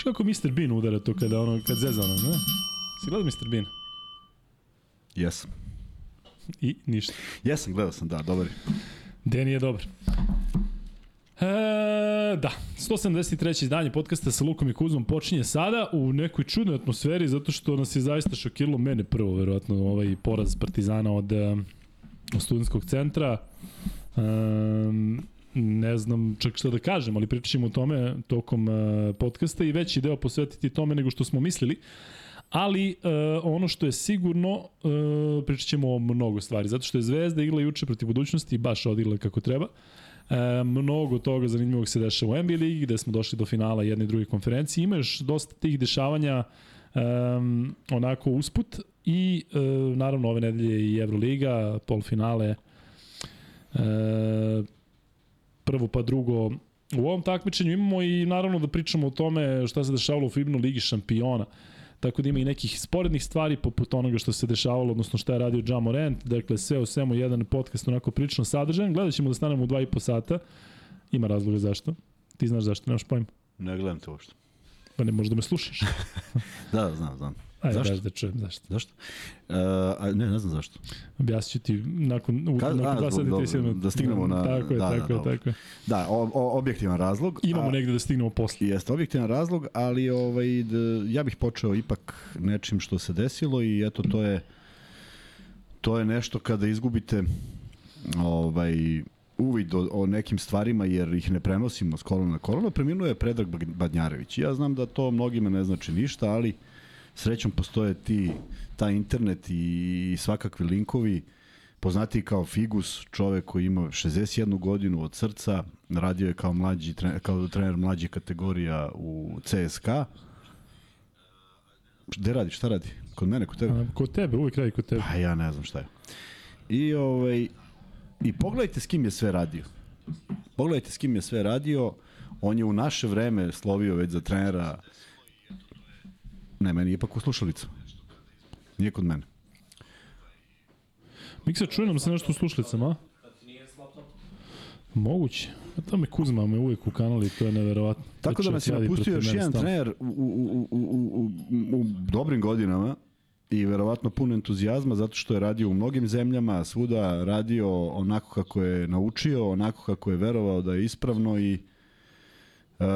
Znaš kako Mr. Bean udara to kada ono, kad zeza ono, ne? Si gledao Mr. Bean? Jesam. I ništa. Jesam, gledao sam, da, dobar je. Deni je dobar. E, da, 173. izdanje podcasta sa Lukom i Kuzmom počinje sada u nekoj čudnoj atmosferi zato što nas je zaista šokiralo mene prvo, verovatno, ovaj poraz Partizana od, od studentskog centra. E, ne znam čak šta da kažem, ali pričat ćemo o tome tokom uh, podcasta i veći deo posvetiti tome nego što smo mislili. Ali uh, ono što je sigurno, uh, pričat ćemo o mnogo stvari, zato što je Zvezda igla juče protiv budućnosti i baš odigrala kako treba. E, mnogo toga zanimljivog se dešava u NBA ligi, gde smo došli do finala jedne i druge konferencije. Ima još dosta tih dešavanja um, onako usput i e, naravno ove nedelje i Euroliga, polfinale, e, prvo pa drugo u ovom takmičenju imamo i naravno da pričamo o tome šta se dešavalo u Fibnu ligi šampiona. Tako da ima i nekih sporednih stvari poput onoga što se dešavalo, odnosno šta je radio Ja Morant. Dakle, sve o svemu jedan podcast onako prilično sadržajan. Gledat ćemo da stanemo u dva i po sata. Ima razloga zašto. Ti znaš zašto, nemaš pojma. Ne gledam te uopšte. Pa ne možda me slušaš. da, znam, znam. Ajde, zašto? da čujem zašto. Zašto? Uh, a, ne, ne znam zašto. Objasnit ću ti nakon, u, Ka, nakon a, dva sata i 30 minuta. Da stignemo na... Tako je, da, tako da, je, tako je. Da, o, o, objektivan razlog. Imamo a, negde da stignemo posle. Jeste, objektivan razlog, ali ovaj, da, ja bih počeo ipak nečim što se desilo i eto, to je to je nešto kada izgubite ovaj, uvid o, o nekim stvarima jer ih ne prenosimo s kolona na kolona, preminuo je Predrag Badnjarević. Ja znam da to mnogima ne znači ništa, ali srećom postoje ti, ta internet i svakakvi linkovi, poznati kao Figus, čovek koji ima 61 godinu od srca, radio je kao, mlađi, kao trener mlađih kategorija u CSKA. Gde radi, šta radi? Kod mene, kod tebe? A, kod tebe, uvijek radi kod tebe. Pa ja ne znam šta je. I, ovaj, I pogledajte s kim je sve radio. Pogledajte s kim je sve radio. On je u naše vreme slovio već za trenera Ne, meni je ipak u slušalicu. Nije kod mene. Miksa, čuje nam se nešto u slušalicama, a? Moguće. A to me Kuzma me uvek u kanali, to je neverovatno. Tako da nas je napustio još jedan trener u, u, u, u, u, u dobrim godinama i verovatno pun entuzijazma zato što je radio u mnogim zemljama, svuda radio onako kako je naučio, onako kako je verovao da je ispravno i Uh,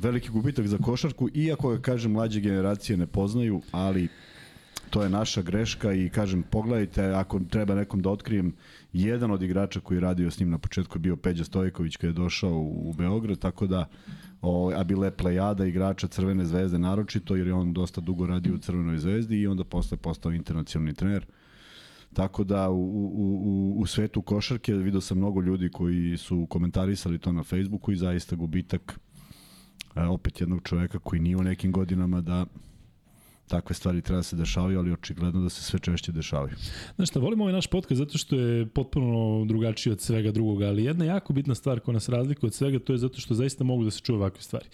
veliki gubitak za košarku, iako ga, kažem, mlađe generacije ne poznaju, ali to je naša greška i kažem, pogledajte, ako treba nekom da otkrijem, jedan od igrača koji radio s njim na početku je bio Peđa Stojković kada je došao u, u Beograd, tako da o, a bile plejada igrača Crvene zvezde naročito, jer je on dosta dugo radio u Crvenoj zvezdi i onda posle postao internacionalni trener. Tako da u, u, u, svetu košarke vidio sam mnogo ljudi koji su komentarisali to na Facebooku i zaista gubitak opet jednog čoveka koji nije u nekim godinama da takve stvari treba da se dešavaju, ali očigledno da se sve češće dešavaju. Znaš šta, volimo ovaj naš podcast zato što je potpuno drugačiji od svega drugoga, ali jedna jako bitna stvar koja nas razlikuje od svega, to je zato što zaista mogu da se čuje ovakve stvari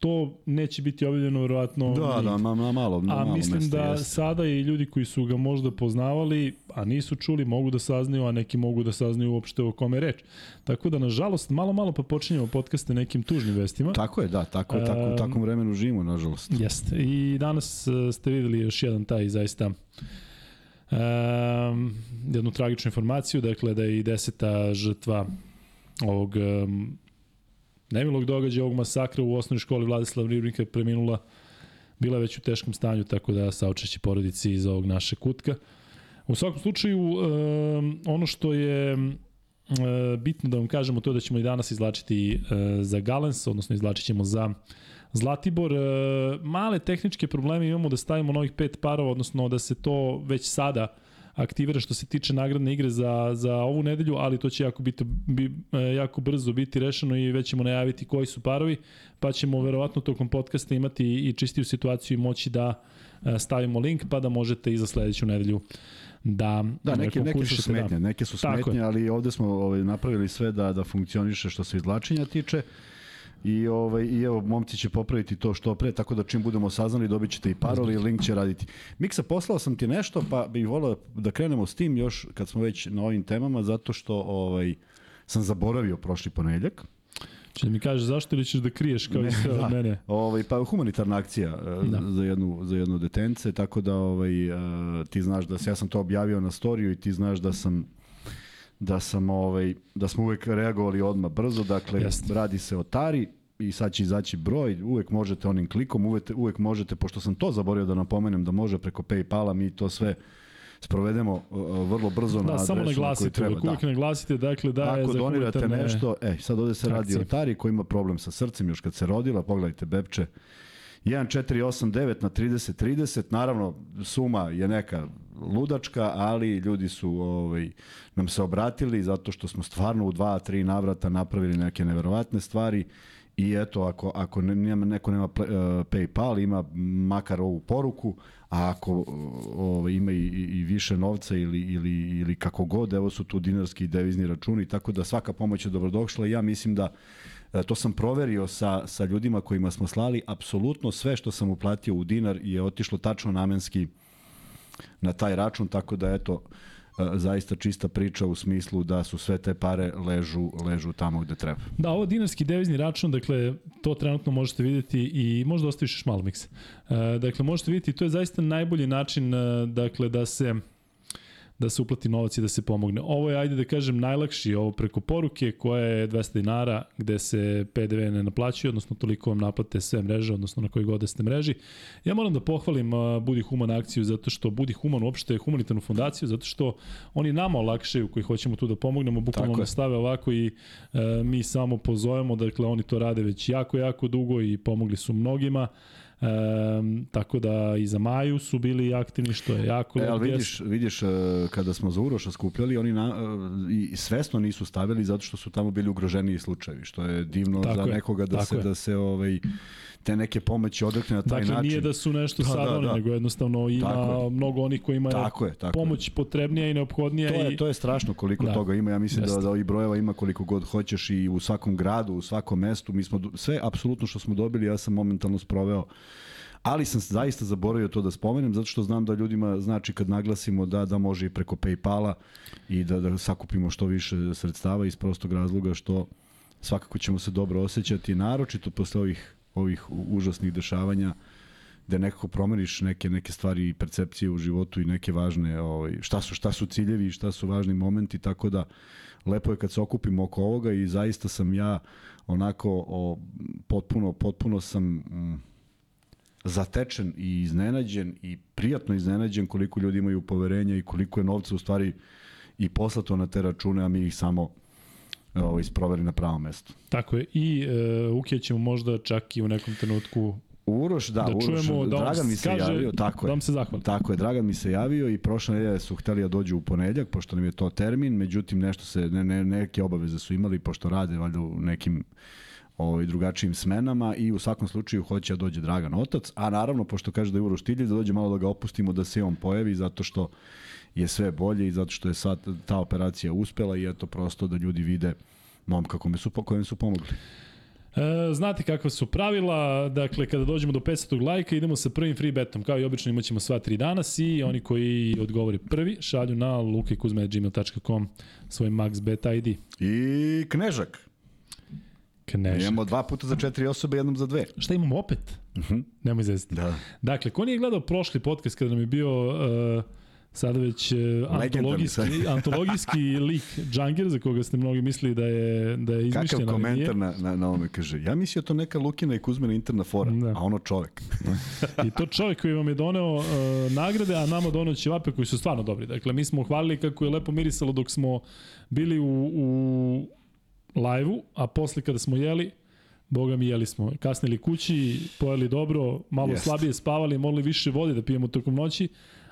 to neće biti objavljeno verovatno da, da, na, na malo, na a malo mislim mesta, da jeste. sada i ljudi koji su ga možda poznavali, a nisu čuli, mogu da saznaju, a neki mogu da saznaju uopšte o kome reč. Tako da, nažalost, malo, malo pa počinjemo podcaste nekim tužnim vestima. Tako je, da, tako je, tako, u takvom vremenu živimo, nažalost. Jeste. I danas e, ste videli još jedan taj zaista um, jednu tragičnu informaciju, dakle da je i deseta žrtva ovog um, nemilog događaja ovog masakra u osnovnoj školi Vladislav Ribnika je preminula, bila je već u teškom stanju, tako da saočeći porodici iz ovog naše kutka. U svakom slučaju, um, ono što je bitno da vam kažemo to da ćemo i danas izlačiti uh, za Galens, odnosno izlačit ćemo za Zlatibor. Uh, male tehničke probleme imamo da stavimo novih pet parova, odnosno da se to već sada uh, aktivira što se tiče nagradne igre za, za ovu nedelju, ali to će jako, biti, bi, e, jako brzo biti rešeno i već ćemo najaviti koji su parovi, pa ćemo verovatno tokom podcasta imati i čistiju situaciju i moći da e, stavimo link, pa da možete i za sledeću nedelju da da neke neke su smetnje, da. neke su smetnje, ali ovde smo ovaj napravili sve da da funkcioniše što se izvlačenja tiče. I, ovaj, I evo, momci će popraviti to što pre, tako da čim budemo saznali dobit ćete i paroli i link će raditi. Miksa, poslao sam ti nešto, pa bih volao da krenemo s tim još kad smo već na ovim temama, zato što ovaj, sam zaboravio prošli ponedljak. Če da mi kažeš zašto ili ćeš da kriješ kao i sve da. od mene? Ovaj, pa humanitarna akcija e, da. za, jednu, za jednu detence, tako da ovaj, uh, ti znaš da ja sam to objavio na storiju i ti znaš da sam da sam ovaj da smo uvek reagovali odma brzo, dakle Jest. radi se o Tari i sad će izaći broj, uvek možete onim klikom, uvek, uvek možete, pošto sam to zaboravio da napomenem da može preko Paypala, mi to sve sprovedemo uh, vrlo brzo da, na adresu samo naglasite, treba. Da, uvijek naglasite, dakle da je Ako donirate nešto, e, sad ovde se radi o Tari koji ima problem sa srcem još kad se rodila, pogledajte Bepče, 1489 na 30 30, naravno suma je neka ludačka, ali ljudi su ovaj, nam se obratili zato što smo stvarno u dva, tri navrata napravili neke neverovatne stvari i eto, ako, ako nema, neko nema uh, PayPal, ima makar ovu poruku, a ako uh, ovaj, ima i, i više novca ili, ili, ili kako god, evo su tu dinarski i devizni računi, tako da svaka pomoć je dobrodošla i ja mislim da uh, to sam proverio sa, sa ljudima kojima smo slali, apsolutno sve što sam uplatio u dinar je otišlo tačno namenski na taj račun, tako da eto, zaista čista priča u smislu da su sve te pare ležu, ležu tamo gde treba. Da, ovo dinarski devizni račun, dakle, to trenutno možete videti i možda ostaviš još malo miksa. Dakle, možete videti, to je zaista najbolji način dakle, da se da se uplati novac i da se pomogne. Ovo je, ajde da kažem, najlakši ovo preko poruke koja je 200 dinara gde se PDV ne naplaćuje, odnosno toliko vam naplate sve mreže, odnosno na koji god da ste mreži. Ja moram da pohvalim Budi Human akciju zato što Budi Human uopšte je humanitarnu fondaciju, zato što oni nama olakšaju koji hoćemo tu da pomognemo, bukvalno nas stave ovako i uh, mi samo pozovemo, dakle oni to rade već jako, jako dugo i pomogli su mnogima. E, tako da i za Maju su bili aktivni, što je jako e, ali vidiš, vidiš, e, kada smo za Uroša skupljali, oni na, e, i svesno nisu stavili zato što su tamo bili ugroženiji slučajevi, što je divno tako za je, nekoga da se, je. da se ovaj, te neke pomoći odrekne na taj dakle, način. Dakle, nije da su nešto da, sad da, da. nego jednostavno ima tako mnogo onih koji imaju tako je, tako pomoć je. potrebnija i neophodnija. To je, i... to je strašno koliko da. toga ima. Ja mislim da, da ovih brojeva ima koliko god hoćeš i u svakom gradu, u svakom mestu. Mi smo sve, apsolutno što smo dobili, ja sam momentalno sproveo ali sam zaista zaboravio to da spomenem zato što znam da ljudima znači kad naglasimo da da može i preko Paypala i da da sakupimo što više sredstava iz prostog razloga što svakako ćemo se dobro osjećati naročito posle ovih ovih užasnih dešavanja da nekako promeniš neke neke stvari i percepcije u životu i neke važne ovaj šta su šta su ciljevi i šta su važni momenti tako da lepo je kad se okupimo oko ovoga i zaista sam ja onako o, potpuno potpuno sam mm, zatečen i iznenađen i prijatno iznenađen koliko ljudi imaju poverenja i koliko je novca u stvari i poslato na te račune, a mi ih samo ovaj, sproveri na pravom mestu. Tako je. I e, Ukije ćemo možda čak i u nekom trenutku Uroš, da, da Uroš, čujemo, da Dragan mi se kaže, javio, tako da je. se zahvali. Tako je, Dragan mi se javio i prošle nedelje su hteli da dođu u ponedljak, pošto nam je to termin, međutim nešto se, ne, ne, neke obaveze su imali, pošto rade valjda u nekim ovaj, drugačijim smenama i u svakom slučaju hoće da dođe Dragan Otac, a naravno, pošto kaže da je Uroš Tilje, da dođe malo da ga opustimo da se on pojavi, zato što je sve bolje i zato što je sad ta operacija uspela i eto prosto da ljudi vide momka kome su, kojem su pomogli. E, znate kakva su pravila, dakle kada dođemo do 500 lajka idemo sa prvim free betom, kao i obično imaćemo sva tri danas i oni koji odgovori prvi šalju na lukajkuzme.gmail.com svoj max bet ID. I Knežak. Knežak. Imamo dva puta za četiri osobe, jednom za dve. Šta imamo opet? Uh -huh. Nemoj izvesti. Da. Dakle, ko nije gledao prošli podcast kada nam je bio uh, sada već uh, antologijski, antologijski lik Džangir, za koga ste mnogi mislili da je, da je izmišljen. Kakav komentar na, na, na ovome kaže, ja mislio to neka Lukina i Kuzmina interna fora, da. a ono čovek. I to čovek koji vam je doneo uh, nagrade, a nama doneo ćevape koji su stvarno dobri. Dakle, mi smo hvalili kako je lepo mirisalo dok smo bili u, u live-u, a posle kada smo jeli, Boga mi jeli smo. Kasnili kući, pojeli dobro, malo Jest. slabije spavali, morali više vode da pijemo tokom noći,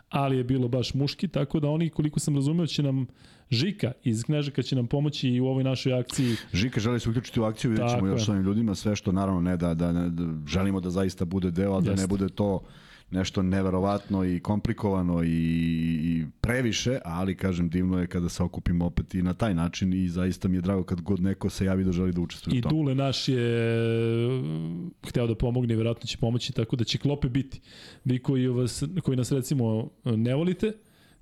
ali je bilo baš muški, tako da oni, koliko sam razumeo, će nam Žika iz Knežaka će nam pomoći i u ovoj našoj akciji. Žika želi se uključiti u akciju, vidjet ćemo još s ovim ljudima, sve što naravno ne da, da, da, da želimo da zaista bude deo, da Jest. ne bude to nešto neverovatno i komplikovano i, i previše, ali kažem divno je kada se okupimo opet i na taj način i zaista mi je drago kad god neko se javi da želi da učestvuje u tom. I Dule naš je hteo da pomogne i verovatno će pomoći tako da će klope biti. Vi koji, vas, koji nas recimo ne volite,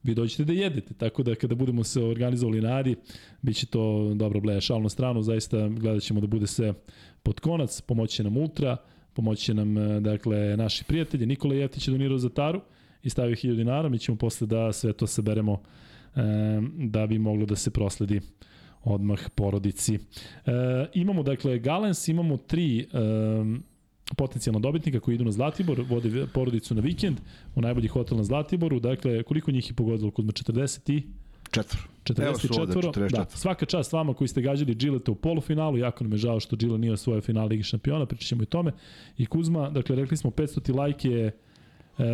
vi dođete da jedete, tako da kada budemo se organizovali na Adi, bit će to dobro bleja šal na stranu, zaista gledat ćemo da bude sve pod konac, pomoći nam Ultra, pomoći nam e, dakle, naši prijatelji, Nikola Jeftić je donirao za Taru i stavio 1000 dinara, mi ćemo posle da sve to saberemo e, da bi moglo da se prosledi odmah porodici. E, imamo dakle Galens, imamo tri potencijalno dobitnika koji idu na Zlatibor, vode porodicu na vikend u najbolji hotel na Zlatiboru. Dakle, koliko njih je pogodilo? Kuzma 40 i... Četvr. 44. Da, svaka čast vama koji ste gađali Gilleta u polufinalu, jako nam je žao što Gillet nije osvojio final Ligi šampiona, pričat ćemo i tome. I Kuzma, dakle, rekli smo 500 like je E,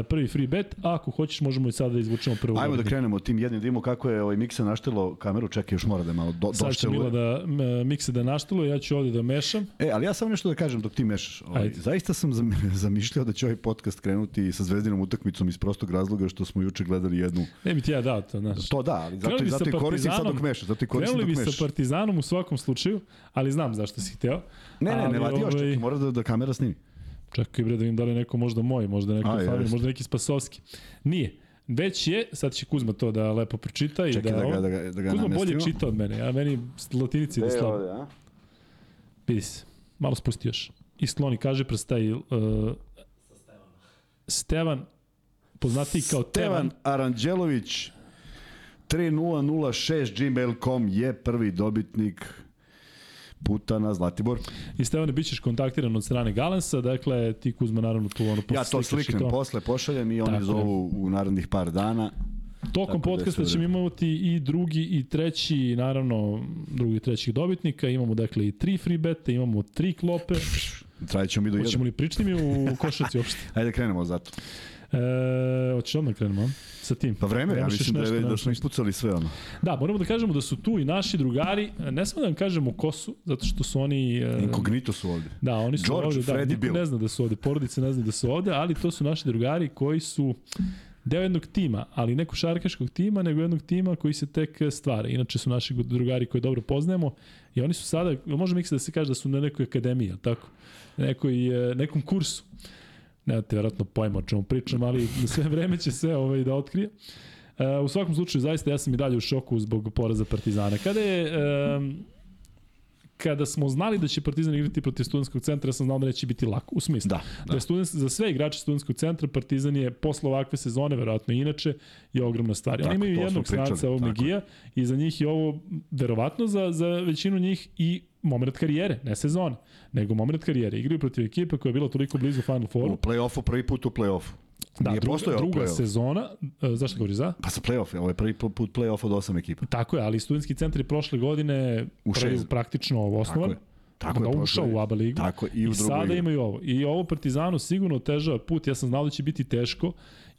prvi free bet, a ako hoćeš možemo i sada da izvučemo prvu. Ajmo da krenemo tim jednim dimo da kako je ovaj Miksa naštilo kameru, čekaj još mora da malo do, Sad će Mila da Miksa da naštilo, ja ću ovde da mešam. E, ali ja samo nešto da kažem dok ti mešaš. Ovaj, zaista sam zamišljao da će ovaj podcast krenuti sa zvezdinom utakmicom iz prostog razloga što smo juče gledali jednu. Ne bi ti ja dao to, znaš. To da, ali zato, zato i koristim sad dok mešaš, zato i koristim dok mešaš. Krenuli bi sa Partizanom u svakom slučaju, ali znam zašto si hteo. Ne, ne, ne, vadi još, čekaj, ovaj- mora da, da kamera snimi. Čekaj bre da vidim da li neko možda moj, možda neko Fabio, možda neki Spasovski. Nije. Već je, sad će Kuzma to da lepo pročita i Čekaj da, da, ga, da, ga, da ga Kuzma bolje čita od mene, a meni latinici da slabo. Ovde, a? Vidi se, malo spusti još. I skloni, kaže prestaj uh, Stevan, poznati kao Stevan Tevan. Aranđelović 3006 gmail.com je prvi dobitnik puta na Zlatibor. I Stevane, bit ćeš kontaktiran od strane Galensa, dakle ti Kuzma naravno tu ono Ja to sliknem to. posle, pošaljem i oni Tako zovu u narednih par dana. Tokom Tako da podcasta da ćemo imati i drugi i treći, naravno drugi i trećih dobitnika, imamo dakle i tri free bete, imamo tri klope. Trajećemo mi do jedan. Hoćemo li pričati mi u košarci uopšte? Ajde krenemo zato. E, hoćeš odmah krenemo, sa tim? Pa vreme, ja mislim da, je, da smo ispucali sve ono. Da, moramo da kažemo da su tu i naši drugari, ne samo da vam kažemo ko su, zato što su oni... E, Inkognito su ovde. Da, oni su George, ovde, da, Freddy Bill. ne zna da su ovde, porodice ne zna da su ovde, ali to su naši drugari koji su deo jednog tima, ali ne košarkaškog tima, nego jednog tima koji se tek stvara. Inače su naši drugari koje dobro poznajemo i oni su sada, možemo ih da se kaže da su na nekoj akademiji, tako? Nekoj, e, nekom kursu nemate vjerojatno pojma o čemu pričam, ali sve vreme će sve ovaj da otkrije. Uh, u svakom slučaju, zaista ja sam i dalje u šoku zbog poraza Partizana. Kada je um, kada smo znali da će Partizan igrati protiv studentskog centra, ja sam znao da neće biti lako. U smislu, da, da. da student, za sve igrače studentskog centra Partizan je posle ovakve sezone, verovatno inače, je ogromna stvar. Oni imaju jednog stranca ovog Megija i za njih je ovo, verovatno za, za većinu njih i moment karijere, ne sezone, nego moment karijere. Igraju protiv ekipe koja je bila toliko blizu Final Fouru. U play-offu, prvi put u play-offu. Da, Nije druga, druga play sezona, uh, zašto govori za? Pa sa play-off, ovo je prvi put play-off od osam ekipa. Tako je, ali studentski centri prošle godine u prvi praktično osnovan. Tako je. Tako da je, ušao u ABA ligu. Tako i u I sada ligu. imaju ovo. I ovo Partizanu sigurno otežava put. Ja sam znao da će biti teško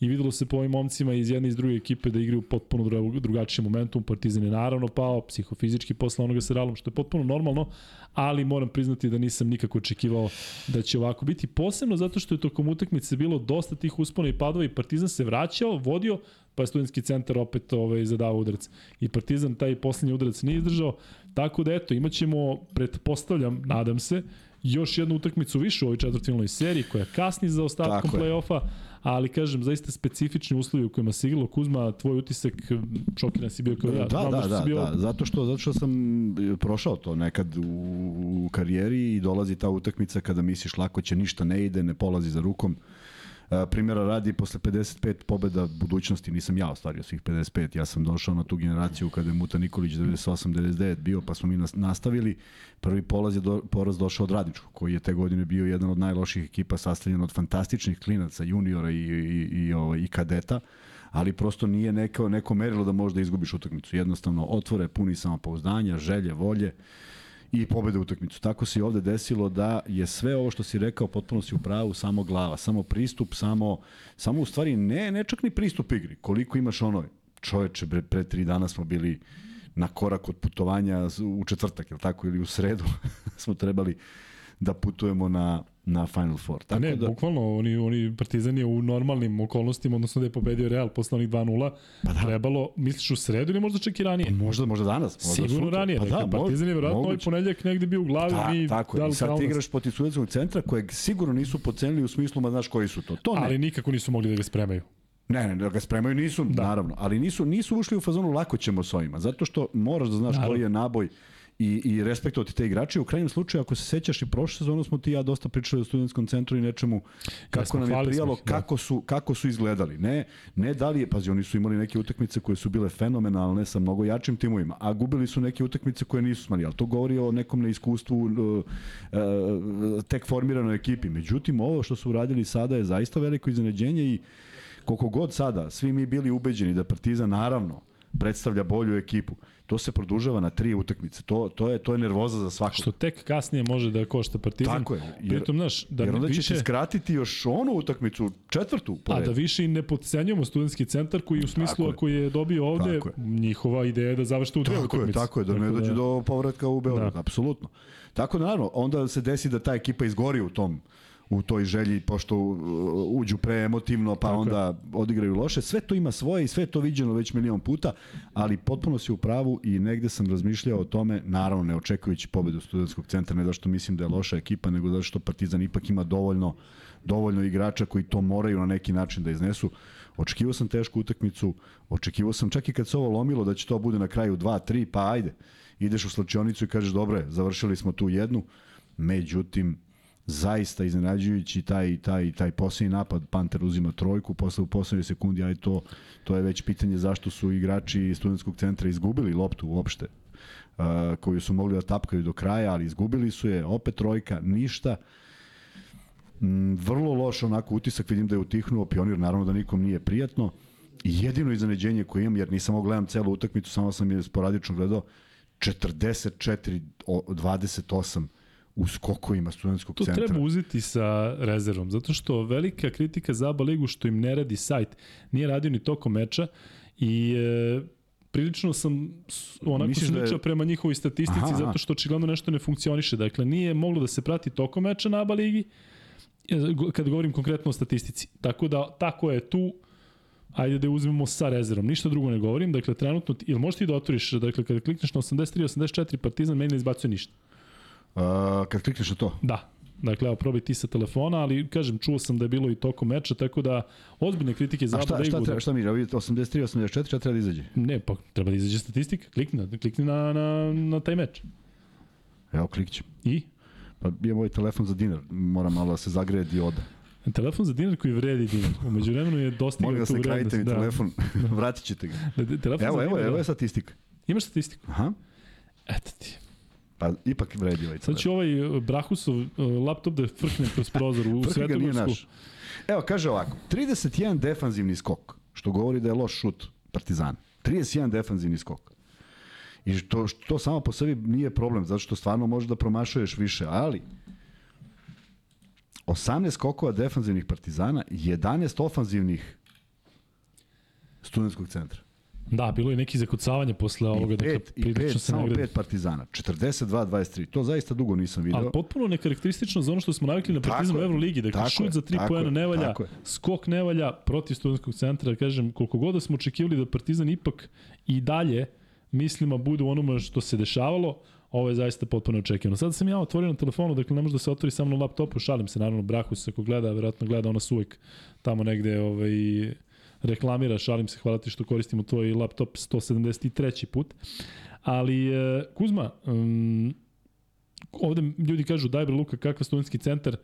i videlo se po ovim momcima iz jedne i iz druge ekipe da igraju potpuno drugačiji momentum. Partizan je naravno pao, psihofizički posle onoga sa Realom, što je potpuno normalno, ali moram priznati da nisam nikako očekivao da će ovako biti. Posebno zato što je tokom utakmice bilo dosta tih uspona i padova i Partizan se vraćao, vodio, pa je studentski centar opet ovaj, zadavao udarac. I Partizan taj poslednji udarac nije izdržao, tako da eto, imaćemo, pretpostavljam, nadam se, još jednu utakmicu više u ovoj četvrtfinalnoj seriji koja kasni za ostatkom play-offa, ali kažem, zaista specifični uslovi u kojima se igralo. Kuzma, tvoj utisak, šokiran si bio kao ja. Da, da, da, bio... da, zato što, zato što sam prošao to nekad u, u karijeri i dolazi ta utakmica kada misliš lako će, ništa ne ide, ne polazi za rukom. Primjera radi, posle 55 pobeda budućnosti nisam ja ostvario svih 55. Ja sam došao na tu generaciju kada je Muta Nikolić 98-99 bio, pa smo mi nastavili. Prvi polaz je do, poraz došao od Radničkog, koji je te godine bio jedan od najloših ekipa sastavljen od fantastičnih klinaca, juniora i, i, i, i, ovaj, i kadeta ali prosto nije neko, neko merilo da možda izgubiš utakmicu. Jednostavno, otvore puni samopouzdanja, želje, volje i pobede utakmicu. Tako se i ovde desilo da je sve ovo što si rekao potpuno si u pravu, samo glava, samo pristup, samo, samo u stvari ne, ne čak ni pristup igri. Koliko imaš ono, čoveče, pre, pre tri dana smo bili na korak od putovanja u četvrtak, ili tako, ili u sredu smo trebali da putujemo na, na Final Four. Tako ne, da... bukvalno, oni, oni Partizan je u normalnim okolnostima, odnosno da je pobedio Real posle onih 2-0, pa da. trebalo, misliš u sredu ili možda čak i ranije? Pa možda, možda danas. Možda Sigurno sutra. ranije. Pa dakle, da, Partizan je verovatno ovaj ponedeljak negde bio u glavi. Da, mi tako, i sad ti igraš protiv Sudeckog centra kojeg sigurno nisu pocenili u smislu, ma znaš koji su to. To ne. Ali nikako nisu mogli da ga spremaju. Ne, ne, da ga spremaju nisu, da. naravno, ali nisu, nisu ušli u fazonu lako ćemo s ovima, zato što moraš da znaš naravno. koji je naboj i, i respektovati te igrače. U krajnjem slučaju, ako se sećaš i prošle sezonu smo ti ja dosta pričali o studentskom centru i nečemu kako ja, nam je prijalo, ih, da. kako, su, kako su izgledali. Ne, ne da li je, pazi, oni su imali neke utakmice koje su bile fenomenalne sa mnogo jačim timovima, a gubili su neke utakmice koje nisu smali, ali to govori o nekom neiskustvu uh, uh, tek formiranoj ekipi. Međutim, ovo što su uradili sada je zaista veliko iznenađenje i koliko god sada svi mi bili ubeđeni da Partizan naravno predstavlja bolju ekipu. To se produžava na tri utakmice. To, to, je, to je nervoza za svakog. Što tek kasnije može da košta Partizan. Tako je. Jer, Pritom, znaš, da jer onda više... će se skratiti još onu utakmicu, četvrtu. A da više i ne potcenjujemo studentski centar koji u smislu tako ako je dobio ovde, njihova ideja je da završite u dve tako utakmice. Je, tako je, da ne dođe da... do povratka u Beograd. Da. Apsolutno. Tako da, naravno, onda se desi da ta ekipa izgori u tom u toj želji, pošto uh, uđu preemotivno, pa Tako onda je. odigraju loše. Sve to ima svoje i sve to viđeno već milion puta, ali potpuno si u pravu i negde sam razmišljao o tome, naravno ne očekujući pobedu studentskog centra, ne da što mislim da je loša ekipa, nego da što Partizan ipak ima dovoljno, dovoljno igrača koji to moraju na neki način da iznesu. Očekivao sam tešku utakmicu, očekivao sam čak i kad se ovo lomilo da će to bude na kraju 2-3, pa ajde, ideš u slačionicu i kažeš dobro završili smo tu jednu, međutim, zaista iznenađujući taj taj taj poslednji napad. Panter uzima trojku posle u poslednjoj sekundi aj to to je već pitanje zašto su igrači studentskog centra izgubili loptu uopšte uh, koju su mogli da tapkaju do kraja ali izgubili su je opet trojka ništa. Mm, vrlo loš onako utisak vidim da je utihnuo pionir naravno da nikom nije prijatno. Jedino iznenađenje koje imam jer nisam mogao gledam celu utakmicu samo sam je sporadično gledao 44 28 u skokovima studentskog to centra. To treba uzeti sa rezervom, zato što velika kritika za ABA ligu što im ne radi sajt, nije radio ni tokom meča i e, prilično sam onako sličao da je... prema njihovoj statistici aha, zato što očigledno nešto ne funkcioniše. Dakle, nije moglo da se prati tokom meča na ABA ligi, e, kad govorim konkretno o statistici. Tako da, tako je tu, ajde da je uzmemo sa rezervom, ništa drugo ne govorim, dakle trenutno, ili možeš ti da otvoriš, dakle kada klikneš na 83-84 Partizan, meni ne izbacuje ništa. Uh, kad klikneš na to? Da. Dakle, evo, probaj ti sa telefona, ali kažem, čuo sam da je bilo i tokom meča, tako da ozbiljne kritike za A šta, šta, treba, šta mi, vidite 83, 84, šta treba da izađe? Ne, pa treba da izađe statistika, klikni, klikni na, na, na taj meč. Evo, klikćem. I? Pa imam ovaj telefon za dinar, moram malo da se zagreje dioda. Telefon za dinar koji vredi dinar. Umeđu vremenu je dostigao tu vrednost. Molim da se krajite mi da. telefon, vratit ćete ga. Da, telefon evo, evo, evo je statistika. Imaš statistiku? Aha. Eto ti. Pa ipak vredi ovaj Sad će ovaj Brahusov uh, laptop da frkne kroz prozor u Svetogorsku. Evo, kaže ovako, 31 defanzivni skok, što govori da je loš šut Partizana. 31 defanzivni skok. I to, to samo po sebi nije problem, zato što stvarno možeš da promašuješ više, ali 18 skokova defanzivnih Partizana, 11 ofanzivnih studentskog centra. Da, bilo je neki zakucavanje posle ovoga. I pet, i pet, samo pet partizana. 42-23. To zaista dugo nisam video. Ali potpuno nekarakteristično za ono što smo navikli na partizan u Euroligi. Dakle, šut za tri pojena ne valja, skok ne valja protiv studentskog centra. Kažem, koliko god da smo očekivali da partizan ipak i dalje mislima bude u onome što se dešavalo, ovo je zaista potpuno očekivano. Sada sam ja otvorio na telefonu, dakle ne može da se otvori samo na laptopu, šalim se naravno, Brahus ako gleda, verovatno gleda ona uvek tamo negde ovaj, reklamira, šalim se, hvala ti što koristimo tvoj laptop 173. put. Ali, e, Kuzma, um, ovde ljudi kažu, daj bre Luka, kakav studentski centar,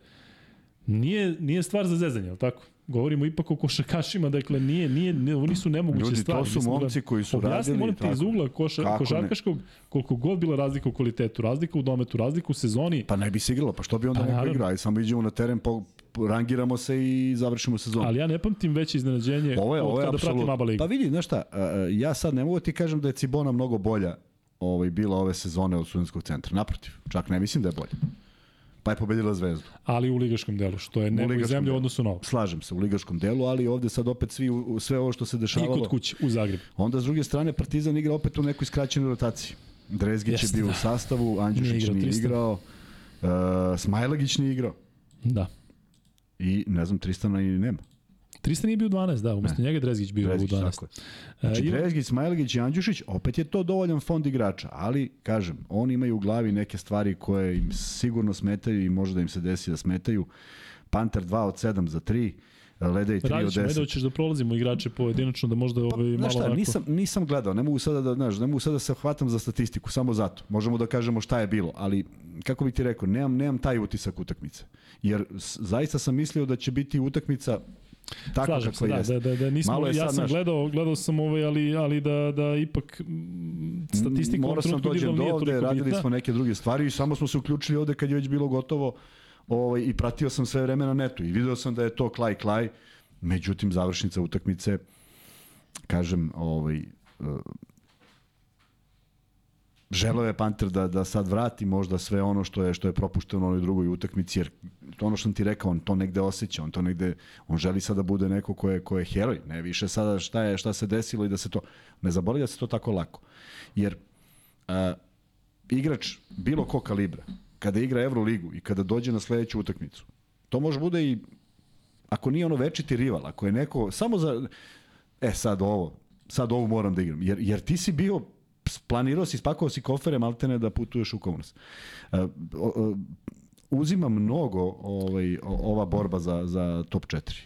nije, nije stvar za zezanje, je li tako? Govorimo ipak o košarkašima, dakle nije, nije, ne, oni su nemoguće Ljudi, stvari. Ljudi, to su da momci koji su Objasni, radili. molim te iz ugla koša, košarkaškog, ne? koliko god bila razlika u kvalitetu, razlika u dometu, razlika u sezoni. Pa ne bi se igralo, pa što bi onda pa, neko igrao? Samo iđemo na teren, po, rangiramo se i završimo sezonu. Ali ja ne pamtim veće iznenađenje ovo je, ovo je kada pratim Aba ligu. Pa vidi, znaš šta, ja sad ne mogu da ti kažem da je Cibona mnogo bolja ovaj, bila ove sezone od studentskog centra. Naprotiv, čak ne mislim da je bolja. Pa je pobedila Zvezdu. Ali u ligaškom delu, što je nebo i zemlje u odnosu na ovo. Slažem se, u ligaškom delu, ali ovde sad opet svi, sve ovo što se dešavalo. I kod kuće, u Zagrebu. Onda s druge strane Partizan igra opet u nekoj skraćenoj rotaciji. Drezgić Jeste, je bio da. u sastavu, Andjušić nije igrao, nije igrao uh, Smajlagić nije igrao. Da. I ne znam, Tristana i nema. Tristan nije bio 12, da, umesto ne. njega Drezgić bio Drezgić, u 12. Tako je. Znači, uh, Drezgić, Smajlegić i Andjušić, opet je to dovoljan fond igrača, ali, kažem, oni imaju u glavi neke stvari koje im sigurno smetaju i može da im se desi da smetaju. Panter 2 od 7 za 3, Leda i 3 od 10. Ajde, hoćeš da prolazimo igrače pojedinačno, da možda pa, ovaj, malo šta, onako... nisam, nisam gledao, ne mogu sada da, znaš, ne mogu sada da se hvatam za statistiku, samo zato. Možemo da kažemo šta je bilo, ali kako bih ti rekao, nemam, nemam taj utisak utakmice. Jer zaista sam mislio da će biti utakmica Tako Slažem se, da, da, da, da nismo, Malo ja sad, sam naš... gledao, gledao sam ovaj, ali, ali da, da ipak statistika Mora sam dođem do ovde, radili bitna. smo neke druge stvari i samo smo se uključili ovde kad je već bilo gotovo ovaj, i pratio sam sve vreme na netu i video sam da je to klaj klaj, međutim završnica utakmice kažem, ovaj, Želeo je Panter da, da sad vrati možda sve ono što je što je propušteno u onoj drugoj utakmici, jer to ono što sam ti rekao, on to negde osjeća, on to negde, on želi sada da bude neko ko je, ko je heroj, ne više sada šta je, šta se desilo i da se to, ne zaboravlja se to tako lako. Jer a, igrač bilo ko kalibra, kada igra Euroligu i kada dođe na sledeću utakmicu, to može bude i, ako nije ono večiti rival, ako je neko, samo za, e sad ovo, sad ovo moram da igram, jer, jer ti si bio planirao si, spakovao si kofere maltene da putuješ u Kaunas. Uh, uh, uzima mnogo ovaj, ova borba za, za top 4.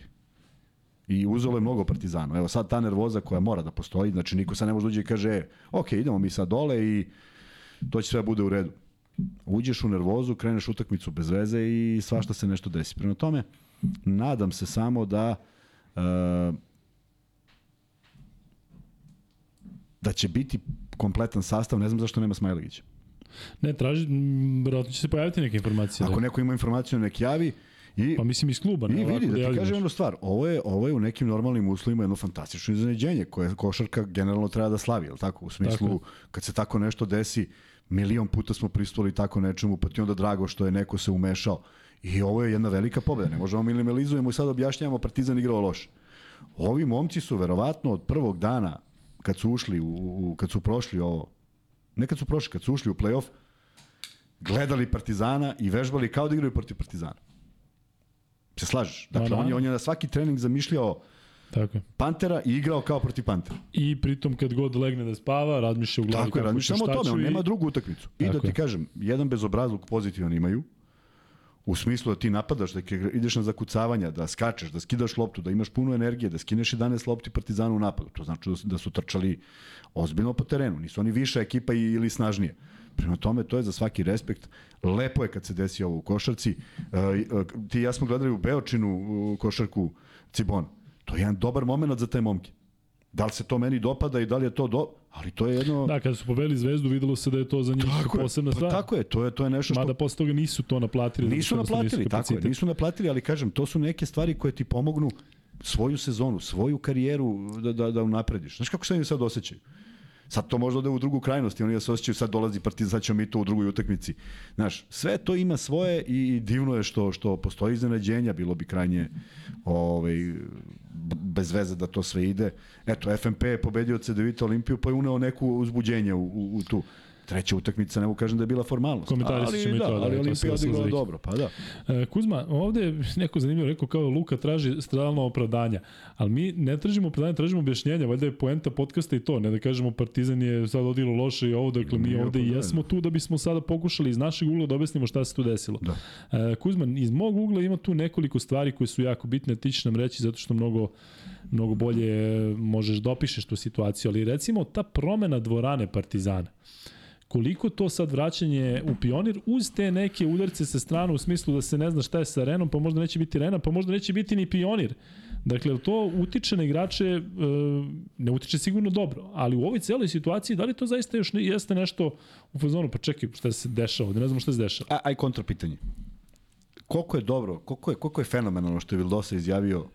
I uzelo je mnogo partizana. Evo sad ta nervoza koja mora da postoji, znači niko sad ne može da uđe i kaže, e, ok, idemo mi sad dole i to će sve bude u redu. Uđeš u nervozu, kreneš utakmicu bez veze i svašta se nešto desi. Prema tome, nadam se samo da uh, da će biti kompletan sastav, ne znam zašto nema Smajlegića. Ne, traži, vjerojatno će se pojaviti neka informacija. Ako da. neko ima informaciju, nek javi. I, pa mislim iz kluba. Ne, I vidi, da ti kažem jednu stvar, ovo je, ovo je u nekim normalnim uslovima jedno fantastično iznenađenje koje košarka generalno treba da slavi, je tako? U smislu, tako. kad se tako nešto desi, milion puta smo pristupili tako nečemu, pa ti onda drago što je neko se umešao. I ovo je jedna velika pobeda. Ne možemo minimalizujemo i sad objašnjavamo Partizan igrao loše. Ovi momci su verovatno od prvog dana kad su ušli, u, u, kad su prošli ovo, ne kad su prošli, kad su ušli u play-off, gledali Partizana i vežbali kao da igraju protiv Partizana. Se slažeš? Dakle, da, da. on, je, on je na svaki trening zamišljao Tako je. Pantera i igrao kao protiv Pantera. I pritom kad god legne da spava, razmišlja u glavi Tako je, razmišlja samo o tome, on i... nema drugu utakmicu. I da ti kažem, jedan bezobrazluk pozitivan imaju, U smislu da ti napadaš, da ideš na zakucavanja, da skačeš, da skidaš loptu, da imaš puno energije, da skineš 11 lopti Partizanu u napadu. To znači da su trčali ozbiljno po terenu. Nisu oni viša ekipa ili snažnije. Prema tome, to je za svaki respekt. Lepo je kad se desi ovo u košarci. E, e, ti ja smo gledali u Beočinu košarku Cibona. To je jedan dobar moment za te momke. Da li se to meni dopada i da li je to do... Ali to je jedno... Da, kada su poveli Zvezdu, videlo se da je to za njih tako posebna je, stvar. Pa, tako je, to je, to je nešto što... Mada posle toga nisu to naplatili. Nisu naplatili, tako je, nisu naplatili, ali kažem, to su neke stvari koje ti pomognu svoju sezonu, svoju karijeru da, da, da unaprediš. Znaš kako se oni sad osjećaju? Sad to možda da u drugu krajnost i oni se osjećaju sad dolazi Partizan, sad ćemo mi to u drugoj utakmici. Znaš, sve to ima svoje i divno je što što postoji iznenađenja, bilo bi krajnje ovaj bez veze da to sve ide. Eto, FMP je pobedio CDVita Olimpiju, pa je uneo neku uzbuđenje u, u, u tu treća utakmica, ne mogu kažem da je bila formalnost. Komentari ali, ćemo da, i to. Da, ali Olimpija odigrala dobro, pa da. E, Kuzma, ovde je neko zanimljivo rekao kao Luka traži stradalno opravdanja, ali mi ne tražimo opravdanja, tražimo objašnjenja, valjda je poenta podcasta i to, ne da kažemo Partizan je sad odilo loše i ovo, dakle mi ovde i jesmo tu da bismo sada pokušali iz našeg ugla da objasnimo šta se tu desilo. Da. E, Kuzma, iz mog ugla ima tu nekoliko stvari koje su jako bitne, ti ćeš nam reći zato što mnogo mnogo bolje možeš da opišeš tu situaciju, ali recimo ta promena dvorane Partizana koliko to sad vraćanje u pionir uz te neke udarce sa strane u smislu da se ne zna šta je sa arenom, pa možda neće biti arena, pa možda neće biti ni pionir. Dakle, to utiče na igrače, e, ne utiče sigurno dobro, ali u ovoj celoj situaciji, da li to zaista još ne, jeste nešto u fazonu, pa čekaj, šta se dešava, ne znamo šta se dešava. A, aj kontra pitanje. Koliko je dobro, koliko je, koliko je fenomenalno što je Vildosa izjavio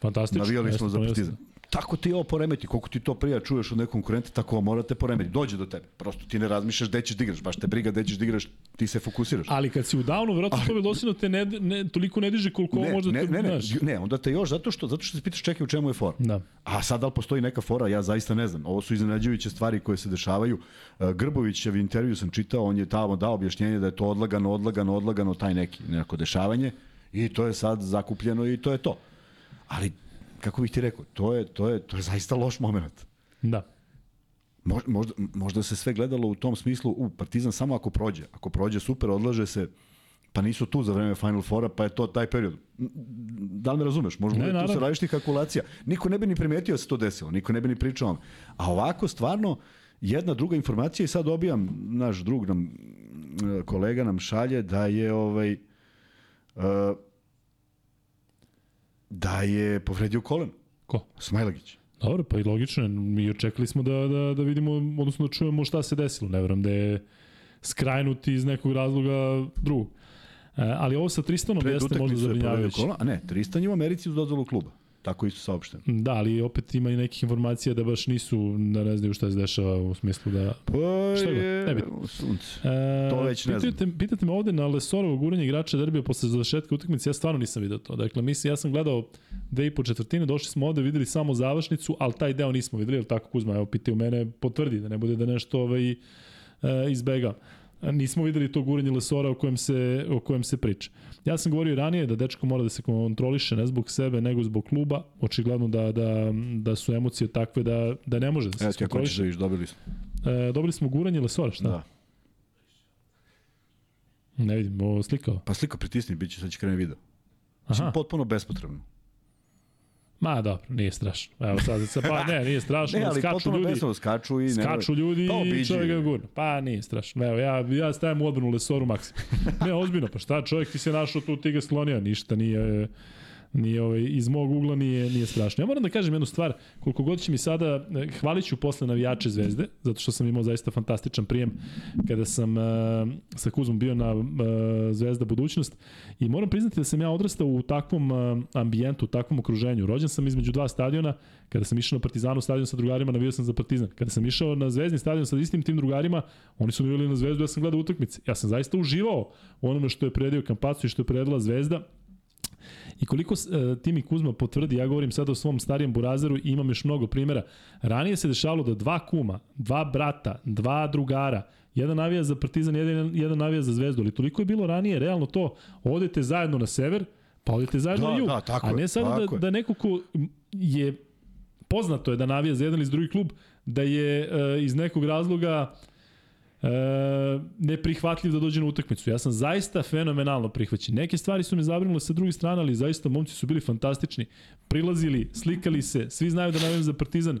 Fantastično. Navijali smo za Partizan tako ti ovo poremeti, koliko ti to prija čuješ od nekog konkurenta, tako ovo morate poremeti. Dođe do tebe. Prosto ti ne razmišljaš gde ćeš da igraš, baš te briga gde ćeš da igraš, ti se fokusiraš. Ali kad si u downu, verovatno to Vilosino te ne, ne, toliko ne diže koliko ne, možda ne, te, ne, ne, ne, onda te još zato što zato što se pitaš čekaj u čemu je fora. Da. A sad da li postoji neka fora, ja zaista ne znam. Ovo su iznenađujuće stvari koje se dešavaju. Uh, Grbovićev intervju sam čitao, on je tamo dao objašnjenje da je to odlagano, odlagano, odlagano taj neki neko dešavanje i to je sad zakupljeno i to je to. Ali kako bih ti rekao, to je, to je, to je zaista loš moment. Da. Možda, možda se sve gledalo u tom smislu, u Partizan samo ako prođe. Ako prođe, super, odlaže se, pa nisu tu za vreme Final Fora, pa je to taj period. Da li me razumeš? Možda ne, tu se različitih kalkulacija. Niko ne bi ni primetio da se to desilo, niko ne bi ni pričao. A ovako, stvarno, jedna druga informacija i sad dobijam, naš drug nam, e, kolega nam šalje da je ovaj, uh, da je povredio kolen. Ko? Smajlagić. Dobro, pa i logično, mi očekali smo da, da, da vidimo, odnosno da čujemo šta se desilo. Ne veram da je skrajnuti iz nekog razloga drugog. E, ali ovo sa Tristanom jeste možda zabrinjavajuće. A ne, Tristan je u Americi uz dozvolu kluba. Tako isto saopšteno. Da, ali opet ima i nekih informacija da baš nisu, da ne znaju šta se dešava u smislu da... Pa šta je, ne sunce. E, to već ne pitate, znam. Pitate me ovde na Lesorovo guranje igrača derbija posle završetka utakmice, ja stvarno nisam video to. Dakle, mislim, ja sam gledao dve i po četvrtine, došli smo ovde, videli samo završnicu, ali taj deo nismo videli, ali tako Kuzma, evo, pitaju mene, potvrdi da ne bude da nešto ovaj, e, izbega nismo videli to guranje Lesora o kojem se, o kojem se priča. Ja sam govorio ranije da dečko mora da se kontroliše ne zbog sebe, nego zbog kluba. Očigledno da, da, da su emocije takve da, da ne može da se kontroliše. Evo ti ako ćeš da dobili smo. E, dobili smo guranje Lesora, šta? Da. Ne vidim, ovo slikao. Pa slikao pritisni, bit će sad će krene video. Aha. potpuno bespotrebno. Ma dobro, nije strašno. Evo sad, sad pa ne, nije strašno. ne, ali skaču ljudi, besno, skaču i ne. Skaču ljudi pa, i čovjek ga gurne. Pa nije strašno. Evo, ja, ja stavim u odbranu Lesoru Maksim. ne, ozbiljno, pa šta čovjek ti se našao tu, ti ga slonio, ništa nije nije ovaj, iz mog ugla nije, nije strašno. Ja moram da kažem jednu stvar, koliko god će mi sada, eh, hvalit ću posle navijače Zvezde, zato što sam imao zaista fantastičan prijem kada sam uh, sa Kuzmom bio na uh, Zvezda budućnost i moram priznati da sam ja odrastao u takvom uh, ambijentu, u takvom okruženju. Rođen sam između dva stadiona, kada sam išao na Partizanu stadion sa drugarima, navio sam za Partizan. Kada sam išao na Zvezdni stadion sa istim tim drugarima, oni su bili na Zvezdu, ja sam gledao utakmice. Ja sam zaista uživao u onome što je predio Kampacu i što je predila Zvezda I koliko uh, Timi Kuzma potvrdi, ja govorim sada o svom starijem burazeru i imam još mnogo primjera. Ranije se dešavalo da dva kuma, dva brata, dva drugara, jedan navija za Partizan, jedan, jedan navija za Zvezdu, ali toliko je bilo ranije, realno to, odete zajedno na sever, pa odete zajedno da, na jug. Da, tako a ne samo da, da neko ko je poznato je da navija za jedan ili drugi klub, da je uh, iz nekog razloga e, neprihvatljiv da dođe na utakmicu. Ja sam zaista fenomenalno prihvaćen. Neke stvari su me zabrinule sa druge strane, ali zaista momci su bili fantastični. Prilazili, slikali se, svi znaju da navijam za Partizan.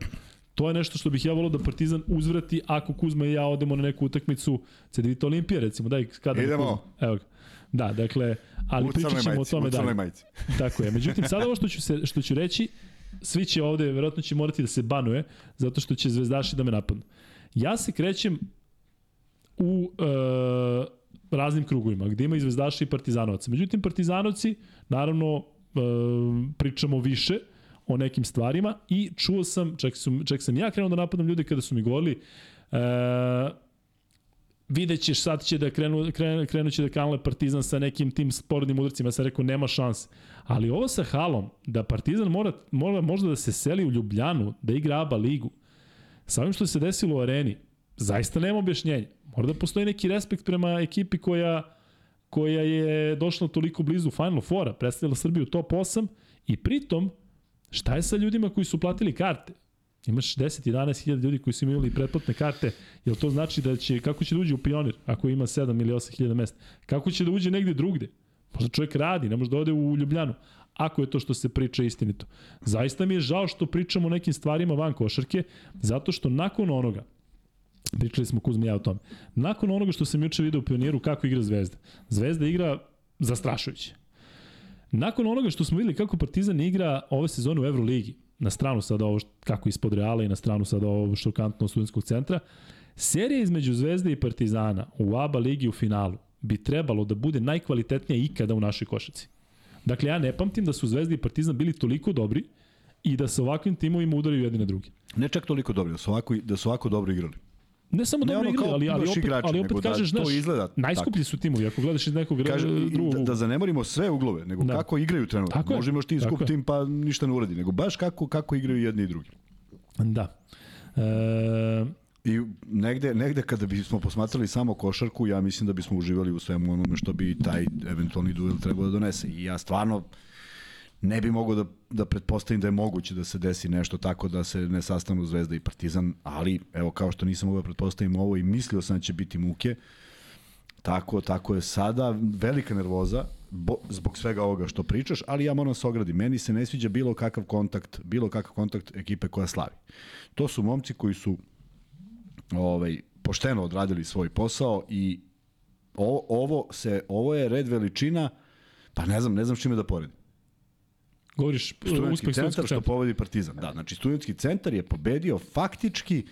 To je nešto što bih ja volio da Partizan uzvrati ako Kuzma i ja odemo na neku utakmicu CDVita Olimpija, recimo. Daj, kada Idemo. Evo ga. Da, dakle, ali u pričat ćemo majici, o tome. Majici. Tako je. Međutim, sada ovo što ću, se, što ću reći, svi će ovde, verovatno će morati da se banuje, zato što će zvezdaši da me napadnu. Ja se krećem u e, raznim krugovima, gde ima i zvezdaša i partizanovaca. Međutim, partizanovci, naravno, e, pričamo više o nekim stvarima i čuo sam, čak, su, čak sam ja krenuo da napadam ljude kada su mi govorili e, vidjet ćeš sad će da krenu, krenu, krenu će da kanale Partizan sa nekim tim sporednim udarcima, ja sam rekao nema šanse. Ali ovo sa halom, da Partizan mora, mora možda da se seli u Ljubljanu, da igra ABA ligu, sa ovim što se desilo u areni, zaista nema objašnjenja. Mora da postoji neki respekt prema ekipi koja koja je došla toliko blizu Final Fora, predstavila Srbiju top 8 i pritom šta je sa ljudima koji su platili karte? Imaš 10-11 hiljada ljudi koji su imali pretplatne karte, jel to znači da će, kako će da uđe u pionir ako ima 7 ili 8 hiljada mesta? Kako će da uđe negde drugde? Možda čovjek radi, ne može da ode u Ljubljanu. Ako je to što se priča istinito. Zaista mi je žao što pričamo o nekim stvarima van košarke, zato što nakon onoga, Pričali smo Kuzma ja o tome. Nakon onoga što sam juče video u Pioniru kako igra Zvezda. Zvezda igra zastrašujuće. Nakon onoga što smo videli kako Partizan igra ove sezone u Euroligi, na stranu sada ovo kako ispod Reala i na stranu sada ovo šokantno studentskog centra, serija između Zvezde i Partizana u ABA ligi u finalu bi trebalo da bude najkvalitetnija ikada u našoj košaci. Dakle, ja ne pamtim da su Zvezda i Partizan bili toliko dobri i da se ovakvim timovima udaraju jedni na drugi. Ne čak toliko dobri, da su ovako, da su ovako dobro igrali. Ne samo dobro igre, ali, ali opet, igrača, ali opet da kažeš, da to izgleda najskuplji su timovi, ako gledaš iz nekog Kaže, drugog... Da, da zanemorimo sve uglove, nego da. kako igraju trenutno. Tako Možemo još ti skup tim pa ništa ne uradi, nego baš kako, kako igraju jedni i drugi. Da. E... I negde, negde kada bismo posmatrali samo košarku, ja mislim da bismo uživali u svemu onome što bi taj eventualni duel trebao da donese. I ja stvarno ne bi mogao da, da pretpostavim da je moguće da se desi nešto tako da se ne sastanu Zvezda i Partizan, ali evo kao što nisam mogao da pretpostavim ovo i mislio sam da će biti muke, Tako, tako je sada velika nervoza bo, zbog svega ovoga što pričaš, ali ja moram se ograditi. Meni se ne sviđa bilo kakav kontakt, bilo kakav kontakt ekipe koja slavi. To su momci koji su ovaj, pošteno odradili svoj posao i o, ovo, se, ovo je red veličina, pa ne znam, ne znam čime da poredim. Govoriš studentski centar što povodi Partizan. Da, znači studentski centar je pobedio faktički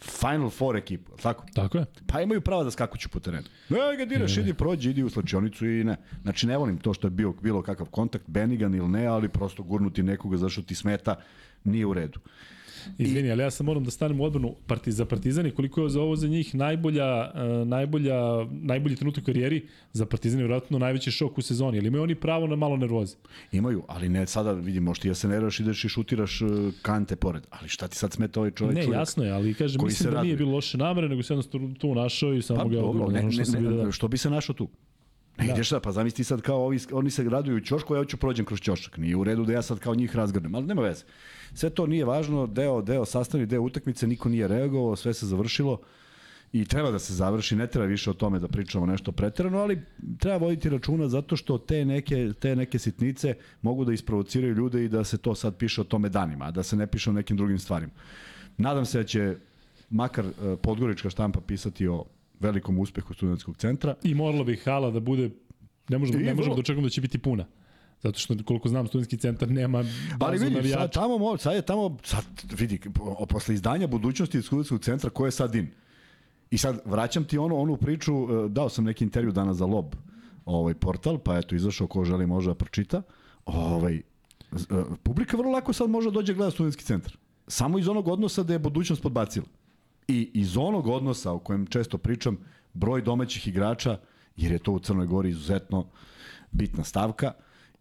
Final Four ekipu, tako? Tako je. Pa imaju pravo da skakuću po terenu. Ne, ga diraš, idi, prođi, idi u slačionicu i ne. Znači, ne volim to što je bio bilo kakav kontakt, Benigan ili ne, ali prosto gurnuti nekoga zašto ti smeta, nije u redu. Izvini, I... ali ja sam moram da stanem u odbranu parti, za Partizan i koliko je za ovo za njih najbolja, uh, najbolja, najbolji trenutak u karijeri, za Partizan je vjerojatno najveći šok u sezoni, ali imaju oni pravo na malo nervoze. Imaju, ali ne sada, vidi, možda ja se nervaš, ideš i šutiraš uh, kante pored, ali šta ti sad smeta ovaj čovjek? Ne, čovjek, jasno je, ali kažem, mislim da raduje. nije bilo loše namere, nego se jednostavno tu našao i samo pa, ga dobro, ne, ne, ne, ne, da. što bi se našao tu? Ne da. ideš sad, pa zamisli sad kao ovi, oni se raduju u ćošku, ja hoću prođem kroz ćošak. Nije u redu da ja sad kao njih razgrnem, ali nema veze. Sve to nije važno, deo, deo sastavni, deo utakmice, niko nije reagovao, sve se završilo i treba da se završi, ne treba više o tome da pričamo nešto preterano, ali treba voditi računa zato što te neke, te neke sitnice mogu da isprovociraju ljude i da se to sad piše o tome danima, a da se ne piše o nekim drugim stvarima. Nadam se da će makar e, Podgorička štampa pisati o velikom uspehu studentskog centra. I moralo bi hala da bude, ne možemo, ne možemo da očekujemo da će biti puna. Zato što koliko znam studentski centar nema Ali vidi, navijača. sad tamo, sad je tamo, sad vidi, posle izdanja budućnosti studentskog centra, ko je sad in? I sad vraćam ti ono, onu priču, e, dao sam neki intervju danas za Lob, ovaj portal, pa eto izašao ko želi može da pročita. Ovaj, e, publika vrlo lako sad može da dođe gleda studentski centar. Samo iz onog odnosa da je budućnost podbacila. I iz onog odnosa o kojem često pričam, broj domaćih igrača, jer je to u Crnoj Gori izuzetno bitna stavka,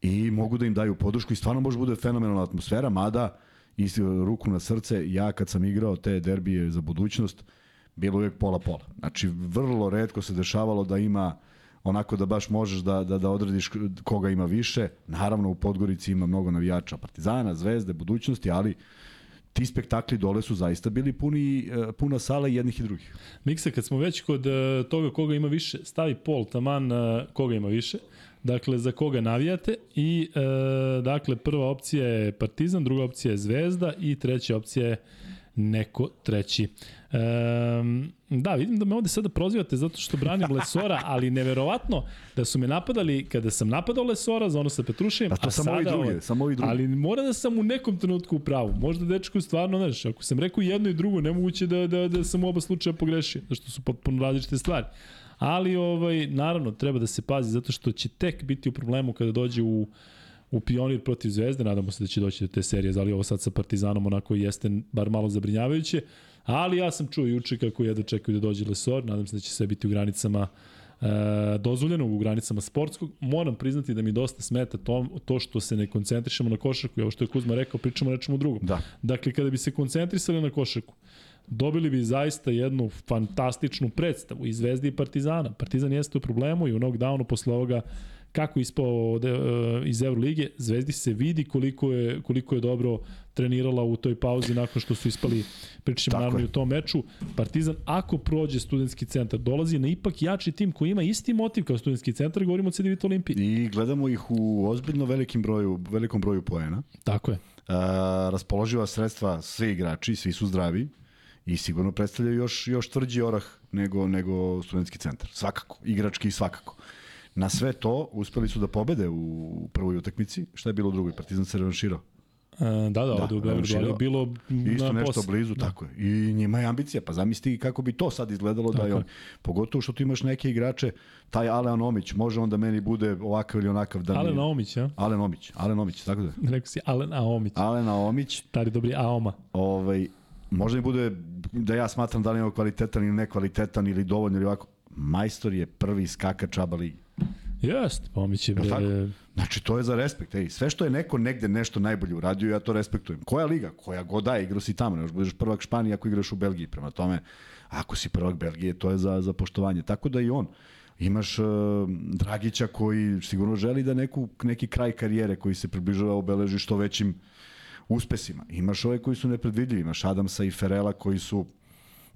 i mogu da im daju podršku i stvarno može bude fenomenalna atmosfera, mada i ruku na srce, ja kad sam igrao te derbije za budućnost, bilo uvijek pola-pola. Znači, vrlo redko se dešavalo da ima onako da baš možeš da, da, da odrediš koga ima više. Naravno, u Podgorici ima mnogo navijača Partizana, Zvezde, budućnosti, ali ti spektakli dole su zaista bili puni, e, puna sala jednih i drugih. Miksa, kad smo već kod e, toga koga ima više, stavi pol taman e, koga ima više. Dakle, za koga navijate i e, dakle, prva opcija je Partizan, druga opcija je Zvezda i treća opcija je neko treći. E, da, vidim da me ovde sada prozivate zato što branim Lesora, ali neverovatno da su me napadali kada sam napadao Lesora za ono sa Petrušejem, a, to a samo sada, ovi drugi, samo ovi drugi. Ali mora da sam u nekom trenutku u pravu. Možda dečko stvarno, znaš, ako sam rekao jedno i drugo, nemoguće da, da, da sam u oba slučaja pogrešio, zašto su potpuno različite stvari. Ali, ovaj, naravno, treba da se pazi zato što će tek biti u problemu kada dođe u u Pionir protiv Zvezde, nadamo se da će doći do te serije, ali ovo sad sa Partizanom onako jeste bar malo zabrinjavajuće, ali ja sam čuo juče kako jedno čekaju da dođe Lesor, nadam se da će sve biti u granicama e, dozvoljeno u granicama sportskog. Moram priznati da mi dosta smeta to, to što se ne koncentrišemo na košarku i ovo što je Kuzma rekao, pričamo rečemo drugom. Da. Dakle, kada bi se koncentrisali na košarku, dobili bi zaista jednu fantastičnu predstavu i Zvezdi i Partizana. Partizan jeste u problemu i u knockdownu posle ovoga kako ispao od, uh, iz Evrolige, Zvezdi se vidi koliko je, koliko je dobro trenirala u toj pauzi nakon što su ispali, pričamo naravno i u tom meču. Partizan, ako prođe studentski centar, dolazi na ipak jači tim koji ima isti motiv kao studentski centar, govorimo o CDVita Olimpiji. I gledamo ih u ozbiljno velikim broju, velikom broju poena. Tako je. Uh, raspoloživa sredstva, svi igrači, svi su zdravi i sigurno predstavljaju još, još tvrđi orah nego, nego studentski centar. Svakako, igrački i svakako. Na sve to uspeli su da pobede u prvoj utakmici. Šta je bilo u drugoj? Partizan se revanširao. E, da, da, da, ovde u Beogradu, ali bilo Isto na nešto pos... blizu, da. tako je. I njima je ambicija, pa zamisli kako bi to sad izgledalo tako da je on. Pogotovo što tu imaš neke igrače, taj Alen Omić, može on da meni bude ovakav ili onakav da Alen Omić, ja? Alen Omić, Alen Omić, tako da. Rekao si Alen Omić. Alen Omić. Stari dobri Aoma. Ovaj, možda mi bude da ja smatram da li je kvalitetan ili nekvalitetan ili dovoljno ili ovako. Majstor je prvi skakač ABA ligi. Jest, Pomić je... Bre... Znači, to je za respekt. Ej, sve što je neko negde nešto najbolje uradio, ja to respektujem. Koja liga? Koja god da, igrao si tamo. Ne budeš prvak Španije ako igraš u Belgiji. Prema tome, ako si prvak Belgije, to je za, za poštovanje. Tako da i on. Imaš uh, Dragića koji sigurno želi da neku, neki kraj karijere koji se približava obeleži što većim uspesima. Imaš ove koji su nepredvidljivi. Imaš Adamsa i Ferela koji su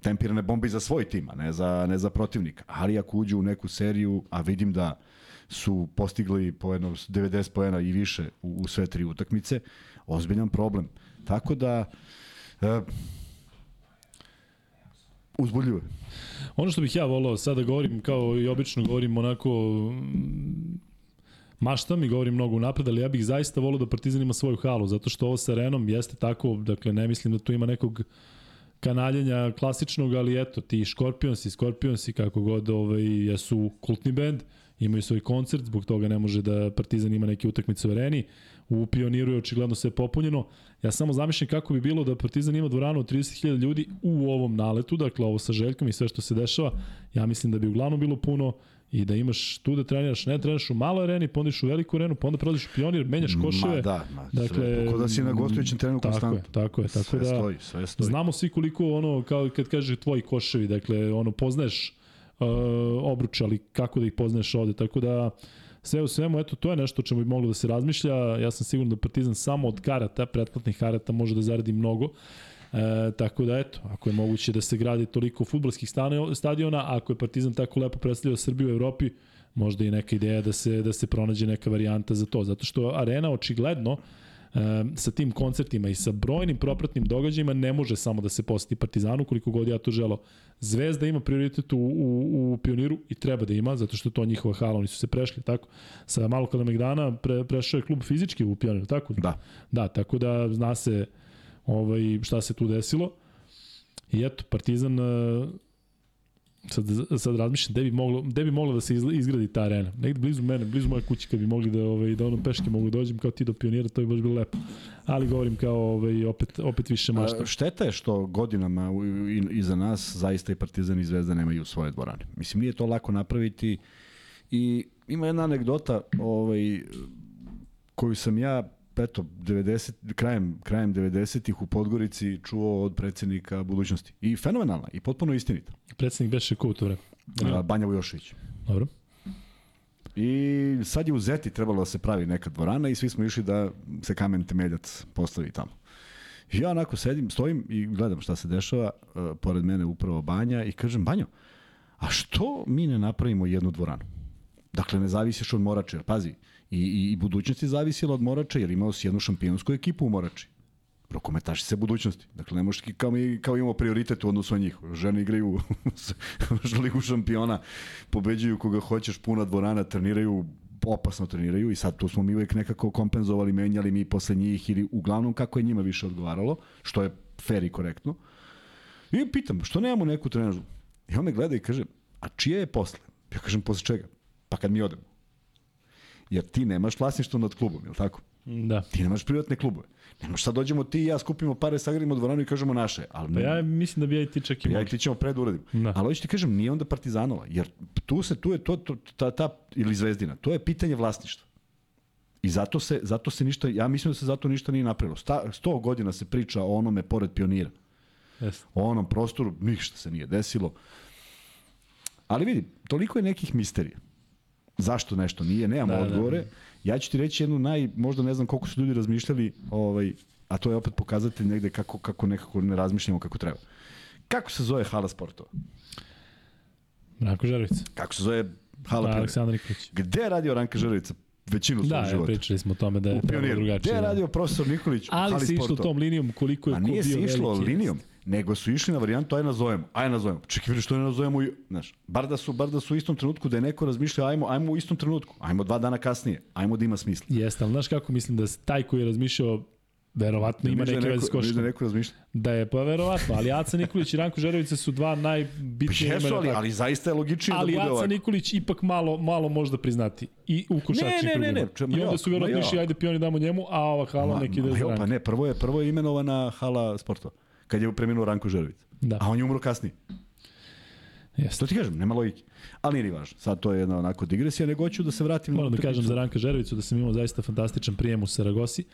tempirane bombe za svoj tim, a ne za, ne za protivnika. Ali ako uđu u neku seriju, a vidim da su postigli po jedno 90 poena i više u, u sve tri utakmice, ozbiljan problem. Tako da, e, uzbudljivo Ono što bih ja volao, sada govorim kao i obično govorim onako maštam i govorim mnogo napred, ali ja bih zaista volao da Partizan ima svoju halu, zato što ovo sa Arenom jeste tako, dakle ne mislim da tu ima nekog kanaljenja klasičnog, ali eto, ti Scorpions i Scorpions i kako god ovaj, jesu kultni bend, imaju svoj koncert, zbog toga ne može da Partizan ima neke utakmice u areni. U Pioniru je očigledno sve popunjeno. Ja samo zamišljam kako bi bilo da Partizan ima dvoranu od 30.000 ljudi u ovom naletu, dakle ovo sa Željkom i sve što se dešava. Ja mislim da bi uglavnom bilo puno i da imaš tu da treniraš, ne treniraš u maloj areni, pa u veliku arenu, pa onda prelaziš u pionir, menjaš koševe. Ma da, ma, dakle, kako da si na gostujućem terenu konstantno. Tako je, tako je. Tako sve da, stoji, sve stoji. Znamo svi koliko ono, kao kad kaže tvoji koševi, dakle, ono, poznaješ uh, obruče, ali kako da ih poznaješ ovde, tako da sve u svemu, eto, to je nešto o čemu bi moglo da se razmišlja. Ja sam siguran da Partizan samo od karata, pretplatnih karata, može da zaradi mnogo. E, tako da eto, ako je moguće da se gradi toliko futbolskih stadiona, ako je Partizan tako lepo predstavljao Srbiju u Evropi, možda i neka ideja da se da se pronađe neka varijanta za to, zato što arena očigledno sa tim koncertima i sa brojnim propratnim događajima ne može samo da se poseti Partizanu koliko god ja to želo. Zvezda ima prioritet u, u, u Pioniru i treba da ima, zato što to njihova hala, oni su se prešli, tako? Sa malo Megdana pre, prešao je klub fizički u Pioniru, tako? Da. Da, tako da zna se ovaj, šta se tu desilo. I eto, Partizan sad, sad razmišljam gde bi moglo, gde bi moglo da se izgradi ta arena. Negde blizu mene, blizu moje kuće kad bi mogli da ovaj da onom peške mogu da dođem kao ti do pionira, to bi baš bilo lepo. Ali govorim kao ovaj opet opet više mašta. Šteta je što godinama iza nas zaista i Partizan i Zvezda nemaju svoje dvorane. Mislim nije to lako napraviti i ima jedna anegdota ovaj koju sam ja eto, 90, krajem, krajem 90-ih u Podgorici čuo od predsednika budućnosti. I fenomenalna, i potpuno istinita. Predsednik beše ko u to vreme? Banja Vujošević. Dobro. I sad je u Zeti trebalo da se pravi neka dvorana i svi smo išli da se kamen temeljac postavi tamo. I ja onako sedim, stojim i gledam šta se dešava, uh, pored mene upravo Banja i kažem, Banjo, a što mi ne napravimo jednu dvoranu? Dakle, ne zavisiš od Morače, pazi, I, i, i budućnost je zavisila od Morača, jer imao si jednu šampionsku ekipu u Morači. Rokometaši se budućnosti. Dakle, ne možeš kao, mi, kao imamo prioritet u odnosu na njih. Žene igraju u ligu šampiona, pobeđuju koga hoćeš, puna dvorana, treniraju opasno treniraju i sad tu smo mi uvek nekako kompenzovali, menjali mi posle njih ili uglavnom kako je njima više odgovaralo, što je fair i korektno. I pitam, što nemamo neku trenažu? I on me gleda i kaže, a čije je posle? Ja kažem, posle čega? Pa kad mi odemo. Jer ti nemaš vlasništvo nad klubom, je li tako? Da. Ti nemaš privatne klubove. Nemaš sad dođemo ti i ja skupimo pare, sagradimo dvoranu i kažemo naše. Ali pa ja mislim da bi ja i ti čak i Ja i ti ćemo pred uradimo. Da. Ali hoću ti kažem, nije onda Partizanova. Jer tu se, tu je to, to ta, ta, ili Zvezdina, to je pitanje vlasništva. I zato se, zato se ništa, ja mislim da se zato ništa nije napravilo. Sta, 100 godina se priča o onome pored pionira. Yes. O onom prostoru ništa se nije desilo. Ali vidi, toliko je nekih misterija zašto nešto nije, nemamo da, da, odgovore. Da. Ja ću ti reći jednu naj, možda ne znam koliko su ljudi razmišljali, ovaj, a to je opet pokazatelj negde kako, kako nekako ne razmišljamo kako treba. Kako se zove hala sportova? Ranko Žarovica. Kako se zove hala da, Aleksandar Nikolić. Gde je radio Ranka Žarovica većinu svog da, života? Da, pričali smo o tome da je drugačije. Gde je da. radio profesor Nikolić Ali se išlo tom linijom koliko je ko bio. A nije se išlo linijom nego su išli na varijantu aj nazovemo, aj nazovemo. Čekaj, vidi što ne nazovemo znaš, bar da su, bar da su u istom trenutku da je neko razmišljao, ajmo, ajmo u istom trenutku, ajmo dva dana kasnije, ajmo da ima smisla. Jeste, ali znaš kako mislim da taj koji je razmišljao Verovatno ima neke veze s koškom. Da neko razmišlja. Da je, pa verovatno. Ali Aca Nikolić i Ranko Žerovica su dva najbitnije pa jesu, ali, ali zaista je logičnije ali da bude Aca ovako. Nikolić ipak malo, malo možda priznati. I u košarčnim ne, ne, ne, ne, I onda su verovatno išli, ajde pioni damo njemu, a ova hala ma, neki ide za Pa ne, prvo je, prvo je imenovana hala sportova. Kad je preminuo Ranko Žerović. Da. A on je umro kasnije. Jeste. To ti kažem, nema logike. Ali nije važno. Sad to je jedna onako digresija, nego hoću da se vratim Moram da kažem za Ranka Žerovicu da sam imao zaista fantastičan prijem u Saragosi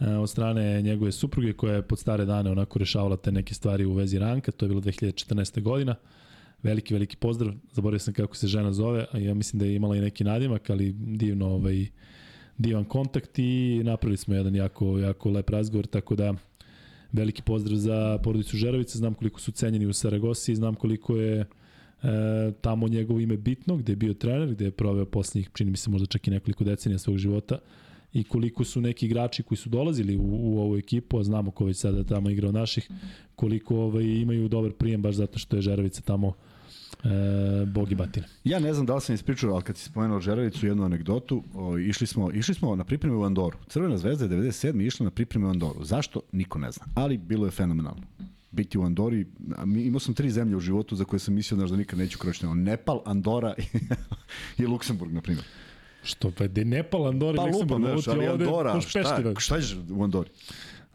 e, od strane njegove supruge koja je pod stare dane onako rešavala te neke stvari u vezi Ranka, to je bilo 2014. godina. Veliki, veliki pozdrav. Zaboravio sam kako se žena zove, a ja mislim da je imala i neki nadimak, ali divno ovaj divan kontakt i napravili smo jedan jako jako lep razgovor, tako da veliki pozdrav za porodicu Žerovica, znam koliko su cenjeni u Saragosi, znam koliko je e, tamo njegovo ime bitno, gde je bio trener, gde je proveo poslednjih, čini mi se možda čak i nekoliko decenija svog života. I koliko su neki igrači koji su dolazili u, u ovu ekipu, a znamo ko već sada tamo igra od naših, koliko ovaj, imaju dobar prijem baš zato što je Žerovica tamo e, Bogi Batine. Ja ne znam da li sam ispričao, ali kad si spomenuo Žerovicu, jednu anegdotu, o, išli, smo, išli smo na pripreme u Andoru. Crvena zvezda je 97. išla na pripreme u Andoru. Zašto? Niko ne zna. Ali bilo je fenomenalno biti u Andori. Imao sam tri zemlje u životu za koje sam mislio da nikad neću kročiti. Nepal, Andora i Luksemburg, na primjer. Što pa de Nepal, Andora pa, i Luksemburg. Pa lupam, ali Andora, šta, šta ćeš u Andori?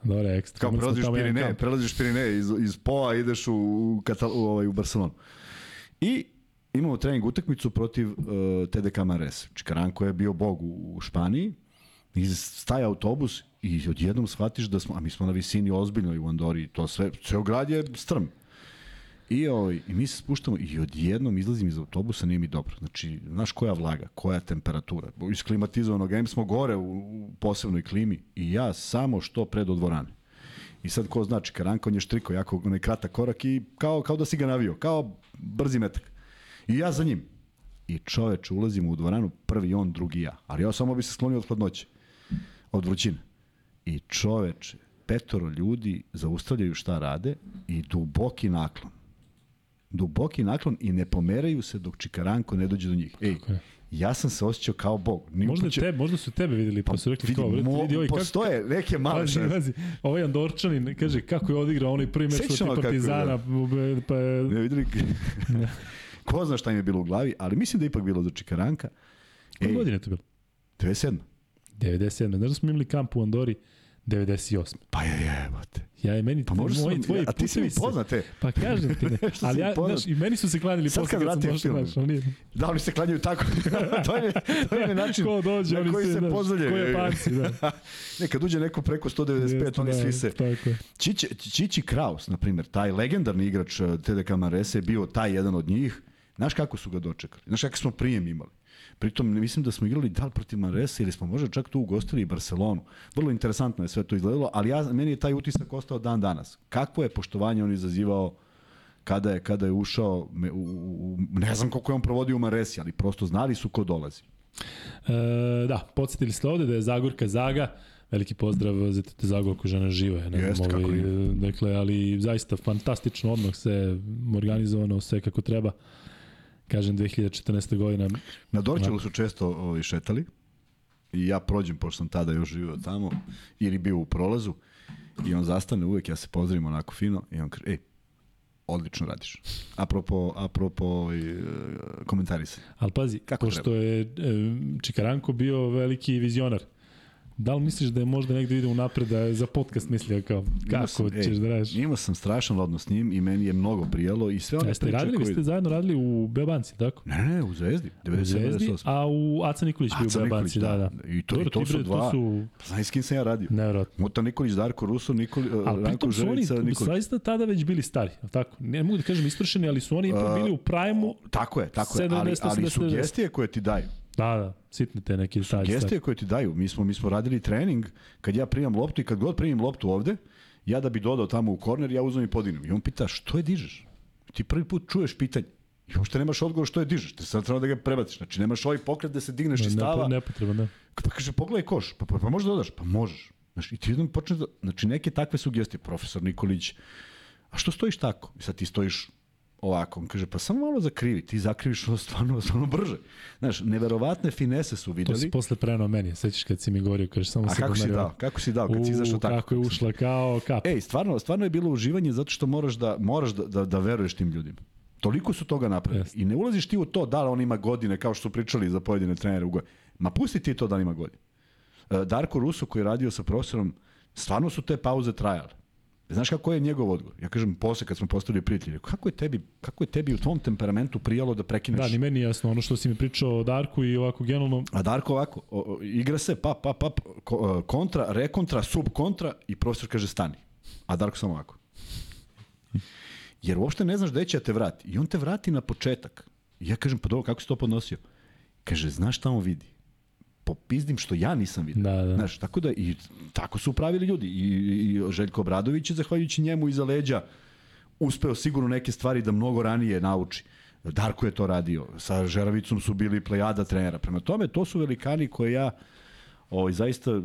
Andora je ekstra. Kao prelaziš Pirine, prelaziš Pirine iz, iz Poa, ideš u, u, Katal, u, ovaj, u Barcelonu. I imamo trening utakmicu protiv uh, TDK Mares. Čikaranko je bio bog u, u Španiji. I staje autobus i odjednom shvatiš da smo, a mi smo na visini ozbiljno u Andori, to sve, ceo grad je strm. I, ovaj, I mi se spuštamo i odjednom izlazim iz autobusa, nije mi dobro. Znači, znaš koja vlaga, koja temperatura. Iz klimatizovanog M smo gore u, u posebnoj klimi i ja samo što pred odvorane. I sad ko znači, Karanka, on je štriko, jako onaj kratak korak i kao, kao da si ga navio, kao brzi metak. I ja za njim. I čoveč, ulazimo u dvoranu, prvi on, drugi ja. Ali ja samo bi se sklonio od hladnoće, od vrućine. I čoveče, petoro ljudi zaustavljaju šta rade i duboki naklon duboki naklon i ne pomeraju se dok Čikaranko ne dođe do njih. Ej, okay. Ja sam se osjećao kao bog. Ni možda, te, možda su tebe videli, pa, pa su rekli vidi, kao, mo, vidi ovaj, postoje kako, neke male pazi, pazi, ovaj Andorčanin, kaže, kako je odigrao onaj prvi meč protiv Partizana. Pa, ne videli, ko zna šta im je bilo u glavi, ali mislim da je ipak bilo za Čikaranka. Koje godine to bilo? 97. 97. Znaš da smo imali kamp u Andori, 98. Pa je, je, te. Ja i meni, pa možda moji, tvoji a ti si mi poznate. Pa kažem ti ne. ali ja, znaš, i meni su se klanjali posle kad, kad sam došao, znaš, oni... Da, oni se klanjaju tako. to, je, to je način Ko dođe, na koji se, se pozdravljaju. Ko je panci, da. ne, kad uđe neko preko 195, Jeste, oni da, svi se... Tako. Čići, Čići Kraus, na primjer, taj legendarni igrač eh, TDK Marese, bio taj jedan od njih. Znaš kako su ga dočekali? Znaš kako smo prijem imali? Pritom, mislim da smo igrali dal protiv Manresa ili smo možda čak tu ugostili i Barcelonu. Vrlo interesantno je sve to izgledalo, ali ja, meni je taj utisak ostao dan danas. Kakvo je poštovanje on izazivao kada je, kada je ušao, u, u, ne znam koliko je on provodio u Manresi, ali prosto znali su ko dolazi. E, da, podsjetili ste ovde da je Zagorka Zaga, veliki pozdrav za te Zagorku žena živa je. Ne znam, ovaj, dakle, ali zaista fantastično odmah se organizovano, sve kako treba kažem 2014. godina. Na Dorčelu su često ovaj, šetali i ja prođem, pošto sam tada još živio tamo, ili bio u prolazu i on zastane uvek, ja se pozdravim onako fino i on kaže, ej, odlično radiš. Apropo, apropo ovaj, komentari se. Ali pazi, Kako pošto treba? je e, Čikaranko bio veliki vizionar, Da li misliš da je možda negde ide u napred da je za podcast mislio kao kako sam, ćeš ej, da radiš? Imao sam strašan odnos s njim i meni je mnogo prijelo i sve one Jeste priče radili, koji... ste zajedno radili u Beobanci, tako? Ne, ne, u Zvezdi, 97, u Zvezdi, a u Aca Nikolić bio u Beobanci, da, da. I to, Dobro, i to su dva, to su... Pa znaš s kim sam ja radio? Nevjerojatno. Muta Nikolić, Darko Ruso, Nikoli, ali Ranko Želica, Nikolić. Ali zaista tada već bili stari, tako? Ne mogu da kažem istrošeni, ali su oni ipak bili u prajmu. Tako je, tako je, ali, ali sugestije koje ti daju Da, da, sitne te neki detalji. Sugestije koje ti daju. Mi smo, mi smo radili trening, kad ja primam loptu i kad god primim loptu ovde, ja da bi dodao tamo u korner, ja uzmem i podignem. I on pita, što je dižeš? Ti prvi put čuješ pitanje. I uopšte nemaš odgovor što je dižeš. Ti sad treba da ga prebaciš. Znači nemaš ovaj pokret da se digneš ne, i stava. Ne, nepotreban, da. Pa kaže, pogledaj koš. Pa, pa, pa možeš da dodaš? Pa možeš. Znači, i ti jednom počneš da... Znači, neke takve sugestije. Profesor Nikolić, a što stojiš tako? I sad ti stojiš ovako, on kaže, pa samo malo zakrivi, ti zakriviš ono stvarno, stvarno brže. Znaš, neverovatne finese su videli. To si posle prenao meni, sećaš kad si mi govorio, kaže, samo A kako si dao, kako si dao, kad si izašao tako? Kako je ušla kao kap. Ej, stvarno, stvarno je bilo uživanje zato što moraš da, moraš da, da, da veruješ tim ljudima. Toliko su toga napravili. Yes. I ne ulaziš ti u to da li on ima godine, kao što su pričali za pojedine trenere u godine. Ma pusti ti to da li ima godine. E, Darko Ruso koji je radio sa profesorom, stvarno su te pauze trajale. Znaš kako je njegov odgovor? Ja kažem posle kad smo postali prijatelji, kako je tebi, kako je tebi u tvom temperamentu prijalo da prekineš? Da, ni meni jasno, ono što si mi pričao o Darku i ovako generalno. A Darko ovako, o, o, igra se pa pa pa kontra, rekontra, subkontra i profesor kaže stani. A Darko samo ovako. Jer uopšte ne znaš gde će da te vrati. I on te vrati na početak. I ja kažem, pa dobro, kako si to podnosio? Kaže, znaš šta on vidi? Popizdim što ja nisam vidio. Da, da. Znaš, tako da i tako su pravili ljudi. I, i Željko Obradović je, zahvaljujući njemu iza leđa, uspeo sigurno neke stvari da mnogo ranije nauči. Darko je to radio. Sa Žeravicom su bili plejada trenera. Prema tome, to su velikani koje ja ovaj, zaista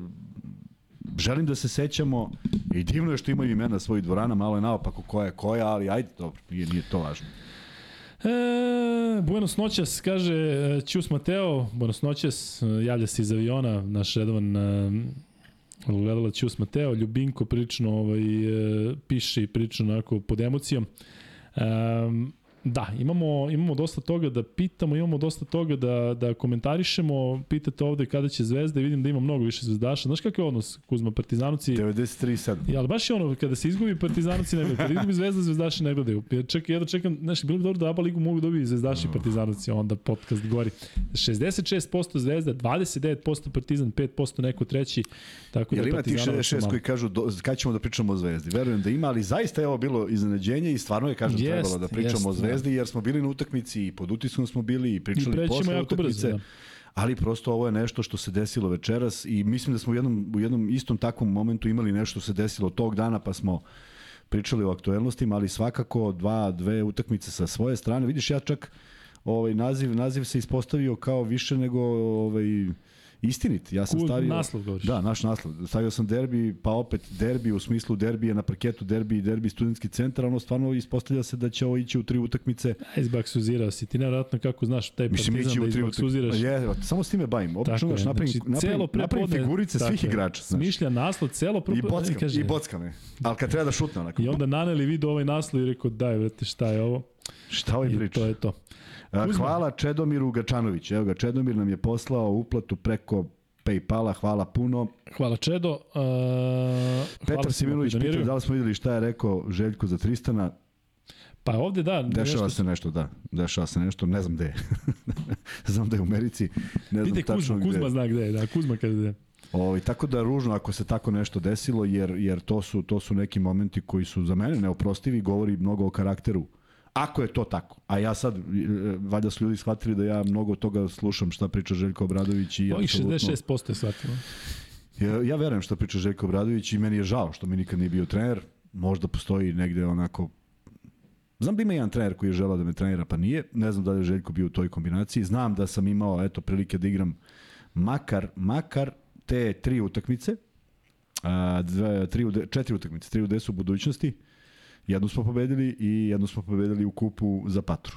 želim da se sećamo i divno je što imaju imena svojih dvorana, malo je naopako koja je koja, ali ajde, dobro, nije, nije to važno. E, buenos noćas, kaže Ćus Mateo, buenos noćas, javlja se iz aviona, naš redovan gledala Ćus Mateo, Ljubinko prilično ovaj, piše i prilično onako pod emocijom. Um, Da, imamo, imamo dosta toga da pitamo, imamo dosta toga da, da komentarišemo. Pitate ovde kada će Zvezda i vidim da ima mnogo više zvezdaša. Znaš kakav je odnos Kuzma Partizanovci? 93-7. Ja, ali baš je ono, kada se izgubi Partizanovci ne gledaju, kada izgubi Zvezda, zvezdaši ne gledaju. Čekaj, jedno čekam, znaš, bilo bi dobro da Aba Ligu mogu dobiti zvezdaši i Partizanovci, onda podcast gori. 66% Zvezda, 29% Partizan, 5% neko treći. Tako Jel da ima ti 66 koji kažu do, kad ćemo da pričamo o Zvezdi? Verujem da ima, ali zaista je ovo bilo iznenađenje i stvarno je, kažem, yes, trebalo da pričamo yes, o Zvezdi Zvezdi jer smo bili na utakmici i pod utiskom smo bili i pričali I posle utakmice. Brzo, da. Ali prosto ovo je nešto što se desilo večeras i mislim da smo u jednom, u jednom istom takvom momentu imali nešto što se desilo tog dana pa smo pričali o aktuelnostima, ali svakako dva, dve utakmice sa svoje strane. Vidiš, ja čak ovaj naziv naziv se ispostavio kao više nego ovaj istinit. Ja sam Kul, stavio naslov govoriš. Da, naš naslov. Stavio sam derbi, pa opet derbi u smislu derbije na parketu, derbi i derbi studentski centar, ono stvarno ispostavlja se da će ovo ići u tri utakmice. Izbaksuzirao si ti nevjerojatno kako znaš taj Mislim, partizan da izbaksuziraš. Je, samo s time bavim. Obično znaš, napravim, znači, napravim, napravim figurice tako svih igrača. Znaš. Smišlja naslov, celo pro... I bockam, kaže, i bockam me. Ali kad treba da šutne onako. I onda naneli video ovaj naslov i rekao daj, vrete, šta je ovo? Šta ovaj priča? to je to. Kuzma. Hvala Čedomiru Gačanović. Evo ga, Čedomir nam je poslao uplatu preko Paypala, hvala puno. Hvala Čedo. Uh, Petar Similović pita da li smo videli šta je rekao Željko za Tristana. Pa ovde da. Dešava nešto... se nešto, da. Dešava se nešto, ne znam gde je. znam da je u Americi. Ne znam Kuzma, tačno Kuzma gde. zna gde je, da, Kuzma kada je. Ovaj tako da ružno ako se tako nešto desilo jer jer to su to su neki momenti koji su za mene neoprostivi, govori mnogo o karakteru Ako je to tako. A ja sad, e, valjda su ljudi shvatili da ja mnogo toga slušam šta priča Željko Obradović i Ovih 66% je shvatilo. Ja, ja verujem šta priča Željko Obradović i meni je žao što mi nikad nije bio trener. Možda postoji negde onako Znam da ima jedan trener koji je želao da me trenira, pa nije. Ne znam da li je Željko bio u toj kombinaciji. Znam da sam imao eto prilike da igram makar, makar te tri utakmice, a, dve, tri, četiri utakmice, tri u desu budućnosti. Jednu smo pobedili i jednu smo pobedili u kupu za Patru.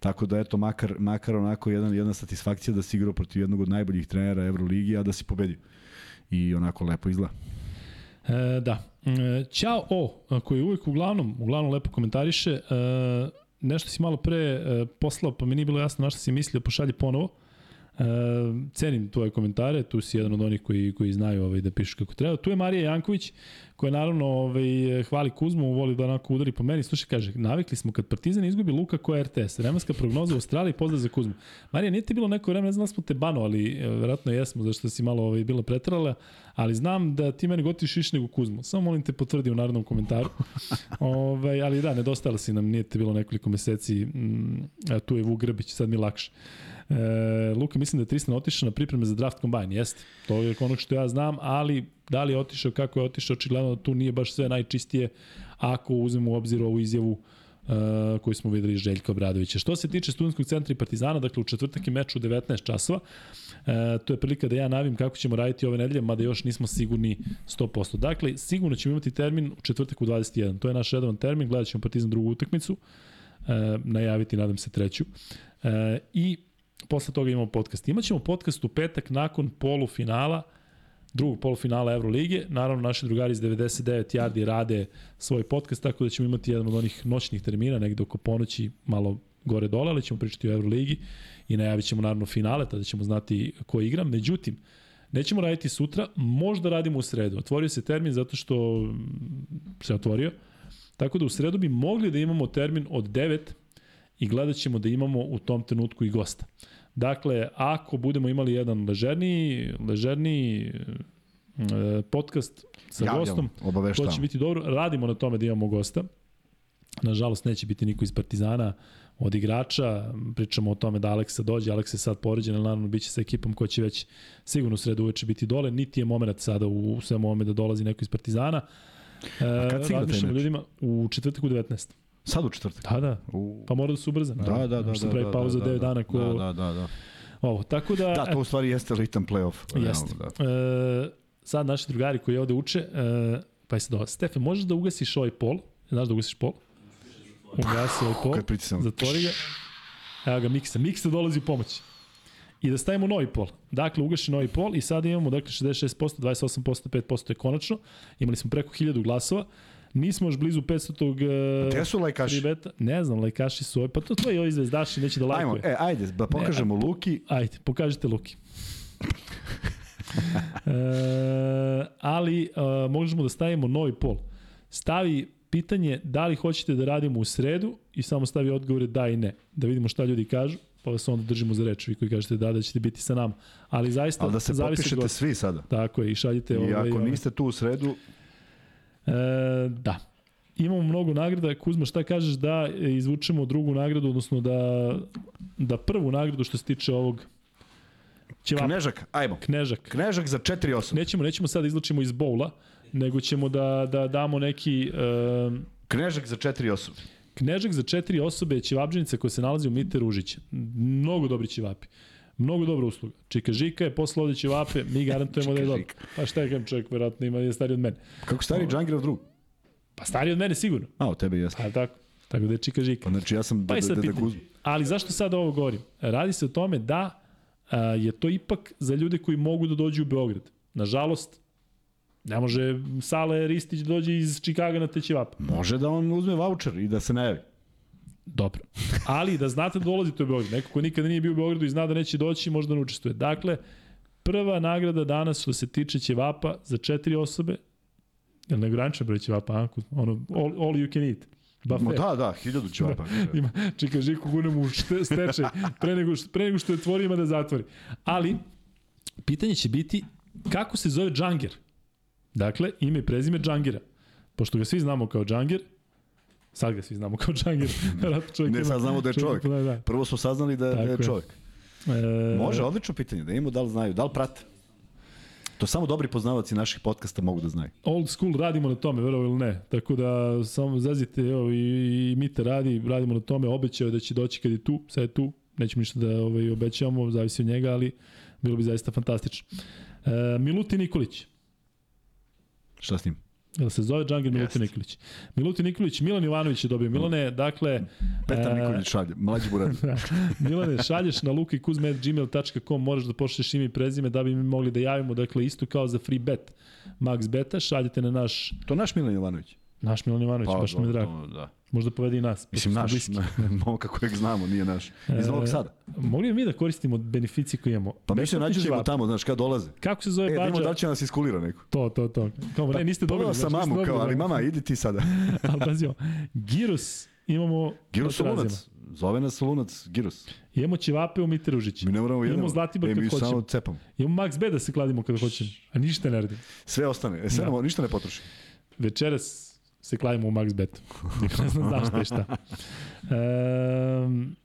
Tako da eto makar makar onako jedan jedna satisfakcija da si igrao protiv jednog od najboljih trenera Evroligi a da si pobedio. I onako lepo izgleda. E, da. E, Ćao O, koji uvijek uglavnom, uglavnom lepo komentariše, e, nešto si malo pre e, poslao, pa mi nije bilo jasno na što si mislio, pošalji ponovo. E, cenim tvoje komentare, tu si jedan od onih koji, koji znaju ovaj, da pišu kako treba. Tu je Marija Janković, koja naravno ovaj, hvali Kuzmu, voli da onako udari po meni. Slušaj, kaže, navikli smo kad Partizan izgubi Luka koja je RTS. Vremenska prognoza u Australiji, pozdrav za Kuzmu. Marija, nije ti bilo neko vreme, ne znam da smo te banovali, e, verovatno jesmo, zašto si malo ovaj, bila pretrala, ali znam da ti meni gotiš više nego Kuzmu. Samo molim te potvrdi u narodnom komentaru. ovaj, ali da, nedostala si nam, nije te bilo nekoliko meseci, mm, tu je Vuk Grbić, sad mi lakše. E, Luka, mislim da je Tristan otišao na pripreme za draft kombajn, jeste. To je ono što ja znam, ali da li je otišao, kako je otišao, očigledno da tu nije baš sve najčistije ako uzmemo u obzir ovu izjavu uh, koju smo videli Željka Obradovića. Što se tiče studentskog centra i Partizana, dakle u četvrtak je meč u 19 časova, uh, to je prilika da ja navim kako ćemo raditi ove nedelje, mada još nismo sigurni 100%. Dakle, sigurno ćemo imati termin u četvrtak u 21. To je naš redovan termin, gledat ćemo Partizan drugu utakmicu, uh, najaviti, nadam se, treću. Uh, I posle toga imamo podcast. Imaćemo podcast u petak nakon polufinala, drugog polufinala Evrolige. Naravno, naši drugari iz 99 Yardi rade svoj podcast, tako da ćemo imati jedan od onih noćnih termina, negde oko ponoći, malo gore dole, ali ćemo pričati o Evroligi i najavit ćemo naravno finale, tada ćemo znati ko igra. Međutim, nećemo raditi sutra, možda radimo u sredu. Otvorio se termin zato što se otvorio, tako da u sredu bi mogli da imamo termin od 9 i gledat ćemo da imamo u tom trenutku i gosta. Dakle, ako budemo imali jedan ležerniji, ležerniji e, podcast sa Javljam, gostom, to će biti dobro. Radimo na tome da imamo gosta. Nažalost, neće biti niko iz Partizana od igrača, pričamo o tome da Aleksa dođe, Aleksa je sad poređen, ali naravno biće sa ekipom ko će već sigurno u sredu uveče biti dole, niti je moment sada u svemu ovome da dolazi neko iz Partizana. A kad cigra taj meč? ljudima u četvrtak u 19. Sad u četvrtak? Da, da. U... Pa mora da se ubrza. Da, da, da. da, da, pravi pauza da, da, 9 dana ko... Da, da, da. da. Ovo, tako da... Da, to u stvari jeste elitan playoff. Jeste. Da. E, sad naši drugari koji ovde uče, e, pa je se dobro. Stefe, možeš da ugasiš ovaj pol? Znaš da ugasiš pol? Ugasi ovaj pol. Kad pritisam. Zatvori ga. Evo ga Miksa. Miksa dolazi u pomoć. I da stavimo novi pol. Dakle, ugaši novi pol i sad imamo dakle, 66%, 28%, 5% je konačno. Imali smo preko 1000 glasova. Nismo još blizu 500-tog... Uh, Gde su lajkaši? Pribeta. Ne znam, lajkaši su... Pa to, je ovaj zvezdaši, neće da lajkuje. Ajmo, e, ajde, da pokažemo ne, Luki. Ajde, pokažite Luki. e, ali uh, možemo da stavimo novi pol. Stavi pitanje da li hoćete da radimo u sredu i samo stavi odgovore da i ne. Da vidimo šta ljudi kažu, pa vas onda držimo za reč, vi koji kažete da, da ćete biti sa nama. Ali zaista... Ali da se popišete svi sada. Tako je, i šaljite... I ovaj, ako niste tu u sredu... E, da. Imamo mnogo nagrada. Kuzma, šta kažeš da izvučemo drugu nagradu, odnosno da, da prvu nagradu što se tiče ovog Ćevapa. Knežak, ajmo. Knežak. Knežak za četiri osobe. Nećemo, nećemo sad da izlučimo iz boula, nego ćemo da, da damo neki... Uh, Knežak za četiri osobe. Knežak za četiri osobe je ćevabđenica koja se nalazi u Mite Ružića. Mnogo dobri ćevapi. Mnogo dobra usluga. Čika Žika je posle ovde ćevape, mi garantujemo da je dobro. Pa šta je kajem čovjek, verovatno ima, je stari od mene. Kako stari Džangirov drug? Pa stari od mene sigurno. A, od tebe jeste. Pa tako. Tako da je Čika Žika. Pa znači ja sam pa da, da, da, da Ali zašto sad ovo govorim? Radi se o tome da a, je to ipak za ljude koji mogu da dođu u Beograd. Nažalost, ne može Sale Ristić da dođe iz Čikaga na Tećevapa. Može da on uzme voucher i da se najavi. Dobro. Ali da znate da dolazite u Beograd. Neko ko nikada nije bio u Beogradu i zna da neće doći, možda ne učestvuje. Dakle, prva nagrada danas što se tiče Ćevapa za četiri osobe, je li ograničen broj Ćevapa, a? ono, all, all you can eat. Buffet. Da, da, hiljadu ćevapa. Ima, čeka, Žiku gunem u stečaj, pre nego, što, pre nego što je otvori ima da zatvori. Ali, pitanje će biti kako se zove Džanger? Dakle, ime i prezime Džangira. Pošto ga svi znamo kao Džangir, sad ga svi znamo kao Džangir. ne, sad znamo da je čovjek. Da, da. Prvo smo saznali da, da je čovjek. E... Može, odlično pitanje, da imamo da li znaju, da li prate. To samo dobri poznavaci naših podcasta mogu da znaju. Old school radimo na tome, verovo ili ne. Tako da samo zazite, evo i, i Mite radi, radimo na tome, obećao da će doći kad je tu, sad je tu, nećemo ništa da ovaj, obećavamo, zavisi od njega, ali bilo bi zaista fantastično. E, Miluti Nikolić. Šta s njim? Jel se zove Džangir Milutin Nikolić? Milutin Nikolić, Milan Ivanović je dobio. Milane, dakle... Petar e, Nikolić šalje, mlađi burat. Da. Milane, šalješ na lukikuzme.gmail.com, možeš da pošleš ime i prezime da bi mi mogli da javimo, dakle, isto kao za free bet. Max Beta, šaljete na naš... To naš Milan Ivanović? Naš Milan Ivanović, pa, baš mi je drago. Da. Možda povedi i nas. Mislim, naš, momka kojeg znamo, nije naš. Iz Novog Sada. E, mogli bi mi da koristimo beneficije koje imamo? Pa mi se nađemo tamo, znaš, kad dolaze. Kako se zove e, bađa? E, da će nas iskulira neko. To, to, to. Kao, ne, pa, niste dobili. sam mamu, kao, ali mama, idi ti sada. ali pazimo, Girus imamo... Girus Lunac. Zove nas Lunac, Girus. Imamo ćevape u Miteružić. Mi ne moramo jedemo. Imamo Zlatibor e, kad hoćemo. Samo cepamo. Imamo Max B da se kladimo kada hoćemo. A ništa ne radimo. Sve ostane. E, sve da. ništa ne potroši. Večeras se kladimo u Max Bet. Niko ne zna znaš šta je šta. Um,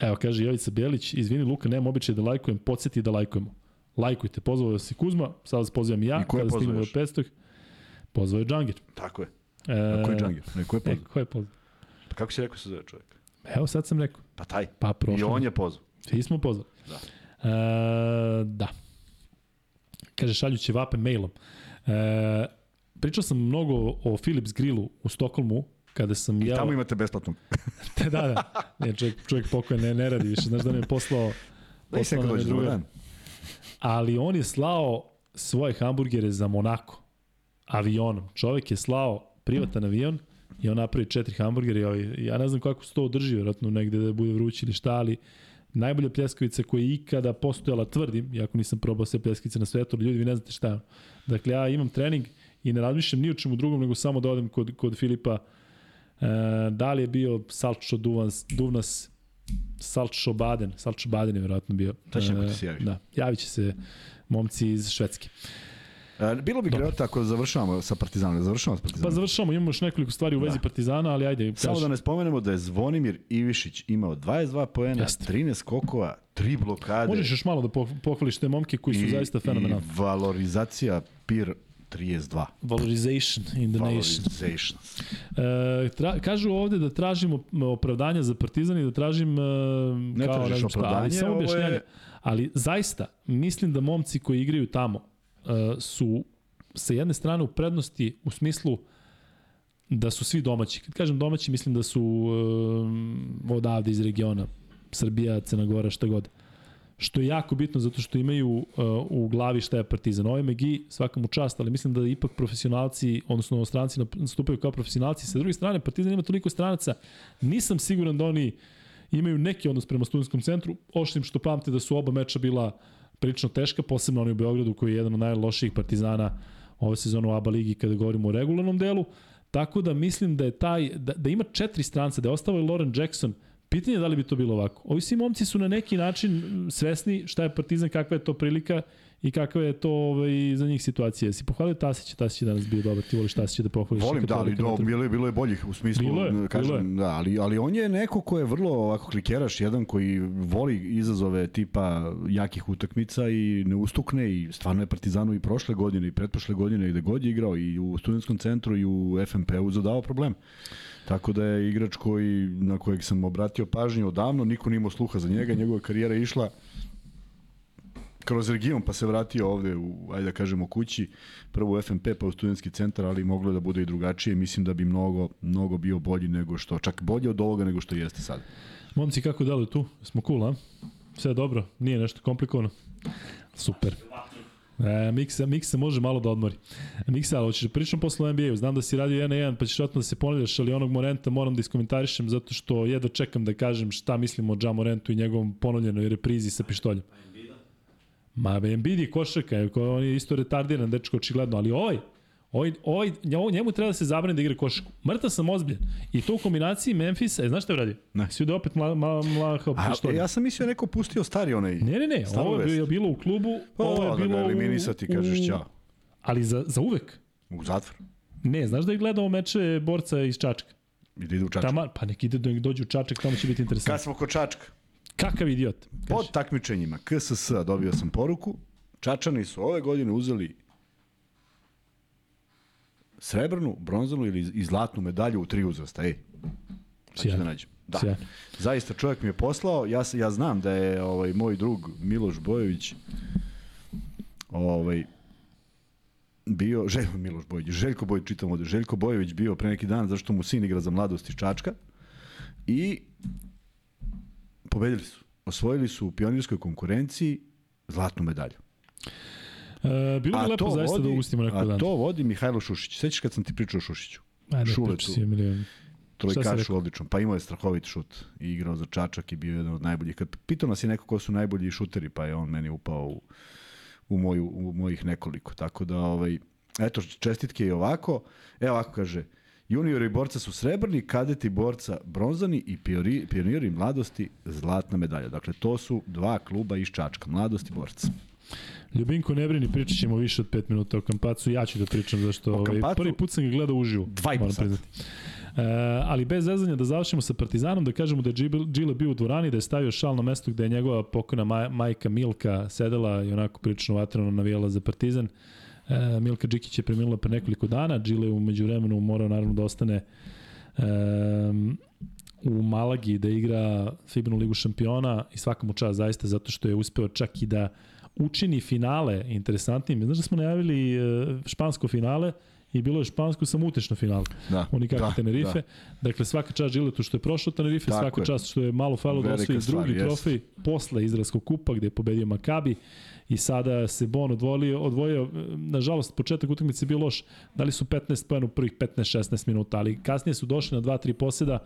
evo, kaže Jovica Bjelić, izvini Luka, nemam običaj da lajkujem, podsjeti da lajkujemo. Lajkujte, pozvao se Kuzma, sad vas pozivam i ja, I kada stignemo do 500. Pozvao je Džangir. Tako je. E, A ko je Džangir? Ne, ko je pozvao? E, ko je pozvao? Pa kako si rekao se zove čovjek? Evo sad sam rekao. Pa taj. Pa prošlo. I on je pozvao. Svi smo pozvali. Da. E, da. Kaže šaljući vape mailom. E, pričao sam mnogo o Philips Grillu u Stokholmu, kada sam I jeo... tamo imate besplatno. da, da. Ne, čovjek, čovjek pokoj ne, ne radi više. Znaš da mi je poslao... poslao dođe, druga. dan. Ali on je slao svoje hamburgere za Monako avionom. Čovjek je slao privatan avion i on napravi četiri hamburgere. Ja ne znam kako se to održi, vjerojatno negde da bude vrući ili šta, ali najbolja pljeskavica koja je ikada postojala, tvrdim, iako nisam probao sve pljeskavice na svetu, ali ljudi vi ne znate šta je. Dakle, ja imam trening i ne razmišljam ni o čemu drugom, nego samo da odem kod, kod Filipa. E, da li je bio Salčo Duvans, Duvnas, Salčo Baden, Salčo Baden je vjerojatno bio. Da će e, se javi. Da, javit će se momci iz Švedske. E, bilo bi greta ako završavamo sa Partizanom, završavamo sa Partizanom. Pa završavamo, imamo još nekoliko stvari u vezi da. Partizana, ali ajde. Samo kaži. da ne spomenemo da je Zvonimir Ivišić imao 22 poena, Jeste. 13 skokova, 3 blokade. Možeš još malo da pohvališ te momke koji su I, zaista fenomenalni. I valorizacija Pir 32. Valorization in the Valorization. nation. E, tra, kažu ovde da tražimo opravdanja za Partizan i da tražim e, ne kao, tražiš opravdanje, ali samo objašnjanje. Je... Ali zaista, mislim da momci koji igraju tamo e, su sa jedne strane u prednosti u smislu da su svi domaći. Kad kažem domaći, mislim da su e, odavde iz regiona. Srbija, Crna Gora, šta god. Uh, što je jako bitno zato što imaju uh, u glavi šta je Partizan. Ovo je Megi, svaka čast, ali mislim da ipak profesionalci, odnosno stranci nastupaju kao profesionalci. Sa druge strane, Partizan ima toliko stranaca, nisam siguran da oni imaju neki odnos prema studentskom centru, ošlim što pamte da su oba meča bila prilično teška, posebno oni u Beogradu koji je jedan od najlošijih Partizana ove sezone u ABA ligi kada govorimo o regularnom delu. Tako da mislim da je taj, da, da ima četiri stranca, da je ostao i Lauren Jackson, Pitanje je da li bi to bilo ovako. Ovi svi momci su na neki način svesni šta je Partizan, kakva je to prilika i kakva je to ovaj, za njih situacija. Si pohvalio Tasića, Tasić je danas bio dobar, ti voliš Tasića da pohvališ. Volim, da, ali do, bilo, je, bilo je boljih u smislu, bilo je, kažem, bilo je. da, ali, ali on je neko ko je vrlo ovako klikeraš, jedan koji voli izazove tipa jakih utakmica i ne ustukne i stvarno je Partizanu i prošle godine i pretprošle godine i gde god je igrao i u studentskom centru i u FNP-u zadao problem. Tako da je igrač koji, na kojeg sam obratio pažnju odavno, niko nije imao sluha za njega, njegova karijera je išla kroz region, pa se vratio ovde u, ajde da kažemo, kući, prvo u FNP, pa u studentski centar, ali moglo da bude i drugačije. Mislim da bi mnogo, mnogo bio bolji nego što, čak bolje od ovoga nego što jeste sad. Momci, kako deluju tu? Smo cool, a? Sve dobro? Nije nešto komplikovano? Super. E, Miksa, Miksa može malo da odmori. Miksa, ali hoćeš da pričam posle o NBA-u. Znam da si radio 1 na 1, pa ćeš vratno da se ponavljaš, ali onog Morenta moram da iskomentarišem zato što jedva čekam da kažem šta mislim o Ja Morentu i njegovom ponovljenoj reprizi sa pištoljem. Ma Embiid je košarka, on je isto retardiran dečko očigledno, ali ovaj, Ovaj, ovaj, njemu treba da se zabrani da igra košarku. Mrtav sam ozbiljen. I to u kombinaciji Memphisa, e, znaš šta je radio? Ne. Si da opet mla, mla, mla, kao A, ja sam mislio neko pustio stari onaj... Ne, ne, ne, ovo je bilo, bilo u klubu, o, ovo je da bilo da eliminisati, kažeš ćao. Ali za, za uvek. U zatvor. Ne, znaš da je gledao meče borca iz Čačka? I da ide u Čačak. Tamo, pa nek ide da dođe u Čačak, tamo će biti interesantno. Kad smo kod Čačka. Kakav idiot. Kaži. Pod takmičenjima KSS dobio sam poruku. Čačani su ove godine uzeli srebrnu, bronzanu ili i zlatnu medalju u tri uzrasta. Ej, Sjajno. da nađem. Da. Sjajno. Zaista čovjek mi je poslao, ja, ja znam da je ovaj moj drug Miloš Bojović ovaj, bio, Željko Miloš Bojović, Željko Bojović, čitam ovde, Željko Bojović bio pre neki dan zašto mu sin igra za mladost iz Čačka i pobedili su. Osvojili su u pionirskoj konkurenciji zlatnu medalju. E, bilo bi lepo zaista da ugustimo neko dan. A to vodi Mihajlo Šušić. Sećaš kad sam ti pričao o Šušiću? A ne, Šuletu. milion. Trojkašu odlično. Pa imao je strahovit šut i igrao za Čačak i bio jedan od najboljih. Kad pitao nas je neko ko su najbolji šuteri, pa je on meni upao u, u, moju, u mojih nekoliko. Tako da, ovaj, eto, čestitke i ovako. Evo ovako kaže, juniori borca su srebrni, kadeti borca bronzani i pioniri mladosti zlatna medalja. Dakle, to su dva kluba iz Čačka, mladosti borca. Ljubinko, ne brini, pričat ćemo više od 5 minuta o Kampacu. Ja ću da pričam, zašto ovaj, prvi put sam ga gledao uživo. Dva i po sata. E, ali bez zezanja da završimo sa Partizanom, da kažemo da je Džile bio u dvorani, da je stavio šal na mesto gde je njegova pokojna maj, majka Milka sedela i onako prilično vatrano navijala za Partizan. E, Milka Džikić je preminula pre nekoliko dana, Džile umeđu vremenu morao naravno da ostane e, u Malagi da igra Fibinu ligu šampiona i svaka mu čast zaista zato što je uspeo čak i da učini finale interesantnim. Znaš da smo najavili e, špansko finale i bilo je špansko samo utešno finale. Da, Unikakve da, Tenerife. Da. Dakle, svaka čast Žiletu što je prošao Tenerife, Tako svaka je. čast što je malo falo da osvoji drugi jest. trofej posle Izraelskog kupa gde je pobedio Makabi i sada se Bon odvojio, odvojio nažalost, početak utakmice je bio loš, dali su 15 pojena u prvih 15-16 minuta, ali kasnije su došli na 2-3 poseda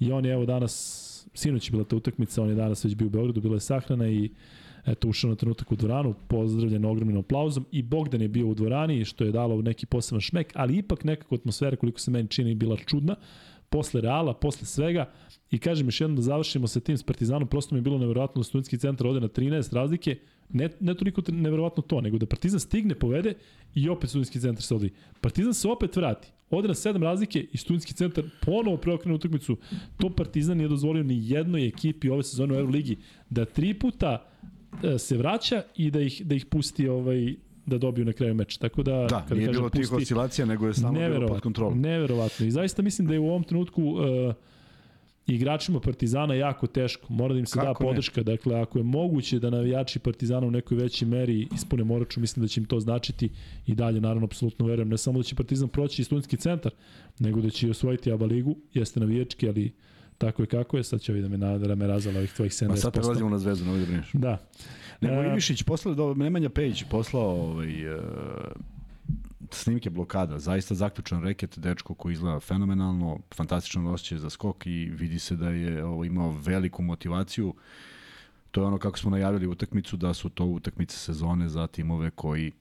i on je evo danas, sinoć je bila ta utakmica, on je danas već bio u Beogradu, bila je sahrana i eto, ušao na trenutak u dvoranu, pozdravljen ogromnim aplauzom i Bogdan je bio u dvorani, što je dalo neki poseban šmek, ali ipak nekako atmosfera, koliko se meni čini, bila čudna, posle Reala, posle svega. I kažem još jednom da završimo sa tim s Partizanom, prosto mi je bilo neverovatno da studentski centar ode na 13 razlike, ne, ne toliko neverovatno to, nego da Partizan stigne, povede i opet studentski centar se odi. Partizan se opet vrati, ode na 7 razlike i studentski centar ponovo preokrene utakmicu. To Partizan nije dozvolio ni jednoj ekipi ove sezone u Euroligi da tri puta se vraća i da ih, da ih pusti ovaj, da dobiju na kraju meča. Tako da, da kada nije kažem, bilo tih oscilacija, nego je samo bilo pod kontrolom. Neverovatno. I zaista mislim da je u ovom trenutku uh, igračima Partizana jako teško. Mora da im se Kako da podrška. Ne? Dakle, ako je moguće da navijači Partizana u nekoj većoj meri ispune moraču, mislim da će im to značiti i dalje, naravno, apsolutno verujem. Ne samo da će Partizan proći i studentski centar, nego da će i osvojiti Aba ligu. Jeste navijački, ali tako je kako je. Sad će ovi da me, da me razala ovih tvojih 70%. Ma sad prelazimo na zvezdu, ne da brineš. Da. Nego e, Ivišić poslao, Nemanja Pejić poslao ovaj, uh, snimke blokada, zaista zaključan reket, dečko koji izgleda fenomenalno, fantastičan osjećaj za skok i vidi se da je ovo, imao veliku motivaciju. To je ono kako smo najavili utakmicu, da su to utakmice sezone za timove koji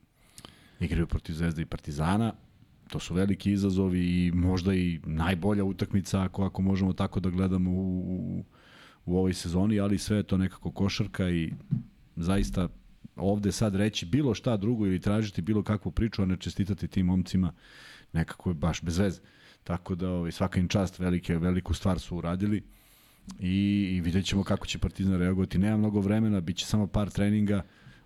igraju protiv Zvezda i Partizana. To su veliki izazovi i možda i najbolja utakmica ako, ako možemo tako da gledamo u, u, u ovoj sezoni, ali sve je to nekako košarka i zaista ovde sad reći bilo šta drugo ili tražiti bilo kakvu priču, a ne čestitati tim momcima, nekako je baš bez veze. Tako da ovaj, svaka im čast, velike, veliku stvar su uradili i, i vidjet ćemo kako će Partizan reagovati. Nema mnogo vremena, bit će samo par treninga,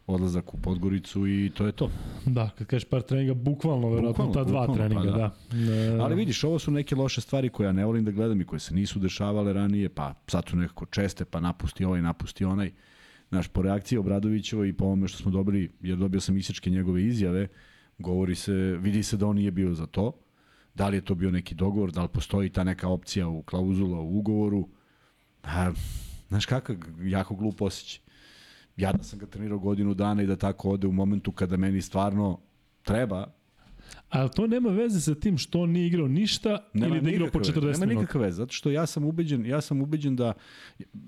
odlazak u Podgoricu i to je to. Da, kad kažeš par treninga, bukvalno, verovatno ta dva treninga, pa da. da. Ali vidić, ovo su neke loše stvari koje ja ne volim da gledam i koje se nisu dešavale ranije, pa sad su nekako česte, pa napusti ovaj, napusti onaj. Naš, po reakciji Obradovićeva i po ovome što smo dobili, jer dobio sam isječke njegove izjave, govori se, vidi se da on nije bio za to. Da li je to bio neki dogovor, da li postoji ta neka opcija u klauzula u ugovoru. A, znaš kakav, jako glup osjećaj. Ja da sam ga trenirao godinu dana i da tako ode u momentu kada meni stvarno treba, Ali to nema veze sa tim što on nije igrao ništa nema ili da igrao po 40 minuta. Nema nikakve veze, zato što ja sam ubeđen, ja sam ubeđen da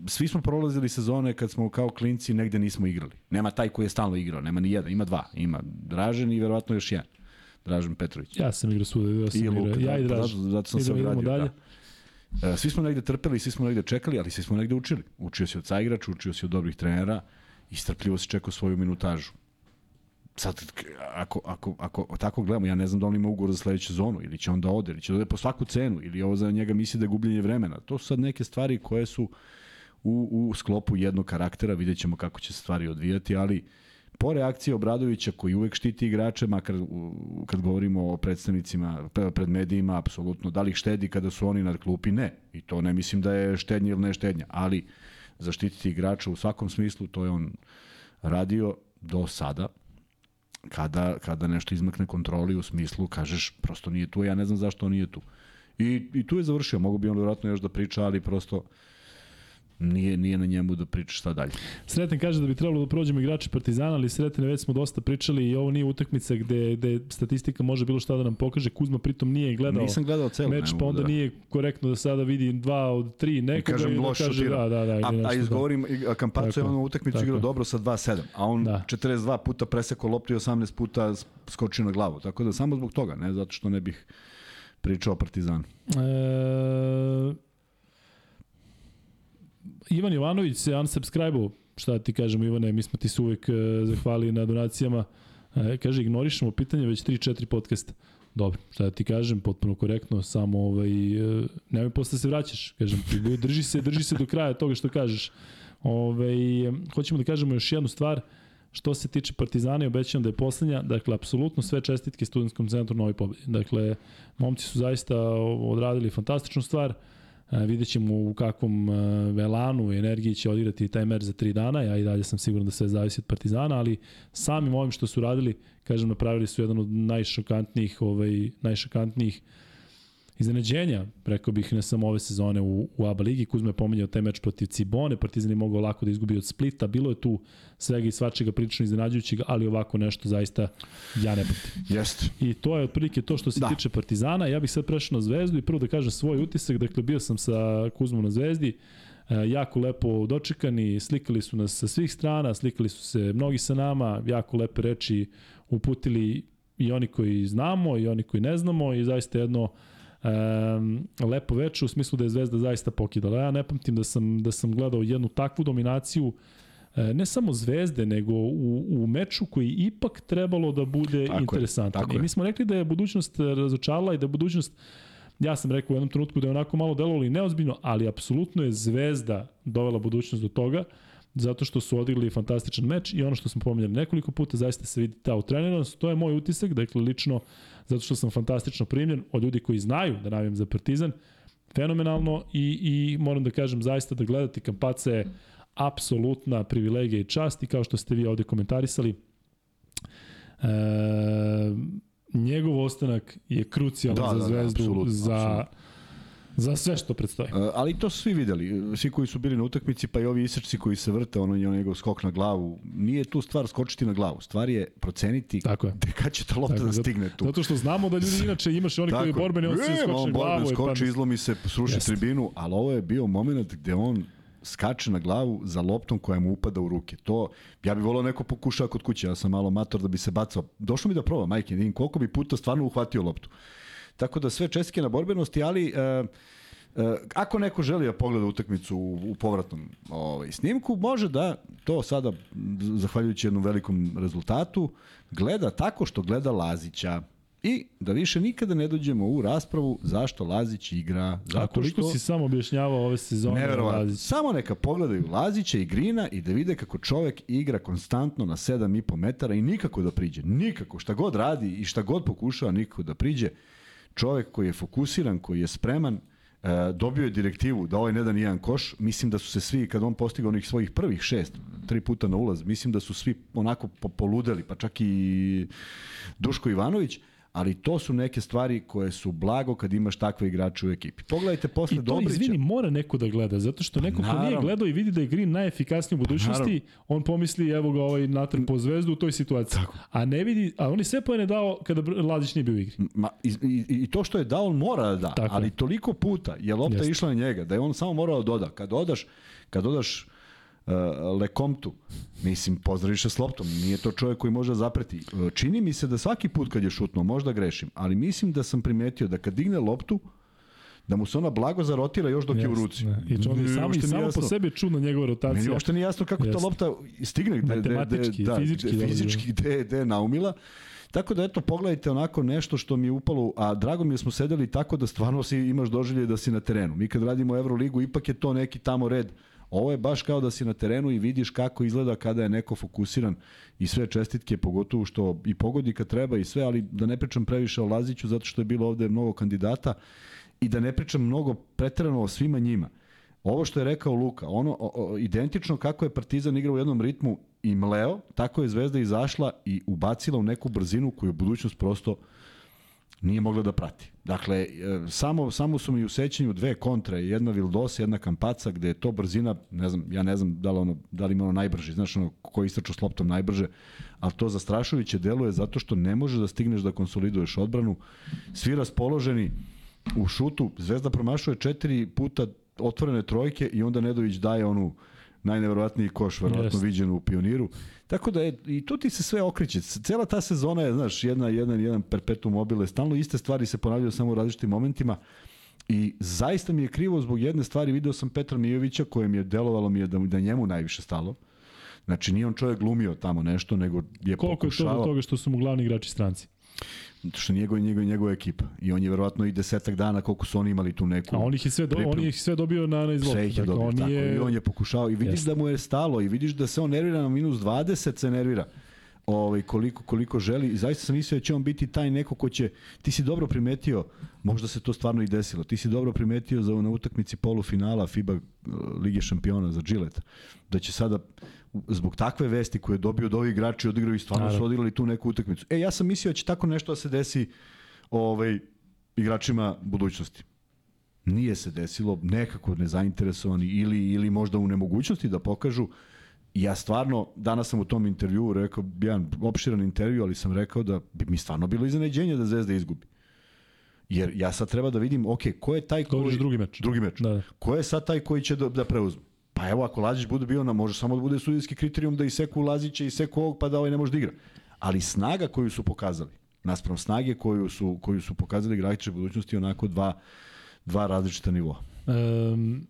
svi smo prolazili sezone kad smo kao klinci negde nismo igrali. Nema taj koji je stalno igrao, nema ni jedan, ima dva. Ima Dražen i verovatno još jedan. Dražen Petrović. Ja sam igrao svuda, ja sam I igrao. Ja da, i Dražen. Zato, zato sam se ogradio. Dalje. Da. E, svi smo negde trpeli, svi smo negde čekali, ali svi smo negde učili. Učio si od saigrača, učio si od dobrih trenera i strpljivo si čekao svoju minutažu sad, ako, ako, ako tako gledamo, ja ne znam da on ima ugovor za sledeću zonu, ili će on da ode, ili će da ode po svaku cenu, ili ovo za njega misli da je gubljenje vremena. To su sad neke stvari koje su u, u sklopu jednog karaktera, vidjet ćemo kako će se stvari odvijati, ali po reakciji Obradovića koji uvek štiti igrače, makar kad govorimo o predstavnicima pred medijima, apsolutno, da li štedi kada su oni na klupi? Ne. I to ne mislim da je štednja ili ne štednja, ali zaštititi igrača u svakom smislu, to je on radio do sada, kada, kada nešto izmakne kontroli u smislu, kažeš, prosto nije tu, ja ne znam zašto on nije tu. I, i tu je završio, mogu bi on vjerojatno još da priča, ali prosto nije, nije na njemu da priča šta dalje. Sreten kaže da bi trebalo da prođemo igrače Partizana, ali Sreten već smo dosta pričali i ovo nije utakmica gde, gde statistika može bilo šta da nam pokaže. Kuzma pritom nije gledao, Nisam gledao celu, meč, pa onda da. nije korektno da sada vidi dva od tri nekoga i, kažem, i da kaže da, da, da. A, a izgovorim, a Kampaco je ono utakmicu igrao dobro sa 2-7, a on da. 42 puta presekao loptu i 18 puta skočio na glavu. Tako da samo zbog toga, ne zato što ne bih pričao o Partizanu. E, Ivan Jovanović se unsubscribe-o, šta ti kažemo Ivane, mi smo ti se uvek uh, zahvali na donacijama. Uh, kaže, ignorišemo pitanje već 3-4 podcasta. Dobro, šta da ti kažem, potpuno korektno, samo ovaj, uh, nemoj posle se vraćaš, kažem ti, drži se, drži se do kraja toga što kažeš. Ovaj, hoćemo da kažemo još jednu stvar, što se tiče Partizana i obećam da je poslednja, dakle, apsolutno sve čestitke studentskom centru Novi pobedi. Dakle, momci su zaista odradili fantastičnu stvar, E, vidjet ćemo u kakvom velanu i energiji će odigrati taj meč za tri dana. Ja i dalje sam siguran da sve zavisi od Partizana, ali samim ovim što su radili, kažem, napravili su jedan od najšokantnijih, ovaj, najšokantnijih uh, iznenađenja, rekao bih, ne samo ove sezone u, u ABA ligi. Kuzma je pominjao taj meč protiv Cibone, Partizan je mogao lako da izgubi od Splita, bilo je tu svega i svačega prilično iznenađujućeg, ali ovako nešto zaista ja ne protiv. Jeste. I to je otprilike to što se da. tiče Partizana. Ja bih sad prešao na Zvezdu i prvo da kažem svoj utisak, dakle bio sam sa Kuzmom na Zvezdi, e, jako lepo dočekani, slikali su nas sa svih strana, slikali su se mnogi sa nama, jako lepe reči uputili i oni koji znamo i oni koji ne znamo i zaista jedno um, lepo veče u smislu da je Zvezda zaista pokidala. Ja ne pamtim da sam, da sam gledao jednu takvu dominaciju e, ne samo zvezde, nego u, u meču koji ipak trebalo da bude tako interesantan. Je, I mi smo rekli da je budućnost razočarala i da je budućnost Ja sam rekao u jednom trenutku da je onako malo delovalo i neozbiljno, ali apsolutno je Zvezda dovela budućnost do toga zato što su odigrali fantastičan meč i ono što smo pominjali nekoliko puta, zaista se vidi ta utreniranost. To je moj utisak, dakle lično, zato što sam fantastično primljen od ljudi koji znaju da navijam za Partizan, fenomenalno i, i moram da kažem zaista da gledati Kampaca je apsolutna privilegija i čast i kao što ste vi ovde komentarisali, e, njegov ostanak je krucijalan da, za da, da Zvezdu, da, apsolutno, za apsolutno Za sve što predstoji. Uh, ali to su svi videli, svi koji su bili na utakmici, pa i ovi isrčci koji se vrte, ono je njegov skok na glavu. Nije tu stvar skočiti na glavu, stvar je proceniti Tako je. kad će ta lopta Tako, da stigne tu. Zato što znamo da ljudi inače imaš oni koji borbeni, on se skoči na glavu. Skoči, pa... izlomi se, sruši Jest. tribinu, ali ovo je bio moment gde on skače na glavu za loptom koja mu upada u ruke. To, ja bih volao neko pokušao kod kuće, ja sam malo mator da bi se bacao. Došlo mi da probam, majke, vidim koliko bi puta stvarno uhvatio loptu. Tako da sve čestike na borbenosti, ali uh, Uh, ako neko želi da pogleda utakmicu u, u povratnom ovaj, snimku, može da to sada, zahvaljujući jednom velikom rezultatu, gleda tako što gleda Lazića. I da više nikada ne dođemo u raspravu zašto Lazić igra. Zato A koliko što... si samo objašnjavao ove sezone Lazić? Samo neka pogledaju Lazića i Grina i da vide kako čovek igra konstantno na 7,5 metara i nikako da priđe. Nikako. Šta god radi i šta god pokušava, nikako da priđe čovek koji je fokusiran, koji je spreman, e, dobio je direktivu da ovaj ne da nijedan koš, mislim da su se svi, kad on postigao onih svojih prvih šest, tri puta na ulaz, mislim da su svi onako poludeli, pa čak i Duško Ivanović, ali to su neke stvari koje su blago kad imaš takve igrače u ekipi. Pogledajte posle Dobrića. I to, Dobrića. izvini, mora neko da gleda, zato što neko ko nije gledao i vidi da je Green najefikasniji u budućnosti, on pomisli evo ga ovaj natrpao zvezdu u toj situaciji. Tako. A ne vidi, a on je sve pojene dao kada Lazić nije bio u igri. Ma, i, i, I to što je dao, on mora da da, Tako ali toliko puta je lopta Jeste. išla na njega, da je on samo morao da doda. Kad odaš, kad odaš uh, Lekomtu, mislim, pozdraviše s loptom, nije to čovjek koji može da zapreti. Uh, čini mi se da svaki put kad je šutno, možda grešim, ali mislim da sam primetio da kad digne loptu, da mu se ona blago zarotira još dok yes, je u ruci. Ne. I on je samo, i samo po sebi čudno njegova rotacija. Meni uopšte nije jasno kako yes. ta lopta stigne. Gde, Matematički, da, fizički. Gde, fizički, gde, gde je naumila. Tako da eto pogledajte onako nešto što mi je upalo, a drago mi je da smo sedeli tako da stvarno si imaš doživlje da si na terenu. Mi kad radimo Euroligu ipak je to neki tamo red Ovo je baš kao da si na terenu i vidiš kako izgleda kada je neko fokusiran i sve čestitke, pogotovo što i pogodi kad treba i sve, ali da ne pričam previše o Laziću zato što je bilo ovde mnogo kandidata i da ne pričam mnogo pretrano o svima njima. Ovo što je rekao Luka, ono o, o, identično kako je Partizan igrao u jednom ritmu i mleo, tako je Zvezda izašla i ubacila u neku brzinu koju budućnost prosto nije mogla da prati. Dakle, e, samo, samo su mi u sećanju dve kontre, jedna Vildosa, jedna Kampaca, gde je to brzina, ne znam, ja ne znam da li, ono, da li ima ono najbrže, znaš ono koji istraču s loptom najbrže, ali to zastrašujuće deluje zato što ne možeš da stigneš da konsoliduješ odbranu, svi raspoloženi u šutu, Zvezda promašuje četiri puta otvorene trojke i onda Nedović daje onu najneverovatniji koš, verovatno yes. viđen u pioniru. Tako da je, i tu ti se sve okreće. Cela ta sezona je, znaš, jedna, jedan, jedan perpetuum mobile. Stalno iste stvari se ponavljaju samo u različitim momentima. I zaista mi je krivo zbog jedne stvari. Video sam Petra Mijovića kojem je delovalo mi je da, da njemu najviše stalo. Znači nije on čovjek glumio tamo nešto, nego je Koliko pokušao... Koliko je to toga što su mu glavni igrači stranci? Što njegov njegov njegova ekipa i on je verovatno i desetak dana koliko su oni imali tu neku a on ih je sve do, on ih sve dobio na na izlog sve ih je dakle, dobio, on tako, je... i on je pokušao i vidiš Jest. da mu je stalo i vidiš da se on nervira na minus 20 se nervira ovaj, koliko, koliko želi. I zaista sam mislio da će on biti taj neko ko će, ti si dobro primetio, možda se to stvarno i desilo, ti si dobro primetio za na utakmici polufinala FIBA Lige šampiona za Gillette, da će sada zbog takve vesti koje je dobio od ovih igrača odigrao i stvarno Naravno. su odigrali tu neku utakmicu. E, ja sam mislio da će tako nešto da se desi ovaj, igračima budućnosti. Nije se desilo, nekako nezainteresovani ili, ili možda u nemogućnosti da pokažu. Ja stvarno, danas sam u tom intervju rekao, jedan opširan intervju, ali sam rekao da bi mi stvarno bilo iznenađenje da Zvezda izgubi. Jer ja sad treba da vidim, ok, ko je taj koji... drugi meč. Drugi meč. Da. Ko je sad taj koji će da, da preuzme? Pa evo, ako Lazić bude bio na, može samo da bude sudijski kriterijum da iseku Lazića i iseku ovog, pa da ovaj ne može da igra. Ali snaga koju su pokazali, naspram snage koju su, koju su pokazali igrači budućnosti onako dva, dva različita nivoa. Um,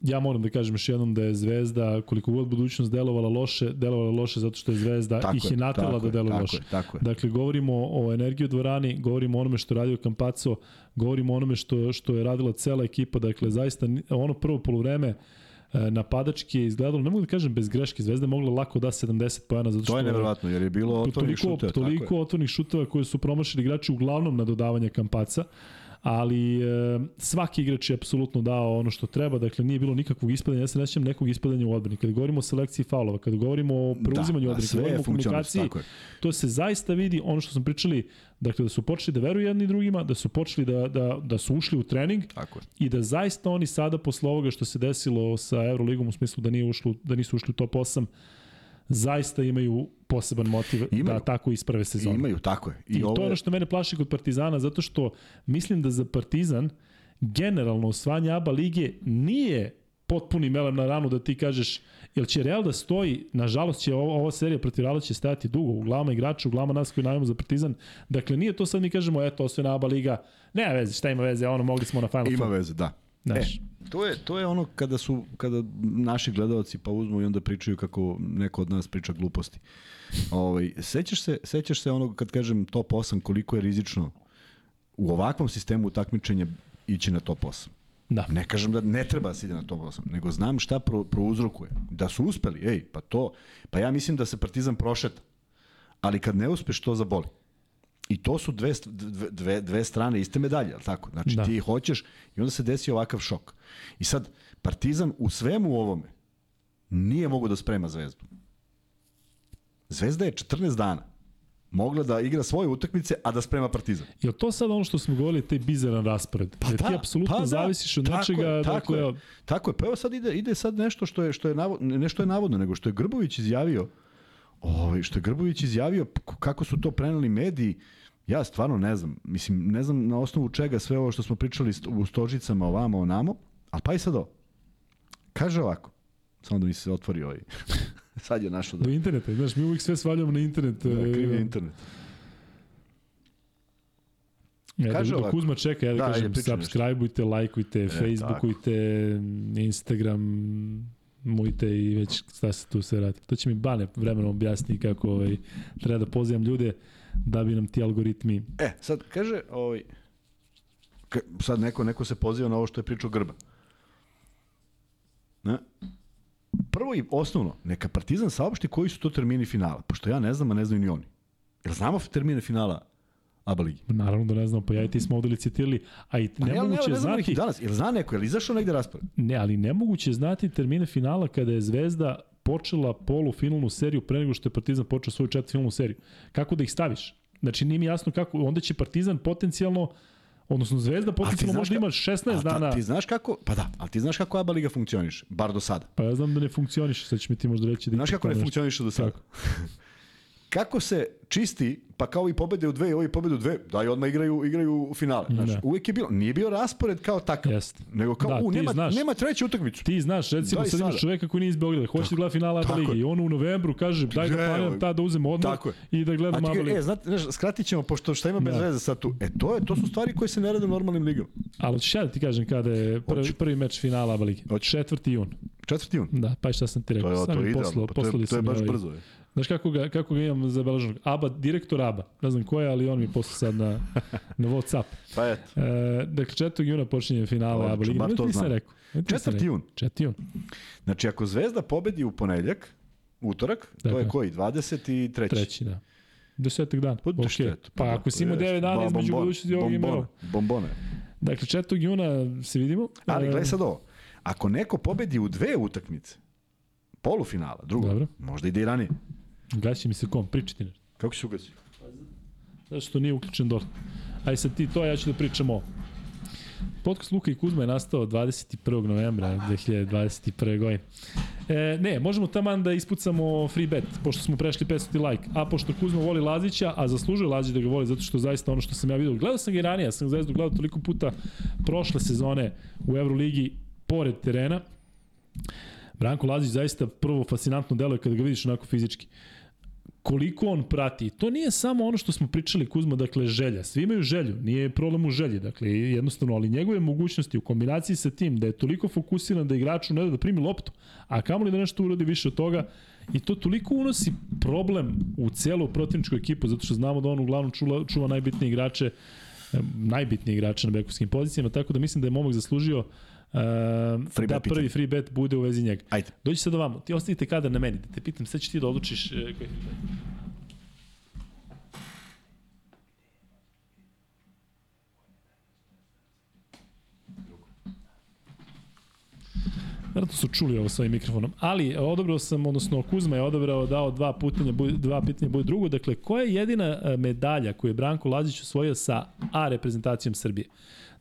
ja moram da kažem još jednom da je Zvezda, koliko god budućnost delovala loše, delovala loše zato što je Zvezda tako ih je natela da deluje loše. Je, tako je. Dakle, govorimo o energiji u dvorani, govorimo o onome što je radio Kampaco, govorimo o onome što, što je radila cela ekipa, dakle, zaista ono prvo polovreme, e, napadački je izgledalo, ne mogu da kažem bez greške, Zvezda mogla lako da 70 pojena zato što To je neverovatno jer je bilo otvornih šuteva. Toliko otvornih šuteva koje su promašili igrači uglavnom na dodavanje Kampaca ali e, svaki igrač je apsolutno dao ono što treba, dakle nije bilo nikakvog ispadanja, ja se nećem nekog ispadanja u odbrani. Kada govorimo o selekciji faulova, kada govorimo o preuzimanju da, odbrani, kada govorimo o komunikaciji, to se zaista vidi ono što smo pričali, dakle da su počeli da veruju jedni drugima, da su počeli da, da, da su ušli u trening Tako je. i da zaista oni sada posle ovoga što se desilo sa Euroligom u smislu da, nije ušlo, da nisu ušli u top 8, zaista imaju poseban motiv da imaju. da tako isprave sezonu. Imaju, tako je. I, I ovo... to je ono što mene plaši kod Partizana, zato što mislim da za Partizan generalno osvajanje ABA lige nije potpuni melem na ranu da ti kažeš jel će Real da stoji, nažalost će ova, ova serija protiv Reala će stajati dugo, u glama igrača, u glama nas koji najmo za Partizan. Dakle, nije to sad mi kažemo, eto, osvojena ABA liga, nema veze, šta ima veze, ono, mogli smo na Final Ima veze, da. Znaš. E, to je, to je ono kada su kada naši gledalci pa uzmu i onda pričaju kako neko od nas priča gluposti. Ovaj sećaš se sećaš se onog kad kažem top 8 koliko je rizično u ovakvom sistemu takmičenja ići na top 8. Da. Ne kažem da ne treba da se ide na top 8, nego znam šta pro, prouzrokuje. Da su uspeli, ej, pa to, pa ja mislim da se Partizan prošeta. Ali kad ne uspeš, to zaboli. I to su dve, dve, dve strane iste medalje, al tako? Znači da. ti hoćeš i onda se desi ovakav šok. I sad, Partizan u svemu ovome nije mogo da sprema Zvezdu. Zvezda je 14 dana mogla da igra svoje utakmice, a da sprema Partizan. Je to sad ono što smo govorili, taj bizaran raspored? Pa da, ti apsolutno pa da, zavisiš od tako nečega... Je, tako, dakle, je, tako je, pa evo sad ide, ide sad nešto što je, što je navodno, nešto je navodno, nego što je Grbović izjavio, ovaj, što je Grbović izjavio, kako su to preneli mediji, ja stvarno ne znam. Mislim, ne znam na osnovu čega sve ovo što smo pričali u stožicama ovamo, onamo, ali pa i sad ovo. Kaže ovako, samo da mi se otvori ovaj. sad je našo da... Do interneta, znaš, mi uvijek sve svaljamo na internet. Da, kriv je internet. Ja, Kaže da, ovako. Kuzma čeka, ja da, da kažem, subscribeujte, lajkujte, e, facebookujte, Instagram, mujte i već šta se tu sve radi. To će mi Bane vremenom objasniti kako ovaj, treba da pozivam ljude da bi nam ti algoritmi... E, sad kaže, ovaj, sad neko, neko se poziva na ovo što je pričao Grba. Ne? Prvo i osnovno, neka Partizan saopšti koji su to termini finala, pošto ja ne znam, a ne znaju ni oni. Jel znamo termine finala ABA ligi? Naravno da ne znam, pa ja i ti smo ovde licitirali, a i pa nemoguće ne, ne, znati... Danas, jel zna neko, jel izašao negde raspored? Ne, ali nemoguće znati termine finala kada je Zvezda počela polufinalnu seriju pre nego što je Partizan počeo svoju četvrtfinalnu seriju. Kako da ih staviš? Znači nije mi jasno kako, onda će Partizan potencijalno Odnosno Zvezda potencijalno možda ima 16 dana. Ti znaš kako, pa da, ali ti znaš kako ABA liga funkcioniše, bar do sada. Pa ja znam da ne funkcioniše, sad će mi ti možda reći da Znaš kako ne funkcioniše do sada? kako se čisti, pa kao i pobede u dve, i ovi pobede u dve, da i odmah igraju, igraju u finale. Znači, da. uvek je bilo, nije bio raspored kao takav. Jest. Nego kao, da, u, nema, znaš, nema treću utakmicu. Ti znaš, recimo da sad imaš čoveka koji nije iz Beograda, hoće da gleda finala ABA lige i on u novembru kaže, daj da planiram ta da uzem odmor i da gledam ABA lige. E, znate, znaš, skratit ćemo, pošto šta ima bez da. veze sad tu. E, to, je, to su stvari koje se ne rade u normalnim ligama. Ali ćeš ja da ti kažem kada je prvi, prvi meč finala ABA lige. 4. jun. 4. jun? Da, pa šta sam ti rekao. To je, to je idealno, pa to, je, to je baš ovaj, brzo. Je. Znaš kako ga, kako ga imam zabeleženog? Aba, direktor Aba. Ne znam ko je, ali on mi posle sad na, na Whatsapp. Pa eto. E, dakle, 4. juna počinje finale Aba Ligi. Ne, to znam. rekao. 4. jun. 4. jun. Znači, ako Zvezda pobedi u ponedeljak, utorak, dakle. to je koji? 23. Treći, da. Desetak dana. Pa, okay. pa, pa ako si imao 9 dana između budućnosti ovog imena. Bombone. Dakle, 4. juna se vidimo. Ali gledaj sad ovo. Ako neko pobedi u dve utakmice, polufinala, drugo, Dobro. možda ide i ranije. Gasi mi se kom, pričati nešto. Kako se ugasi? Zato što nije uključen DORT. Aj sad ti to, ja ću da pričam o. Podcast Luka i Kuzma je nastao 21. novembra 2021. godine. E, ne, možemo taman da ispucamo free bet, pošto smo prešli 500 like. A pošto Kuzma voli Lazića, a zaslužuje Lazić da ga voli, zato što zaista ono što sam ja vidio. Gledao sam ga i ranije, sam Zvezdu gledao toliko puta prošle sezone u Euroligi pored terena. Branko Lazić zaista prvo fascinantno deluje kada ga vidiš onako fizički koliko on prati. To nije samo ono što smo pričali Kuzma, dakle želja. Svi imaju želju, nije problem u želji, dakle jednostavno, ali njegove mogućnosti u kombinaciji sa tim da je toliko fokusiran da igraču ne da, da primi loptu, a kamoli da nešto uradi više od toga, I to toliko unosi problem u celu protivničku ekipu, zato što znamo da on uglavnom čuva, čuva najbitnije igrače, najbitnije igrače na bekovskim pozicijama, tako da mislim da je momak zaslužio Uh, free da prvi free bet bude u vezi njega. Ajde. Dođi sad ovamo, ti ostavite kadar na meni, da te pitam, sad ćeš ti da odlučiš uh, koji su čuli ovo sa ovim mikrofonom. Ali odobrao sam, odnosno Kuzma je odobrao, dao dva, pitanja, dva pitanja bude drugo. Dakle, koja je jedina e, medalja koju je Branko Lazić osvojio sa A reprezentacijom Srbije?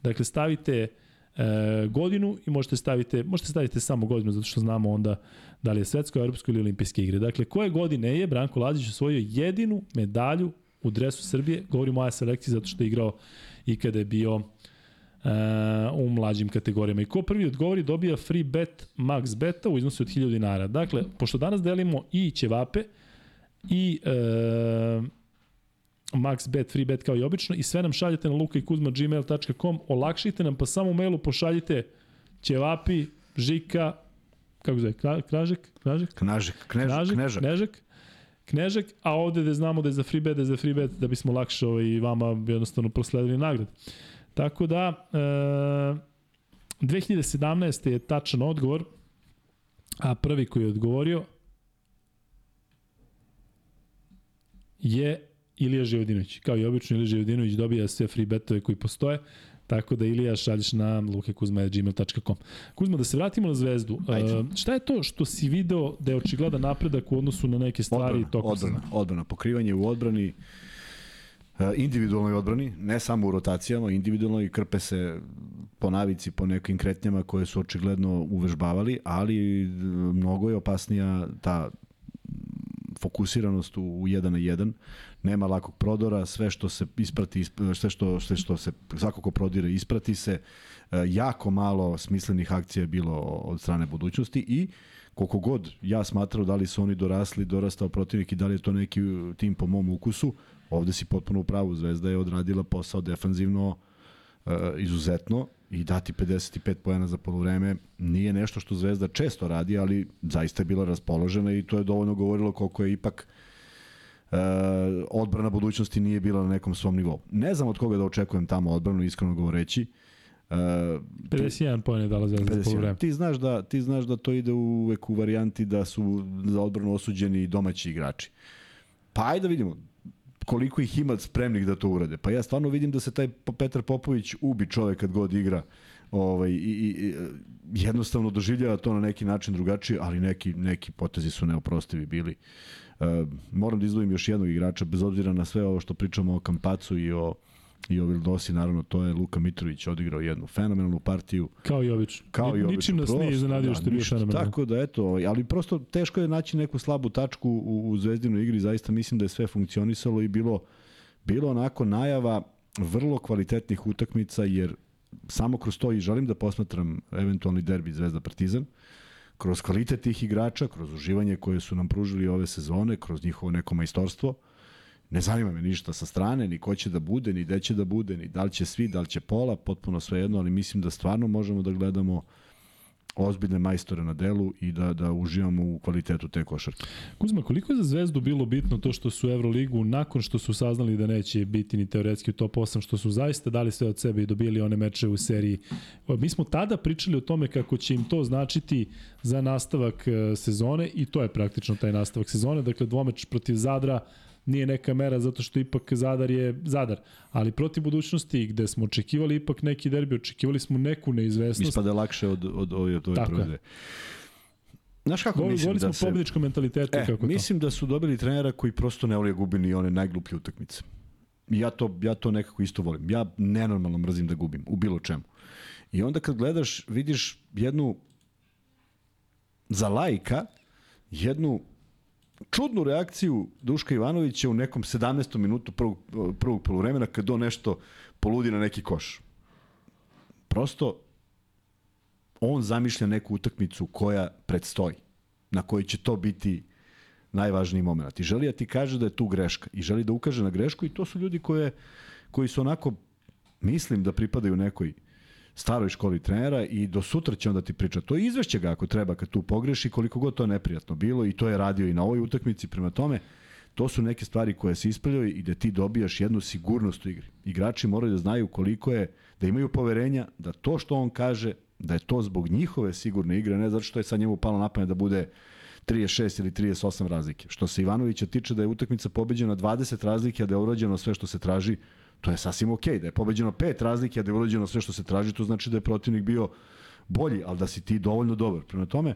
Dakle, stavite e, godinu i možete stavite, možete stavite samo godinu, zato što znamo onda da li je svetsko, evropsko ili olimpijske igre. Dakle, koje godine je Branko Lazić osvojio jedinu medalju u dresu Srbije? Govorimo o A selekciji zato što je igrao i kada je bio u mlađim kategorijama. I ko prvi odgovori dobija free bet max beta u iznosu od 1000 dinara. Dakle, pošto danas delimo i ćevape i e, max bet, free bet kao i obično i sve nam šaljete na lukaikuzma.gmail.com olakšite nam pa samo u mailu pošaljite ćevapi, žika, kako zove, kražek, kražek? Knažek, knež, knažek, knežak. Knežak, knežak, a ovde da znamo da je za free bet, da je za free bet, da bismo lakše ovaj, vama jednostavno prosledili nagradu. Tako da, e, 2017. je tačan odgovor, a prvi koji je odgovorio je Ilija Živodinović. Kao i obično, Ilija Živodinović dobija sve free betove koji postoje, tako da Ilija šalješ na lukekuzma.gmail.com. Kuzma, da se vratimo na zvezdu. Ajde. Uh, šta je to što si video da je očigledan napredak u odnosu na neke stvari odbrana, tokom odbrana, odbrana, pokrivanje u odbrani, E, individualnoj odbrani, ne samo u rotacijama, individualno i krpe se po navici, po nekim kretnjama koje su očigledno uvežbavali, ali e, mnogo je opasnija ta fokusiranost u, u 1 na 1, nema lakog prodora, sve što se isprati, sve što, sve što se svako ko prodire isprati se, e, jako malo smislenih akcija je bilo od strane budućnosti i koliko god ja smatrao da li su oni dorasli, dorastao protivnik i da li je to neki tim po mom ukusu, Ovde si potpuno u pravu, Zvezda je odradila posao defanzivno uh, izuzetno i dati 55 poena za polovreme nije nešto što Zvezda često radi, ali zaista je bila raspoložena i to je dovoljno govorilo koliko je ipak uh, odbrana budućnosti nije bila na nekom svom nivou. Ne znam od koga da očekujem tamo odbranu, iskreno govoreći. Uh, 51 poena je dala Zvezda za polovreme. Ti znaš da ti znaš da to ide uvek u varijanti da su za odbranu osuđeni domaći igrači. Pa ajde da vidimo koliko ih ima spremnih da to urade. Pa ja stvarno vidim da se taj Petar Popović ubi čovek kad god igra ovaj, i, i, jednostavno doživljava to na neki način drugačije, ali neki, neki potezi su neoprostivi bili. Uh, moram da izdvojim još jednog igrača, bez obzira na sve ovo što pričamo o Kampacu i o i o Vildosi, naravno, to je Luka Mitrović odigrao jednu fenomenalnu partiju. Kao i obično. Kao i obično. Ničim nas nije iznenadio da, što je bio fenomenalan. Tako da, eto, ovaj, ali prosto teško je naći neku slabu tačku u, u zvezdinoj igri, zaista mislim da je sve funkcionisalo i bilo, bilo onako najava vrlo kvalitetnih utakmica, jer samo kroz to i želim da posmatram eventualni derbi Zvezda Partizan, kroz kvalitet tih igrača, kroz uživanje koje su nam pružili ove sezone, kroz njihovo neko majstorstvo, Ne zanima me ništa sa strane, ni ko će da bude, ni gde će da bude, ni da li će svi, da li će pola, potpuno sve jedno, ali mislim da stvarno možemo da gledamo ozbiljne majstore na delu i da, da uživamo u kvalitetu te košarke. Kuzma, koliko je za Zvezdu bilo bitno to što su Euroligu, nakon što su saznali da neće biti ni teoretski u top 8, što su zaista dali sve od sebe i dobili one meče u seriji. Mi smo tada pričali o tome kako će im to značiti za nastavak e, sezone i to je praktično taj nastavak sezone. Dakle, dvomeč protiv Zadra, nije neka mera zato što ipak Zadar je Zadar. Ali protiv budućnosti gde smo očekivali ipak neki derbi, očekivali smo neku neizvesnost. Ispada lakše od, od, ove, od ove Tako prve. Znaš kako Goli, mislim da se... pobjedičkom mentalitetu. E, kako mislim to? da su dobili trenera koji prosto ne voli da gubi ni one najgluplje utakmice. Ja to, ja to nekako isto volim. Ja nenormalno mrzim da gubim, u bilo čemu. I onda kad gledaš, vidiš jednu za lajka, jednu čudnu reakciju Duška Ivanovića u nekom 17. minutu prvog, prvog polovremena kad on nešto poludi na neki koš. Prosto on zamišlja neku utakmicu koja predstoji, na kojoj će to biti najvažniji moment. I želi da ti kaže da je tu greška i želi da ukaže na grešku i to su ljudi koje, koji su onako, mislim da pripadaju nekoj staroj školi trenera i do sutra će onda ti priča. To izvešće ga ako treba kad tu pogreši, koliko god to neprijatno bilo i to je radio i na ovoj utakmici. Prema tome, to su neke stvari koje se ispravljaju i da ti dobijaš jednu sigurnost u igri. Igrači moraju da znaju koliko je, da imaju poverenja, da to što on kaže, da je to zbog njihove sigurne igre, ne zato što je sad njemu palo na pamet da bude 36 ili 38 razlike. Što se Ivanovića tiče da je utakmica pobeđena 20 razlike, a da je urađeno sve što se traži, to je sasvim okej. Okay. Da je pobeđeno 5 razlike, a da je urađeno sve što se traži, to znači da je protivnik bio bolji, ali da si ti dovoljno dobar. Prema tome,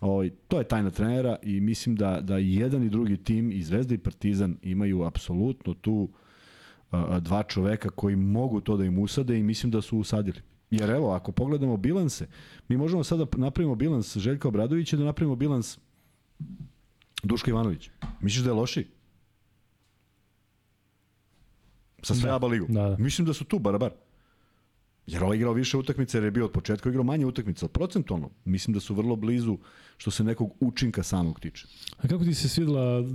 ovaj, to je tajna trenera i mislim da, da jedan i drugi tim, i Zvezda i Partizan, imaju apsolutno tu a, dva čoveka koji mogu to da im usade i mislim da su usadili. Jer evo, ako pogledamo bilanse, mi možemo sada da napravimo bilans Željka Obradovića da napravimo bilans Duška Ivanović. Misliš da je loši? Sa sve da. ABA ligu. Da, da. Mislim da su tu, bar, bar. Jer ovaj igrao više utakmice jer je bio od početka igrao manje utakmica, procentualno. Mislim da su vrlo blizu što se nekog učinka samog tiče. A kako ti se svidela uh,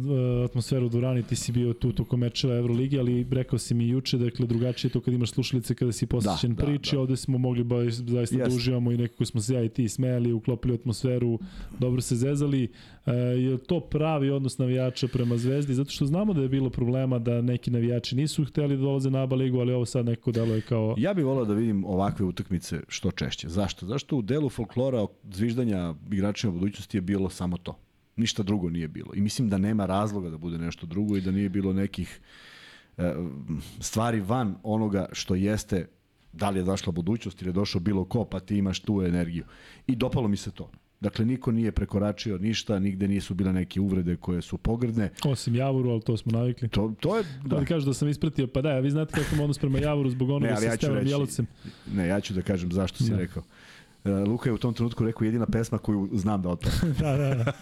atmosfera u Durani? Ti si bio tu toko mečeva Euroligi, ali rekao si mi juče, dakle drugačije je to kad imaš slušalice kada si posjećen da, priči, da, da. ovde smo mogli ba, zaista yes. da uživamo i nekako smo se ja i ti smejali, uklopili atmosferu, dobro se zezali. Uh, je to pravi odnos navijača prema Zvezdi? Zato što znamo da je bilo problema da neki navijači nisu hteli da dolaze na ABA ligu, ali ovo sad neko delo je kao... Ja bih volao da vidim ovakve utakmice što češće. Zašto? Zašto u delu folklora zviždanja igračima budućnosti je bilo samo to. Ništa drugo nije bilo. I mislim da nema razloga da bude nešto drugo i da nije bilo nekih e, stvari van onoga što jeste da li je došla budućnost ili je došao bilo ko, pa ti imaš tu energiju. I dopalo mi se to. Dakle, niko nije prekoračio ništa, nigde nisu bile neke uvrede koje su pogrdne. Osim Javuru, ali to smo navikli. To, to je... Da. da kažu da sam ispratio, pa da, a vi znate kako odnos prema Javuru zbog onoga sa ja Stevanom. Ne, ja ću da kažem zašto si da. rekao. E, Luka je u tom trenutku rekao jedina pesma koju znam da otpeva. da, da, da.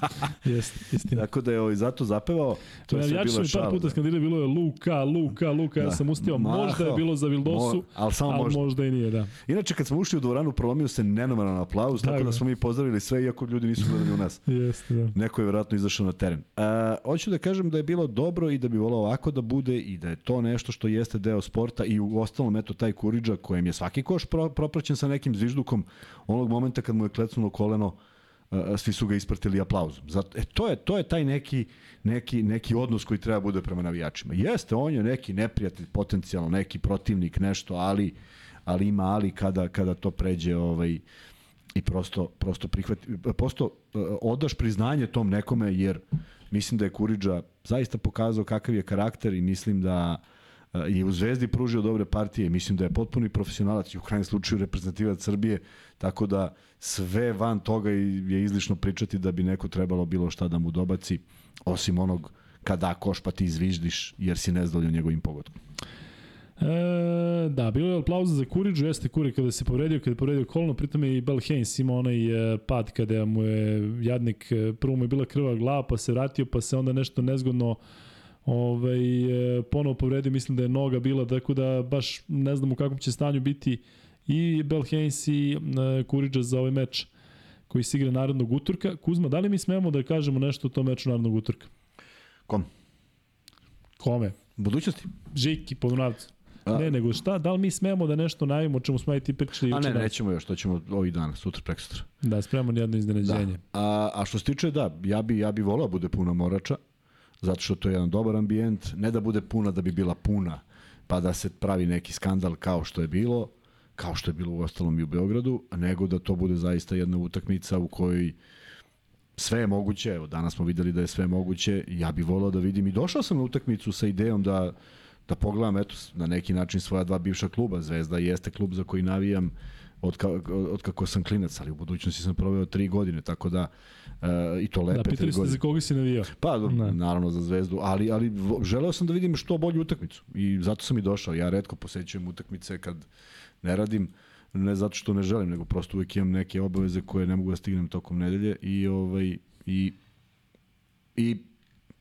Jeste, istina. Tako da je ovaj zato zapevao. To je ja bilo par puta skandili bilo je Luka, Luka, Luka, da. ja sam ustio, Maho, možda je bilo za Vildosu, mo, ali, samo ali možda. možda i nije, da. Inače kad smo ušli u dvoranu prolomio se nenormalan aplauz, tako, tako da smo mi pozdravili sve iako ljudi nisu gledali u nas. Jeste, da. Neko je verovatno izašao na teren. A, hoću da kažem da je bilo dobro i da bi volao ovako da bude i da je to nešto što jeste deo sporta i u ostalom eto taj Kuriđa kojem je svaki koš pro, propraćen sa nekim zviždukom onog momenta kad mu je klecnulo koleno, svi su ga ispratili aplauzom. Zato, e, to, je, to je taj neki, neki, neki odnos koji treba bude prema navijačima. Jeste, on je neki neprijatelj, potencijalno neki protivnik, nešto, ali, ali ima ali kada, kada to pređe ovaj, i prosto, prosto prihvati, prosto odaš priznanje tom nekome, jer mislim da je Kuriđa zaista pokazao kakav je karakter i mislim da uh, je u Zvezdi pružio dobre partije, mislim da je potpuni profesionalac i u krajnjem slučaju reprezentativac Srbije, tako da sve van toga je izlišno pričati da bi neko trebalo bilo šta da mu dobaci, osim onog kada koš pa ti izviždiš jer si nezadovoljan njegovim pogodkom. E, da, bilo je aplauza za Kuriđu, jeste Kuri kada se povredio, kada je povredio kolno, pritom je i Bel Haynes imao onaj e, pad kada mu je jadnik, e, prvo mu je bila krva glava, pa se vratio, pa se onda nešto nezgodno ovaj, e, ponovo povredio, mislim da je noga bila, tako da baš ne znam u kakvom će stanju biti i Belhens i e, Kuriđa za ovaj meč koji se igra narodnog utorka. Kuzma, da li mi smemo da kažemo nešto o tom meču narodnog utorka? Kom? Kome? Budućnosti? Žiki, Podunavcu. A, ne, nego šta, da li mi smemo da nešto najavimo o čemu smo i ti pričali A ne, da? nećemo još, to ćemo ovih dana, sutra, preko sutra. Da, spremamo nijedno iznenađenje. Da. A, a što se tiče, da, ja bi, ja bi volao da bude puno morača, zato što to je jedan dobar ambijent, ne da bude puna da bi bila puna, pa da se pravi neki skandal kao što je bilo, kao što je bilo u ostalom i u Beogradu, nego da to bude zaista jedna utakmica u kojoj sve je moguće, evo danas smo videli da je sve moguće, ja bih volao da vidim i došao sam na utakmicu sa idejom da da pogledam eto na neki način svoja dva bivša kluba, Zvezda jeste klub za koji navijam, od, ka, od kako sam klinac, ali u budućnosti sam proveo tri godine, tako da uh, i to lepe da, tri godine. Da, pitali za koga si navijao. Pa, ne. naravno za Zvezdu, ali, ali želeo sam da vidim što bolju utakmicu i zato sam i došao. Ja redko posećujem utakmice kad ne radim, ne zato što ne želim, nego prosto uvijek imam neke obaveze koje ne mogu da stignem tokom nedelje i, ovaj, i, i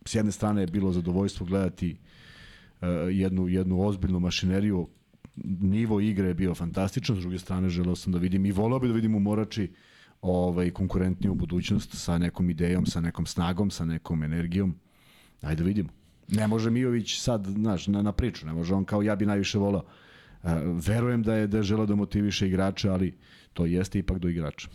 s jedne strane je bilo zadovoljstvo gledati uh, jednu, jednu ozbiljnu mašineriju nivo igre je bio fantastičan, s druge strane želeo sam da vidim i volao bih da vidim u Morači ovaj, konkurentniji u budućnost sa nekom idejom, sa nekom snagom, sa nekom energijom. Ajde da vidimo. Ne može Mijović sad, znaš, na, na priču, ne može on kao ja bi najviše volao. Uh, verujem da je da je želeo da motiviše igrače, ali to jeste ipak do igrača.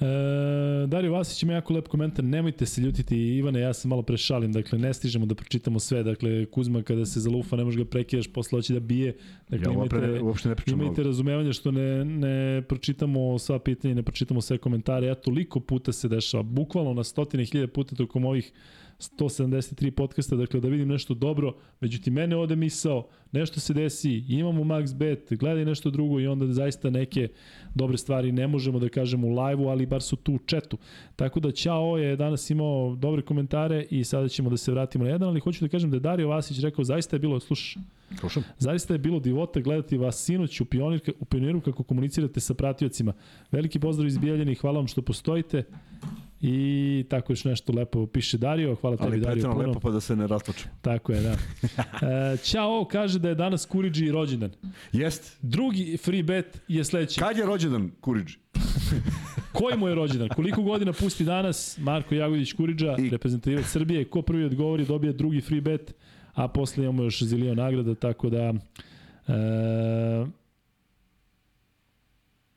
E, Dario Vasić ima jako lep komentar, nemojte se ljutiti Ivane, ja se malo prešalim, dakle ne stižemo da pročitamo sve, dakle Kuzma kada se zalufa ne može ga prekidaš, posle hoće da bije, dakle ja, imajte, ne, uopšte ne imajte razumevanje što ne, ne pročitamo sva pitanja, ne pročitamo sve komentare, ja toliko puta se dešava, bukvalno na stotine hiljade puta tokom ovih 173 podcasta, dakle da vidim nešto dobro, međutim mene ode misao, nešto se desi, imamo max bet, gledaj nešto drugo i onda zaista neke dobre stvari ne možemo da kažemo u live-u, ali bar su tu u četu. Tako da Ćao je danas imao dobre komentare i sada ćemo da se vratimo na jedan, ali hoću da kažem da je Dario Vasić rekao zaista je bilo, slušaj, Slušam. Zaista je bilo divota gledati vas sinoć u, pionir, u pioniru kako komunicirate sa pratiocima. Veliki pozdrav iz Bijeljeni, hvala vam što postojite. I tako još nešto lepo piše Dario, hvala tebi Dario. Ali lepo pa da se ne rasplaču. Tako je, da. E, Ćao kaže da je danas Kuriđi rođendan. Jest. Drugi free bet je sledeći. Kad je rođendan Kuriđi? Koji mu je rođendan? Koliko godina pusti danas Marko Jagodić Kuriđa, I... reprezentativac Srbije? Ko prvi odgovori dobije drugi free bet, a posle imamo još zilio nagrada, tako da... E,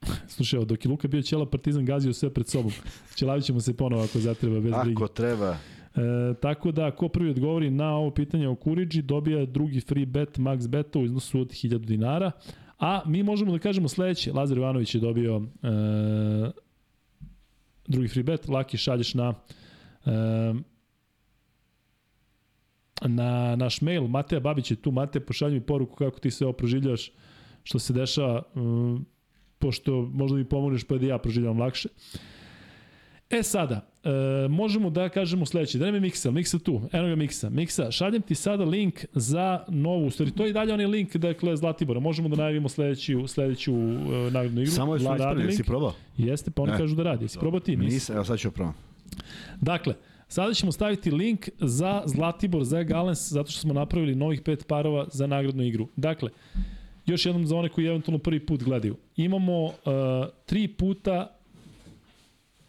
Slušaj, dok je Luka bio Ćela, Partizan gazio sve pred sobom. Ćelavit ćemo se ponovo ako zatreba, bez brige. Ako treba. E, tako da, ko prvi odgovori na ovo pitanje o Kuriđi, dobija drugi free bet max beta u iznosu od 1000 dinara. A mi možemo da kažemo sledeće. Lazar Ivanović je dobio e, drugi free bet. Laki šalješ na e, na naš mail. Mateja Babić je tu. Mateja, pošalji mi poruku kako ti se ovo proživljaš, što se dešava. E, pošto možda mi pomogneš pa da ja proživljam lakše. E sada, e, možemo da kažemo sledeće, da nema Miksa, Miksa tu, eno ga Miksa. Miksa, šaljem ti sada link za novu, u stvari to je dalje onaj link, dakle, Zlatibora, možemo da najavimo sledeću, sledeću uh, nagradnu igru. Samo je što ispravljeno, jesi probao? Jeste, pa oni e, kažu da radi, jesi probao ti? Nisi. Nisam, evo sad ću probao. Dakle, Sada ćemo staviti link za Zlatibor, za Galens, zato što smo napravili novih pet parova za nagradnu igru. Dakle, još jednom za one koji eventualno prvi put gledaju. Imamo uh, tri puta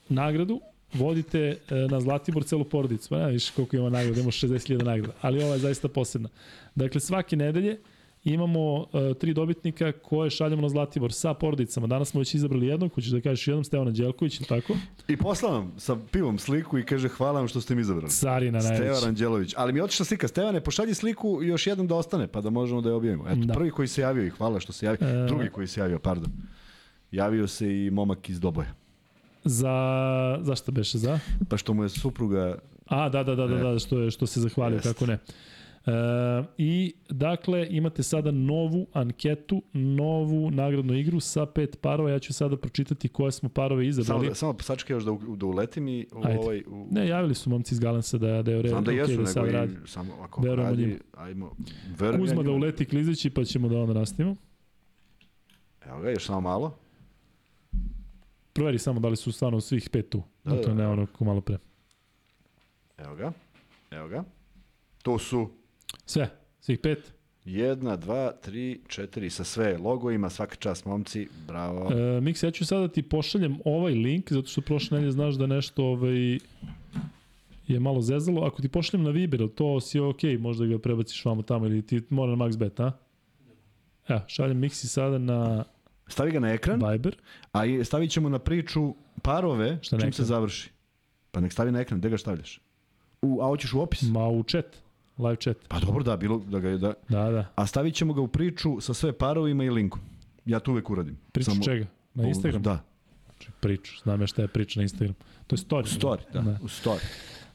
nagradu, vodite uh, na Zlatibor celu porodicu. Pa ne, viš koliko ima nagrada, imamo 60.000 nagrada, ali ova je zaista posebna. Dakle, svake nedelje imamo uh, tri dobitnika koje šaljemo na Zlatibor sa porodicama. Danas smo već izabrali jednog, hoćeš da kažeš jednom, Stevana Đelković, ili tako? I poslao vam sa pivom sliku i kaže hvala vam što ste mi izabrali. Carina najveći. Stevan Anđelović. Ali mi je otišla slika. Stevane, pošalji sliku još jednom da ostane, pa da možemo da je objavimo. Eto, da. prvi koji se javio i hvala što se javio. E... Drugi koji se javio, pardon. Javio se i momak iz Doboja. Za, zašto beše, za? Pa što mu je supruga... A, da, da, da, da, da što, je, što se zahvalio, Jest. kako ne. E, I dakle imate sada novu anketu, novu nagradnu igru sa pet parova. Ja ću sada pročitati koje smo parove izabrali. Samo, samo sačekaj još da, da uletim i u Ajde. ovaj... U... Ne, javili su momci iz Galensa da, da je red, da jesu, okay, da sad i, radi. Samo ako Verujemo radi, ajmo... Kuzma da uleti klizeći pa ćemo da onda nastavimo. Evo ga, još samo malo. Proveri samo da li su stvarno svih pet tu. Da, dakle, da, da. ne ono malo pre. Evo ga. Evo ga. To su Sve, svih pet. Jedna, dva, tri, četiri, sa sve logovima, svaka čast momci, bravo. E, Miks, ja ću sada ti pošaljem ovaj link, zato što prošle nedelje znaš da nešto ovaj, je malo zezalo. Ako ti pošaljem na Viber, to si ok, možda ga prebaciš vamo tamo ili ti mora na MaxBet, a? Evo, šaljem Miksi sada na Stavi ga na ekran, Viber. a stavit ćemo na priču parove Šta čim se završi. Pa nek stavi na ekran, gde ga stavljaš? U, a hoćeš u opis? Ma u chat live chat. Pa dobro da, bilo da ga je da. Da, da. A stavit ćemo ga u priču sa sve parovima i linkom. Ja to uvek uradim. Priču Samo, čega? Na Instagram? Da. Znači, priču, znam ja šta je priča na Instagram. To je story. Story, da, da. u story.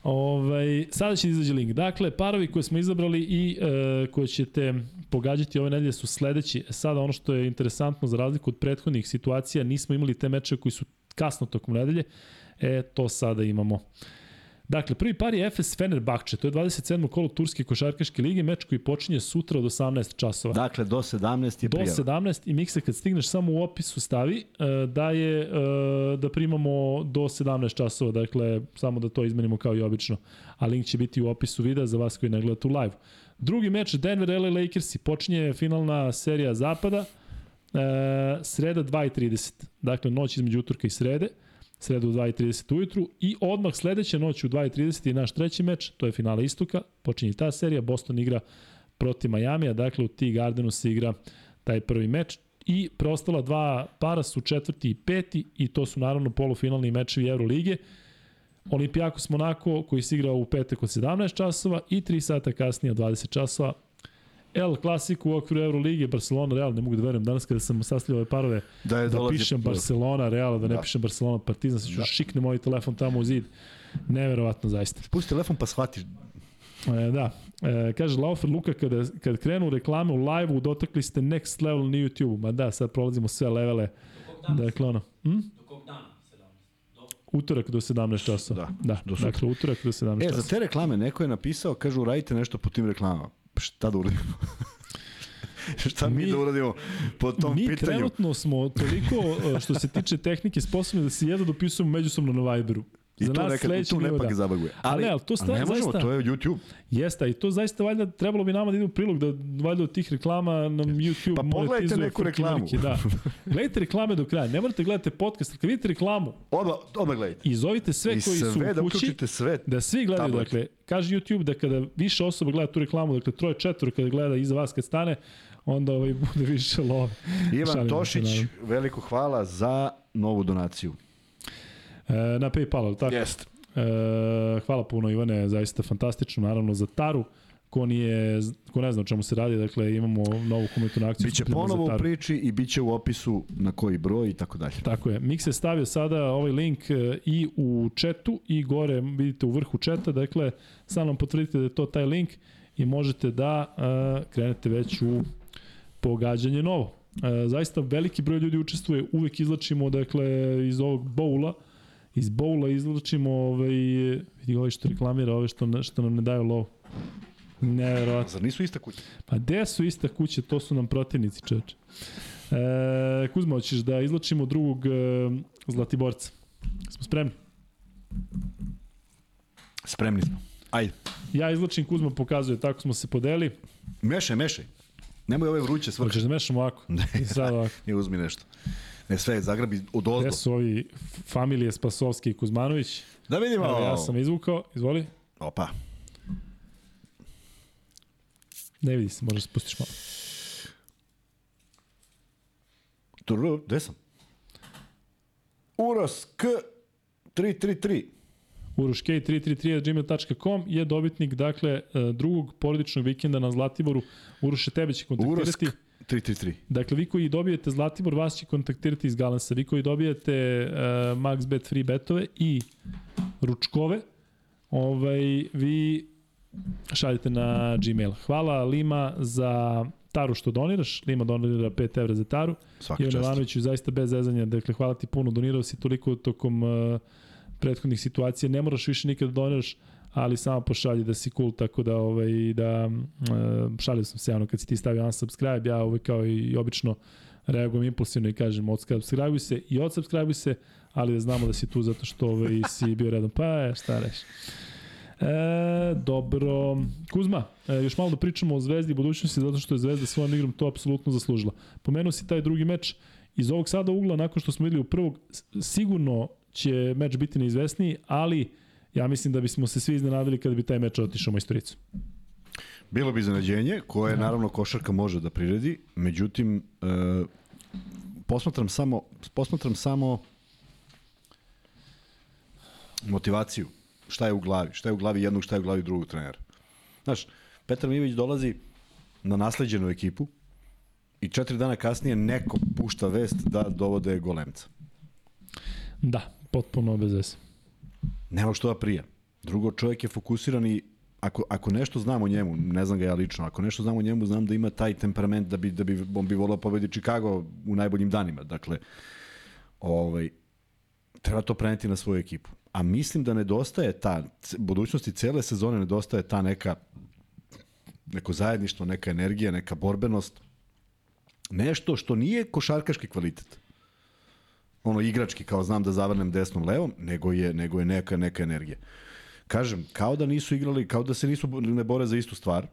Ovaj, sada će izađe link. Dakle, parovi koje smo izabrali i e, koje ćete pogađati ove nedelje su sledeći. E, sada ono što je interesantno za razliku od prethodnih situacija, nismo imali te meče koji su kasno tokom nedelje. E, to sada imamo. Dakle, prvi par je Efes Fenerbahče, to je 27. kolo Turske košarkaške lige, meč koji počinje sutra od 18 časova. Dakle, do 17 je prijava. Do 17 i Miksa kad stigneš samo u opisu stavi e, da je e, da primamo do 17 časova, dakle, samo da to izmenimo kao i obično. A link će biti u opisu videa za vas koji ne gledate u live. Drugi meč Denver LA Lakersi, počinje finalna serija zapada, e, sreda 2.30, dakle noć između utorka i srede. Sredu u 2.30 ujutru i odmah sledeće noć u 2.30 je naš treći meč, to je finale istoka, počinje ta serija, Boston igra protiv Majamija, dakle u T Gardenu se igra taj prvi meč i preostala dva para su četvrti i peti i to su naravno polufinalni mečevi Euroligije. Olimpijakos Monako koji se igra u petak od 17 časova i 3 sata kasnije od 20 časova El Clasico u okviru Euroligije, Barcelona, Real, ne mogu da verujem danas kada sam sastavljao ove parove da, je da pišem Barcelona, Real, da ne da. pišem Barcelona, Partizan, se ću da. šikne moj telefon tamo u zid. Neverovatno zaista. Pusti telefon pa shvatiš. E, da. E, kaže Laufer Luka, kada, kad krenu reklame u live-u, dotakli ste next level na YouTube-u. Ma da, sad prolazimo sve levele. Dakle, ono. Hm? Utorak do 17 časova. Da, da. Do dakle, utorak do 17 časova. E, za te reklame neko je napisao, kažu, uradite nešto po tim reklamama. Šta da uradimo? šta mi, mi da uradimo po tom mi pitanju? Mi trenutno smo toliko, e, što se tiče tehnike, sposobni da se jedno dopisujemo međusobno na Viberu. I za to nas nekad, tu nepak da. zabaguje. Ali, ali, ne, ali to sta, ne možemo, zaista, to je YouTube. Jeste, i to zaista valjda trebalo bi nama da ide u prilog, da valjda od tih reklama nam YouTube pa pogledajte neku reklamu. Veliki, da. gledajte reklame do kraja, ne morate gledati podcast, kad vidite reklamu, odmah, odmah gledajte. I zovite sve I koji sve, su u da kući, da, sve, da svi gledaju, tablet. dakle, kaže YouTube da kada više osoba gleda tu reklamu, dakle, troje, četvoro kada gleda iza vas kad stane, onda ovaj bude više love. Ivan Šalim Tošić, veliko hvala za novu donaciju. E, na PayPal, tako? Jeste. E, hvala puno Ivane, zaista fantastično, naravno za Taru ko nije, ko ne zna o čemu se radi, dakle imamo novu komunitarnu akciju. Biće ponovo u priči i biće u opisu na koji broj i tako dalje. Tako je. Mix je stavio sada ovaj link e, i u četu i gore vidite u vrhu četa, dakle samo nam potvrdite da je to taj link i možete da uh, krenete već u pogađanje novo. Uh, zaista veliki broj ljudi učestvuje, uvek izlačimo dakle iz ovog boula iz bowla izvlačimo ovaj, vidi ovaj što reklamira, ove što, što nam ne daju lov. Neverovatno. Zar nisu ista kuća? Pa gde su ista kuća, to su nam protivnici, čoveče. E, Kuzma, hoćeš da izlačimo drugog e, Zlatiborca. Smo spremni? Spremni smo. Ajde. Ja izlačim, Kuzma pokazuje, tako smo se podeli. Mešaj, mešaj. Nemoj ove vruće svrhe. Hoćeš da mešamo ovako? Ne, sad ovako. Ne uzmi nešto. Ne sve, zagrabi od ozdo. Gde su ovi familije Spasovski i Kuzmanović? Da vidimo. Evo, ja sam izvukao, izvoli. Opa. Ne vidi se, možda se pustiš malo. Turu, gde sam? Uros K 333 uroškej333.gmail.com je dobitnik dakle e, drugog porodičnog vikenda na Zlatiboru. Uroše, tebe će kontaktirati. Urosk 333. Dakle, vi koji dobijete Zlatibor, vas će kontaktirati iz Galansa. Vi koji dobijete uh, MaxBet free betove i ručkove, ovaj, vi šaljete na Gmail. Hvala Lima za Taru što doniraš. Lima donira 5 evra za Taru. Svaka Ivan Ivanoviću zaista bez zezanja. Dakle, hvala ti puno. Donirao si toliko tokom uh, prethodnih situacija. Ne moraš više nikada da doniraš ali samo pošalji da si cool, tako da, ovaj, da uh, šalio sam se ono kad si ti stavio unsubscribe, ja ovaj, kao i obično reagujem impulsivno i kažem odsubscribe se i odsubscribe se, ali da znamo da si tu zato što ovaj, si bio redom. Pa je, šta reći. E, dobro. Kuzma, e, još malo da pričamo o Zvezdi i budućnosti, zato što je Zvezda svojom igrom to apsolutno zaslužila. Pomenuo si taj drugi meč. Iz ovog sada ugla, nakon što smo videli u prvog, sigurno će meč biti neizvesniji, ali ja mislim da bismo se svi iznenadili kada bi taj meč otišao majstoricu. Bilo bi iznenađenje, koje da. naravno košarka može da priredi, međutim, e, posmatram samo, posmatram samo motivaciju. Šta je u glavi? Šta je u glavi jednog, šta je u glavi drugog trenera? Znaš, Petar Mivić dolazi na nasleđenu ekipu i četiri dana kasnije neko pušta vest da dovode golemca. Da, potpuno bez veze nema što da prija. Drugo, čovjek je fokusiran i ako, ako nešto znam o njemu, ne znam ga ja lično, ako nešto znam o njemu, znam da ima taj temperament da bi, da bi on bi volao pobedi Chicago u najboljim danima. Dakle, ovaj, treba to preneti na svoju ekipu. A mislim da nedostaje ta, budućnosti cele sezone nedostaje ta neka neko zajedništvo, neka energija, neka borbenost. Nešto što nije košarkaški kvalitet ono igrački kao znam da zavrnem desnom levom, nego je nego je neka neka energija. Kažem, kao da nisu igrali, kao da se nisu ne bore za istu stvar.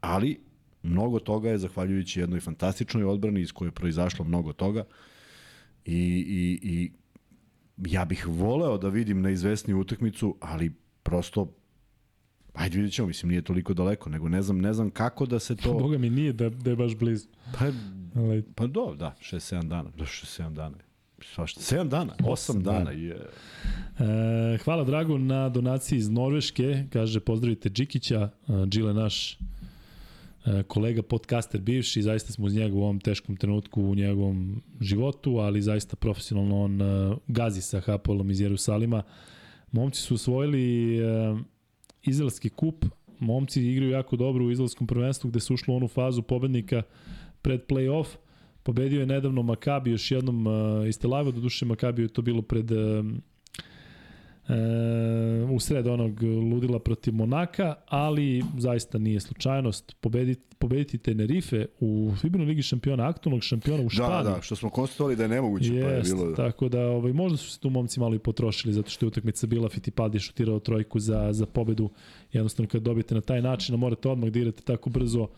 Ali mnogo toga je zahvaljujući jednoj fantastičnoj odbrani iz koje je proizašlo mnogo toga. I, i, i ja bih voleo da vidim na izvesniju utakmicu, ali prosto Ajde vidjet ćemo, mislim, nije toliko daleko, nego ne znam, ne znam kako da se to... Boga mi nije da, da je baš blizu. Pa, pa do, da, 6-7 dana, do 6-7 dana. Svašta. 7 dana, 8 dana. Je. E, hvala Drago na donaciji iz Norveške. Kaže, pozdravite Džikića, Džile naš e, kolega podcaster bivši, zaista smo uz njega u ovom teškom trenutku u njegovom životu, ali zaista profesionalno on e, gazi sa Hapolom iz Jerusalima. Momci su osvojili izraelski kup, momci igraju jako dobro u izraelskom prvenstvu gde su ušlo u onu fazu pobednika pred play-off. Pobedio je nedavno Makabi još jednom uh, iz Tel Aviva, do duše Makabi je to bilo pred uh, e, u sred onog ludila protiv Monaka, ali zaista nije slučajnost pobediti, pobediti Tenerife u Fibinu Ligi šampiona, aktualnog šampiona u Španiji. Da, da, što smo konstatovali da je nemoguće, Jest, pa je bilo... Da. Tako da ovaj, možda su se tu momci malo i potrošili, zato što je utakmica bila, Fittipaldi šutirao trojku za, za pobedu. Jednostavno kad dobijete na taj način, morate odmah da tako brzo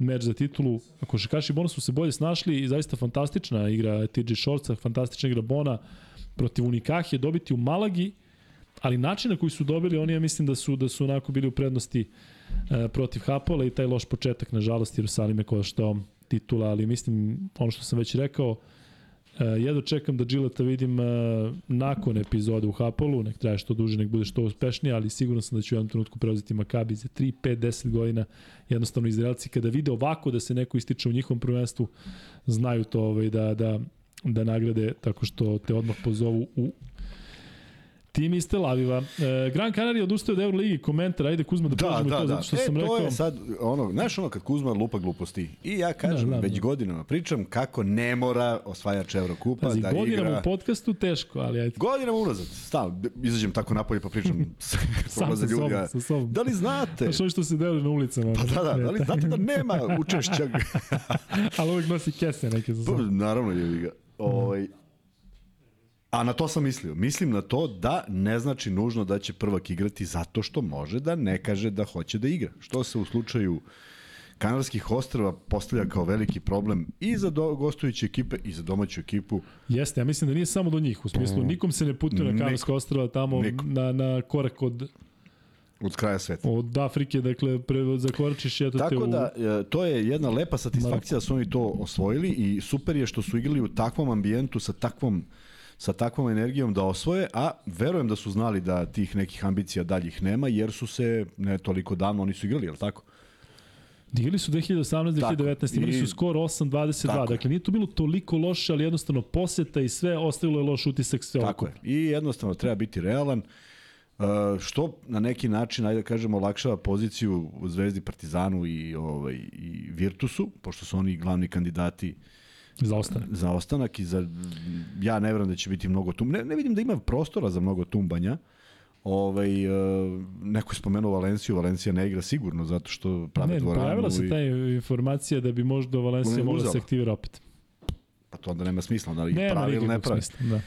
meč za titulu. Košakaši Bona su se bolje snašli i zaista fantastična igra TJ Shortsa, fantastična igra Bona protiv Unikahije, dobiti u Malagi, ali način na koji su dobili, oni ja mislim da su da su onako bili u prednosti e, protiv Hapola i taj loš početak, nažalost, Jerusalime što titula, ali mislim, ono što sam već rekao, e, jedno čekam da Gilleta vidim e, nakon epizode u Hapolu, nek traje što duže, nek bude što uspešnije, ali sigurno sam da ću u jednom trenutku preuzeti Makabi za 3, 5, 10 godina. Jednostavno Izraelci kada vide ovako da se neko ističe u njihovom prvenstvu, znaju to ovaj, da, da, da nagrade tako što te odmah pozovu u Tim iz Tel Aviva. E, Gran Canaria odustaje od Euroligi, komentar, ajde Kuzma da, da pođemo da, to, da. zato što e, sam rekao... to je sad, ono, znaš ono kad Kuzma lupa gluposti. I ja kažem, da, da, već da. godinama pričam kako ne mora osvajač Evrokupa Pazi, da godinama igra... u podcastu teško, ali ajde. Godinama unazad, stalno, izađem tako napolje pa pričam Sam sa sobom, sa sobom. Da li znate? Pa što što se deli na ulicama. Pa da, da, da li znate da nema učešća? ali uvijek nosi kese neke pa, sobom. Pa, naravno je ga. Ovaj, A na to sam mislio. Mislim na to da ne znači nužno da će prvak igrati zato što može da ne kaže da hoće da igra. Što se u slučaju Kanarskih ostrava postavlja kao veliki problem i za do, gostujuće ekipe i za domaću ekipu. Jeste, ja mislim da nije samo do njih. U smislu, nikom se ne putuje na Kanarska ostrava tamo nikom. na, na korak od Od kraja sveta. Od Afrike, dakle, pre, zakoračiš eto Tako te u... da, e, to je jedna lepa satisfakcija da su oni to osvojili i super je što su igrali u takvom ambijentu sa takvom sa takvom energijom da osvoje, a verujem da su znali da tih nekih ambicija daljih nema, jer su se ne toliko davno oni su igrali, je li tako? Igrali su 2018-2019, imali su skor 8-22, dakle nije to bilo toliko loše, ali jednostavno poseta i sve ostavilo je loš utisak sve Tako je, i jednostavno treba biti realan, Uh, što na neki način, ajde da kažemo, olakšava poziciju u Zvezdi, Partizanu i, ovaj, i Virtusu, pošto su oni glavni kandidati uh, Za ostanak. Za ostanak i za... Ja ne verujem da će biti mnogo tum. Ne, ne vidim da ima prostora za mnogo tumbanja. Ovaj, uh, neko je spomenuo Valenciju, Valencija ne igra sigurno zato što prave ne, dvoranu. Ne, pojavila se ta informacija da bi možda Valencija mogla da se aktivira opet. Pa to onda nema smisla, da li nema pravi ili ne pravi. Smisla, da.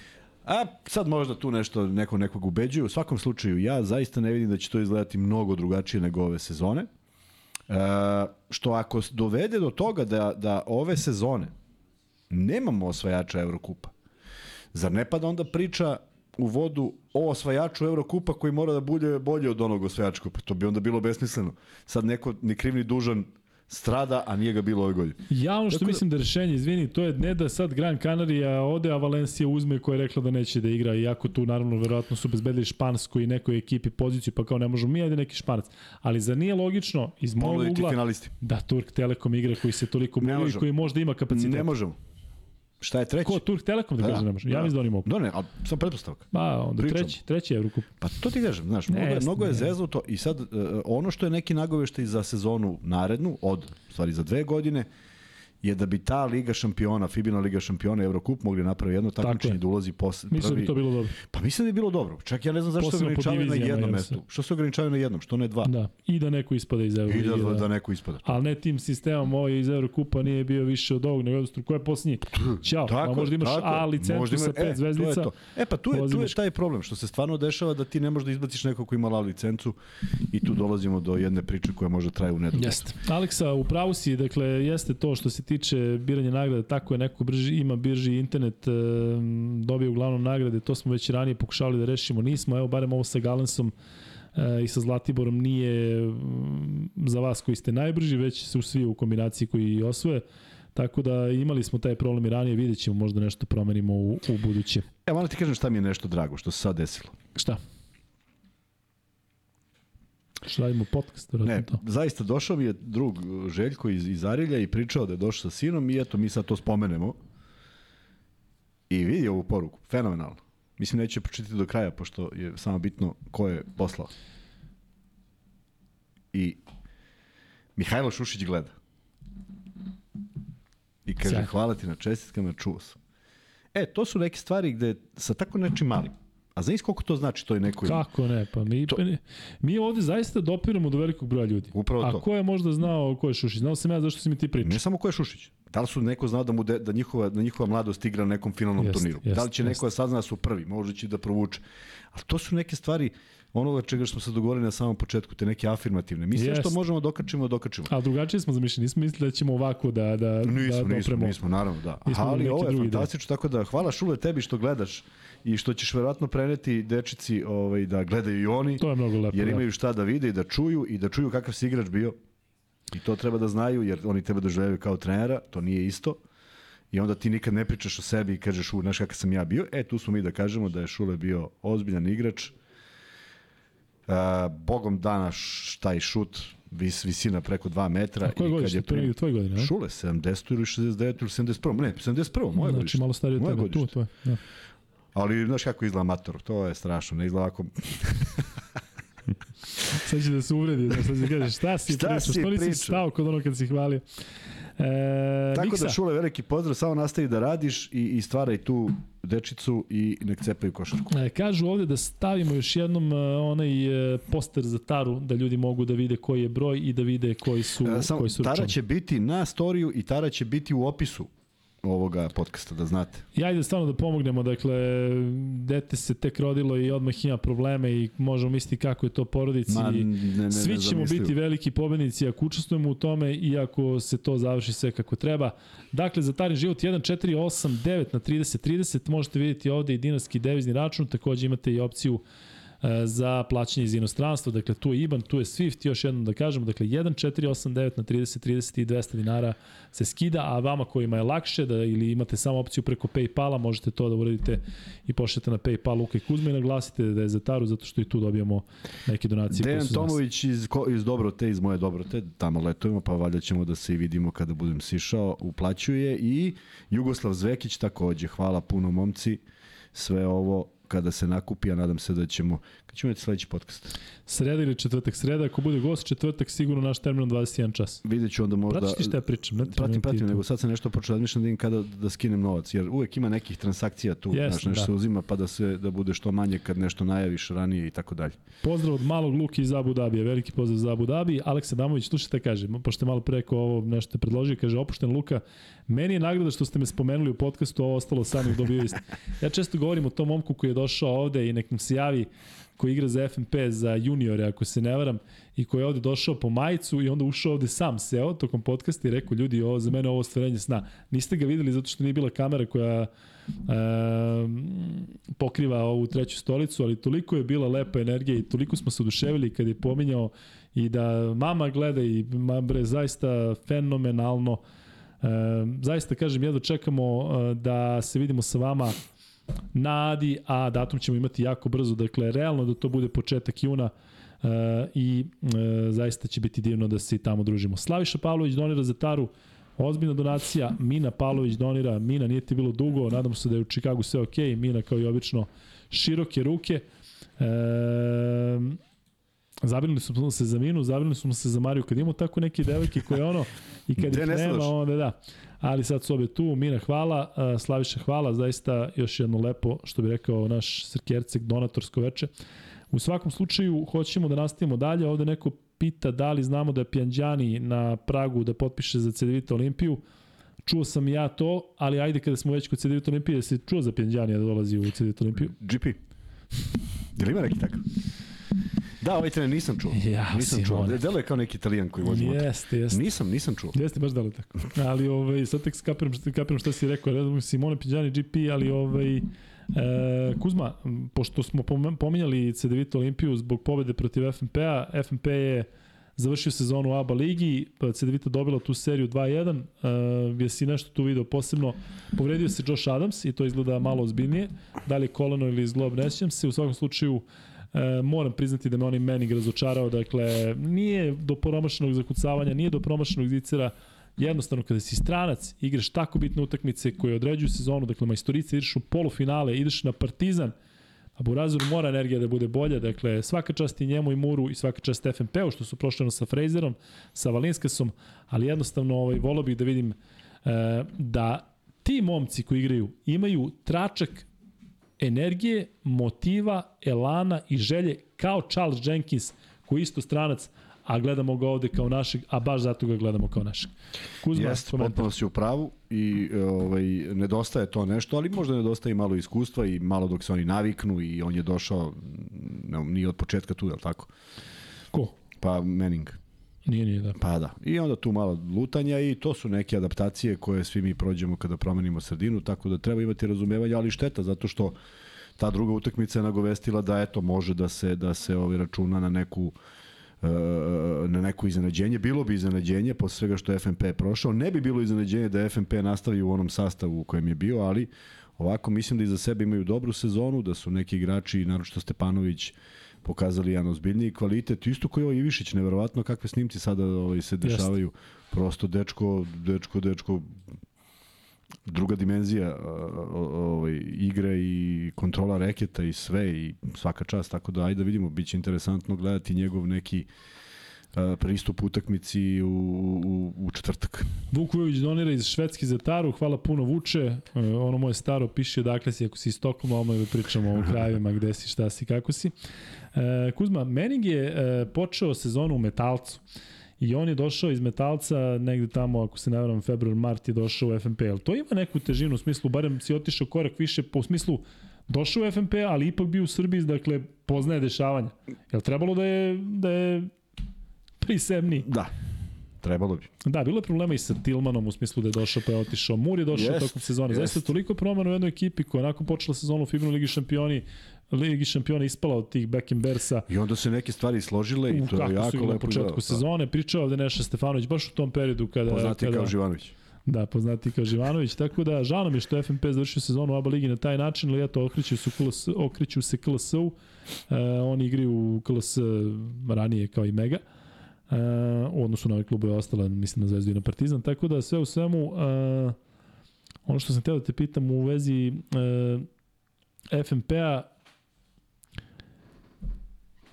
A sad možda tu nešto neko nekog ubeđuje. U svakom slučaju, ja zaista ne vidim da će to izgledati mnogo drugačije nego ove sezone. E, što ako dovede do toga da, da ove sezone nemamo osvajača Evrokupa. Zar ne pada onda priča u vodu o osvajaču Evrokupa koji mora da bude bolje od onog osvajača kupa? To bi onda bilo besmisleno. Sad neko ni kriv ni dužan strada, a nije ga bilo ove godine. Ja ono što Tako da- mislim da... da rešenje, izvini, to je ne da sad Gran Canaria ode, a Valencija uzme koja je rekla da neće da igra, iako tu naravno verovatno su bezbedili Špansku i nekoj ekipi poziciju, pa kao ne možemo mi, ajde neki Španac. Ali za nije logično, iz mojeg ugla, finalisti. da Turk Telekom igra koji se toliko boli i koji možda ima kapacitet. Ne možemo. Šta je treći? Ko, Turk Telekom da, da kaže ne može. Ja mislim da oni mogu. Da ne, ali sam pretpostavka. Pa, onda Pričam. treći, treći Evrokup. Pa to ti kažem, znaš, mnogo, ne, mnogo je zezlo to i sad uh, ono što je neki nagoveštaj za sezonu narednu, od, stvari za dve godine, je da bi ta Liga šampiona, Fibina Liga šampiona, Eurocup mogli napraviti jedno takmičenje da ulazi posle. Mislim da bi to bilo dobro. Pa mislim da bi bilo dobro. Čak ja ne znam zašto se ograničavaju na jednom mestu. Što se ograničavaju na jednom, što ne dva? Da. I da neko ispada iz Euroliga. I da, da, da neko ispada. Ali ne tim sistemom, ovo iz Eurocupa nije bio više od ovog, nego jednostavno ko je posljednji. Ćao, tako, a možda imaš tako, A licencu sa pet e, zvezdica. To je to. E pa tu je, tu je taj problem, što se stvarno dešava da ti ne možeš da izbaciš nekog ko ima la licencu i tu dolazimo do jedne priče koja može traje u nedogled. Jeste. Aleksa, upravo si, dakle, jeste to što se tiče biranja nagrada, tako je neko brži, ima brži internet, e, dobije uglavnom nagrade, to smo već ranije pokušali da rešimo, nismo, evo barem ovo sa Galensom e, i sa Zlatiborom nije za vas koji ste najbrži, već su svi u kombinaciji koji osvoje. Tako da imali smo taj problem i ranije, vidjet ćemo možda nešto promenimo u, u buduće. Evo, malo ti kažem šta mi je nešto drago, što se sad desilo. Šta? Šta radimo podcast? Ne, to. zaista došao mi je drug Željko iz, iz Arilja i pričao da je došao sa sinom i eto mi sad to spomenemo. I vidi ovu poruku, fenomenalno. Mislim neće pročitati do kraja, pošto je samo bitno ko je poslao. I Mihajlo Šušić gleda. I kaže, Sjaj. hvala ti na čestitkama, čuo sam. E, to su neke stvari gde sa tako nečim malim, A znaš koliko to znači to je neko Kako ne, pa mi, to... mi ovde zaista dopiramo do velikog broja ljudi. Upravo to. A ko je možda znao ko je Šušić? Znao sam ja zašto si mi ti pričao. Ne samo ko je Šušić. Da li su neko znao da mu de, da njihova da njihova mladost igra na nekom finalnom jest, turniru? Jest, da li će jest. neko da sazna da su prvi, možda će da provuče. Ali to su neke stvari onoga čega smo se dogovorili na samom početku, te neke afirmativne. Mi sve što možemo dokačimo, dokačimo. A drugačije smo zamišljeni, nismo mislili da ćemo ovako da, da, nismo, da nismo, dopremo. Nismo, naravno, da. Nismo Ali ovo je fantastično, tako da hvala Šule tebi što gledaš i što ćeš verovatno preneti dečici ovaj, da gledaju i oni. To je mnogo lepo. Jer da. imaju šta da vide i da čuju i da čuju kakav si igrač bio. I to treba da znaju jer oni tebe doživljaju kao trenera, to nije isto. I onda ti nikad ne pričaš o sebi i kažeš, u, znaš kakav sam ja bio. E, tu smo mi da kažemo da je Šule bio ozbiljan igrač, bogom dana taj šut, vis, visina preko 2 metra. A koje godište? To je tvoj godina, ne? Šule, 70 ili 69 ili 71. Ne, 71. moje znači, godište. Znači malo starije od tebe, tu, to je. Da. Ali znaš kako izgleda mator, to je strašno, ne izgleda ako... sad će da se uvredi, da sad će kaže šta si šta pričao, što nisi stao kod ono kad si hvalio. E, Tako Miksa. da Šule, veliki pozdrav, samo nastavi da radiš i, i stvaraj tu dečicu i nek cepaju košarku. E, kažu ovde da stavimo još jednom uh, onaj uh, poster za Taru, da ljudi mogu da vide koji je broj i da vide koji su, e, samo, koji su Tara će biti na storiju i Tara će biti u opisu ovoga podcasta, da znate. Ja ajde stvarno da pomognemo, dakle, dete se tek rodilo i odmah ima probleme i možemo misliti kako je to porodici. Ma, ne, ne, Svi ćemo ne biti veliki pobednici ako učestvujemo u tome i ako se to završi sve kako treba. Dakle, za Tarin život 1489 na 30 30 možete vidjeti ovde i dinarski devizni račun, takođe imate i opciju E, za plaćanje iz inostranstva. Dakle, tu je IBAN, tu je SWIFT, još jednom da kažemo, dakle 1489 na 30 30 i 200 dinara se skida, a vama kojima je lakše da ili imate samo opciju preko Paypala, možete to da uradite i pošljete na Paypal Luka i Kuzma i naglasite da je za Taru, zato što i tu dobijamo neke donacije. Dejan Tomović iz, iz Dobrote, iz moje Dobrote, tamo letujemo, pa valjda ćemo da se i vidimo kada budem sišao, uplaćuje i Jugoslav Zvekić takođe, hvala puno momci, sve ovo kada se nakupi, a nadam se da ćemo, kad ćemo imati sledeći podcast? Sreda ili četvrtak? Sreda, ako bude gost, četvrtak sigurno naš termin 21 čas. Vidjet ću onda možda... Pratiš ti šta ja pričam? Ne pratim, pratim, nego sad sam nešto počeo razmišljam da im kada da skinem novac, jer uvek ima nekih transakcija tu, yes, znaš, nešto da. se uzima pa da se da bude što manje kad nešto najaviš ranije i tako dalje. Pozdrav od malog Luki iz Abu Dabija, veliki pozdrav za Abu Dhabi. Aleksa Damović, slušaj šta kaže, pošto je malo preko ovo nešto predložio, kaže opušten Luka, meni je nagrada što ste me spomenuli u podcastu, ovo ostalo sami dobio isti. Ja često govorim o tom momku koji je došao ovde i nek nam se javi koji igra za FNP za juniore, ako se ne varam, i koji je ovde došao po majicu i onda ušao ovde sam seo tokom podcasta i rekao, ljudi, ovo, za mene ovo stvarenje sna. Niste ga videli zato što nije bila kamera koja e, pokriva ovu treću stolicu, ali toliko je bila lepa energija i toliko smo se oduševili kad je pominjao i da mama gleda i bre, zaista fenomenalno. Zaista kažem, jedno čekamo e, da se vidimo sa vama. Na Adi, a datum ćemo imati jako brzo, dakle, realno da to bude početak juna uh, i uh, zaista će biti divno da se tamo družimo. Slaviša Pavlović donira za Taru, ozbiljna donacija, Mina Pavlović donira, Mina nije ti bilo dugo, nadamo se da je u Čikagu sve ok, Mina kao i obično široke ruke. E, Zabrinuli smo se za Minu, zabrinuli smo se za Mariju. Kad imamo tako neke devojke koje ono, i kad ih nema, onda da ali sad su obe tu. Mina hvala, Slaviša hvala, zaista još jedno lepo, što bi rekao naš Srkercek, donatorsko veče. U svakom slučaju, hoćemo da nastavimo dalje. Ovde neko pita da li znamo da je Pjanđani na Pragu da potpiše za CDVita Olimpiju. Čuo sam ja to, ali ajde kada smo već kod CDVita Olimpije, da se čuo za Pjanđani da dolazi u CDVita Olimpiju? GP. Je li ima neki takav? Da, ovaj trener nisam čuo. Ja, nisam čuo. Delo je kao neki italijan koji vozi motor. Jeste, jeste. Nisam, nisam čuo. Jeste, baš delo tako. Ali ovaj, sad tek skapiram, kapiram šta si rekao. Redom Simone Pidjani GP, ali ovaj, E, Kuzma, pošto smo pominjali CDVita Olimpiju zbog pobede protiv FNP-a, FNP je završio sezonu u ABA ligi, pa CDVita dobila tu seriju 2-1, uh, jesi nešto tu video posebno, povredio se Josh Adams i to izgleda malo ozbiljnije, da li je koleno ili izglob, ne se, u svakom slučaju E, moram priznati da me oni Manning razočarao, dakle, nije do promašenog zakucavanja, nije do promašenog zicera, jednostavno kada si stranac, igraš tako bitne utakmice koje određuju sezonu, dakle majstorice, ideš u polufinale, ideš na Partizan, a Burazeru mora energija da bude bolja, dakle svaka čast i njemu i Muru i svaka čast FNP-u što su prošli sa Frazerom, sa Valinskasom, ali jednostavno ovaj, volao bih da vidim e, da ti momci koji igraju imaju tračak energije, motiva, elana i želje kao Charles Jenkins koji isto stranac, a gledamo ga ovde kao našeg, a baš zato ga gledamo kao našeg. Kuzma, Jeste, potpuno si u pravu i ovaj, nedostaje to nešto, ali možda nedostaje i malo iskustva i malo dok se oni naviknu i on je došao, ne, nije od početka tu, je li tako? Ko? Pa Manning. Nije, nije, da. Pa da. I onda tu malo lutanja i to su neke adaptacije koje svi mi prođemo kada promenimo sredinu, tako da treba imati razumevanje, ali šteta, zato što ta druga utakmica je nagovestila da eto može da se da se ovaj računa na neku e, na neko iznenađenje. Bilo bi iznenađenje posle svega što FNP prošao. Ne bi bilo iznenađenje da FNP nastavi u onom sastavu u kojem je bio, ali ovako mislim da iza sebe imaju dobru sezonu, da su neki igrači, naročito Stepanović, pokazali jedan ozbiljniji kvalitet. Isto koji ovaj Ivišić, neverovatno kakve snimci sada ovaj, se dešavaju. Jest. Prosto dečko, dečko, dečko, druga dimenzija ovaj, igre i kontrola reketa i sve i svaka čast, tako da ajde da vidimo, bit će interesantno gledati njegov neki pristup utakmici u, u, u četvrtak. Vuk Vujović donira iz Švedski za Taru, hvala puno Vuče, e, ono moje staro piše dakle si ako si iz Stokoma, ovo da pričamo o krajevima gde si, šta si, kako si. E, Kuzma, Mening je e, počeo sezonu u Metalcu. I on je došao iz Metalca negde tamo, ako se ne februar, mart je došao u FNP. Ali to ima neku težinu u smislu, barem si otišao korak više, po smislu došao u FNP, ali ipak bio u Srbiji, dakle, poznaje dešavanja. Je li trebalo da je, da je prisebni? Da. Trebalo bi. Da, bilo je problema i sa Tilmanom u smislu da je došao pa je otišao. Mur je došao tokom sezone. Zaista toliko promena u jednoj ekipi koja je nakon počela sezonu u FIBA Ligi šampioni Ligi šampiona ispala od tih Beckenbersa. I onda se neke stvari složile i to je jako lepo. Na početku da, sezone pričao ovde Neša Stefanović baš u tom periodu kada... Poznati kada, kao Živanović. Da, poznati kao Živanović, tako da žao nam je što FNP završio sezonu u ABA ligi na taj način, ali eto, okreću, su KLS, okreću se KLS-u, e, oni igraju u KLS ranije kao i Mega, e, u odnosu na ove klubove ostala, mislim na Zvezdu i na Partizan, tako da sve u svemu, e, ono što sam htio da te pitam u vezi e, FNP-a,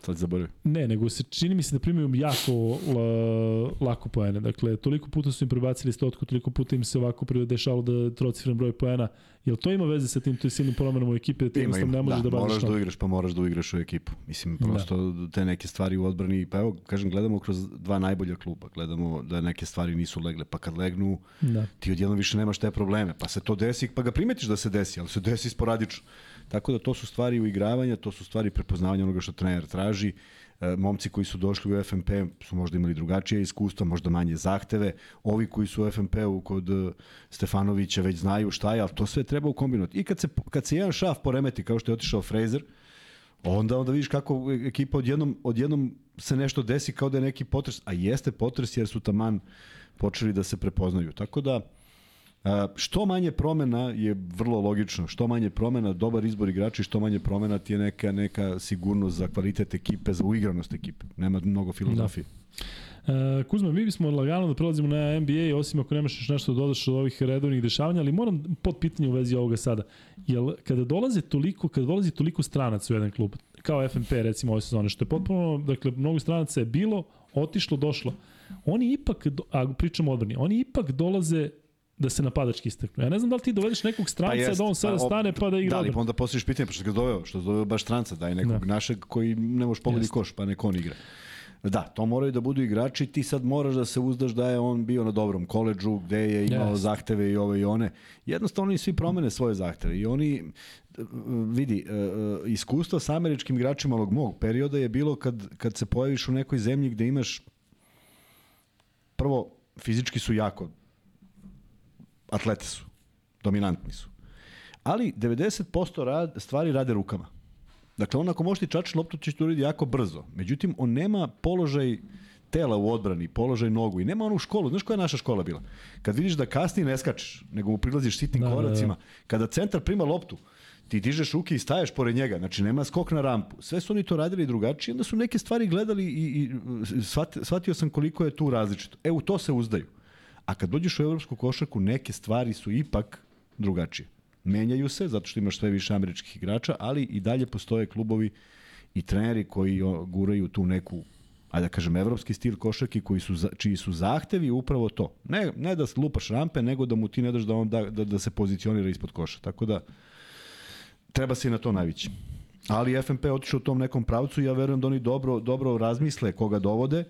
Sad zaboravio. Ne, nego se čini mi se da primaju jako la, lako poene. Dakle, toliko puta su im prebacili stotku, toliko puta im se ovako dešalo da trocifren broj poena. Jel to ima veze sa tim to silnim promenom u ekipi da ti jednostavno ne možeš da, da baviš moraš da igraš, pa moraš da igraš u ekipu. Mislim, da. prosto da. te neke stvari u odbrani, pa evo, kažem, gledamo kroz dva najbolja kluba, gledamo da neke stvari nisu legle, pa kad legnu, da. ti odjedno više nemaš te probleme, pa se to desi, pa ga primetiš da se desi, ali se desi sporadično. Tako da to su stvari uigravanja, to su stvari prepoznavanja onoga što trener traži. E, momci koji su došli u FNP su možda imali drugačije iskustva, možda manje zahteve. Ovi koji su u FNP-u kod e, Stefanovića već znaju šta je, ali to sve treba ukombinovati. I kad se, kad se jedan šaf poremeti, kao što je otišao Fraser, onda onda vidiš kako ekipa odjednom, odjednom se nešto desi kao da je neki potres, a jeste potres jer su taman počeli da se prepoznaju. Tako da, što manje promena je vrlo logično. Što manje promena, dobar izbor igrača i što manje promena ti je neka, neka sigurnost za kvalitet ekipe, za uigranost ekipe. Nema mnogo filozofije. Da. Uh, Kuzma, mi bismo lagano da prelazimo na NBA, osim ako nemaš još nešto da dodaš od ovih redovnih dešavanja, ali moram pod pitanje u vezi ovoga sada. Jel kada dolaze toliko, kada dolazi toliko stranaca u jedan klub, kao FNP recimo ove sezone, što je potpuno, dakle, mnogo stranaca je bilo, otišlo, došlo. Oni ipak, a pričamo odbrani, oni ipak dolaze da se napadački istaknu. Ja ne znam da li ti dovedeš nekog stranca pa jest, da on sada pa, stane pa da igra. Da li, pa onda postojiš pitanje, pa što ga doveo, što doveo baš stranca, daj nekog da. našeg koji ne može pogledati koš, pa neko on igra. Da, to moraju da budu igrači, ti sad moraš da se uzdaš da je on bio na dobrom koleđžu, gde je imao yes. zahteve i ove i one. Jednostavno oni svi promene svoje zahteve i oni, vidi, e, e, iskustvo sa američkim igračima ovog mog perioda je bilo kad, kad se pojaviš u nekoj zemlji gde imaš prvo, fizički su jako atlete su, dominantni su. Ali 90% rad, stvari rade rukama. Dakle, on ako može ti čači loptu, će to uredi jako brzo. Međutim, on nema položaj tela u odbrani, položaj nogu i nema onu školu. Znaš koja je naša škola bila? Kad vidiš da kasnije ne skačeš, nego mu prilaziš sitnim da, koracima, da, da. kada centar prima loptu, ti dižeš ruke i staješ pored njega, znači nema skok na rampu. Sve su oni to radili drugačije, onda su neke stvari gledali i, i shvatio sam koliko je tu različito. E, u to se uzdaju. A kad dođeš u evropsku košarku, neke stvari su ipak drugačije. Menjaju se, zato što imaš sve više američkih igrača, ali i dalje postoje klubovi i treneri koji guraju tu neku ajde da kažem, evropski stil košarke koji su, čiji su zahtevi upravo to. Ne, ne da lupaš rampe, nego da mu ti ne daš da, on da, da, da se pozicionira ispod koša. Tako da, treba se i na to navići. Ali FNP otišao u tom nekom pravcu i ja verujem da oni dobro, dobro razmisle koga dovode,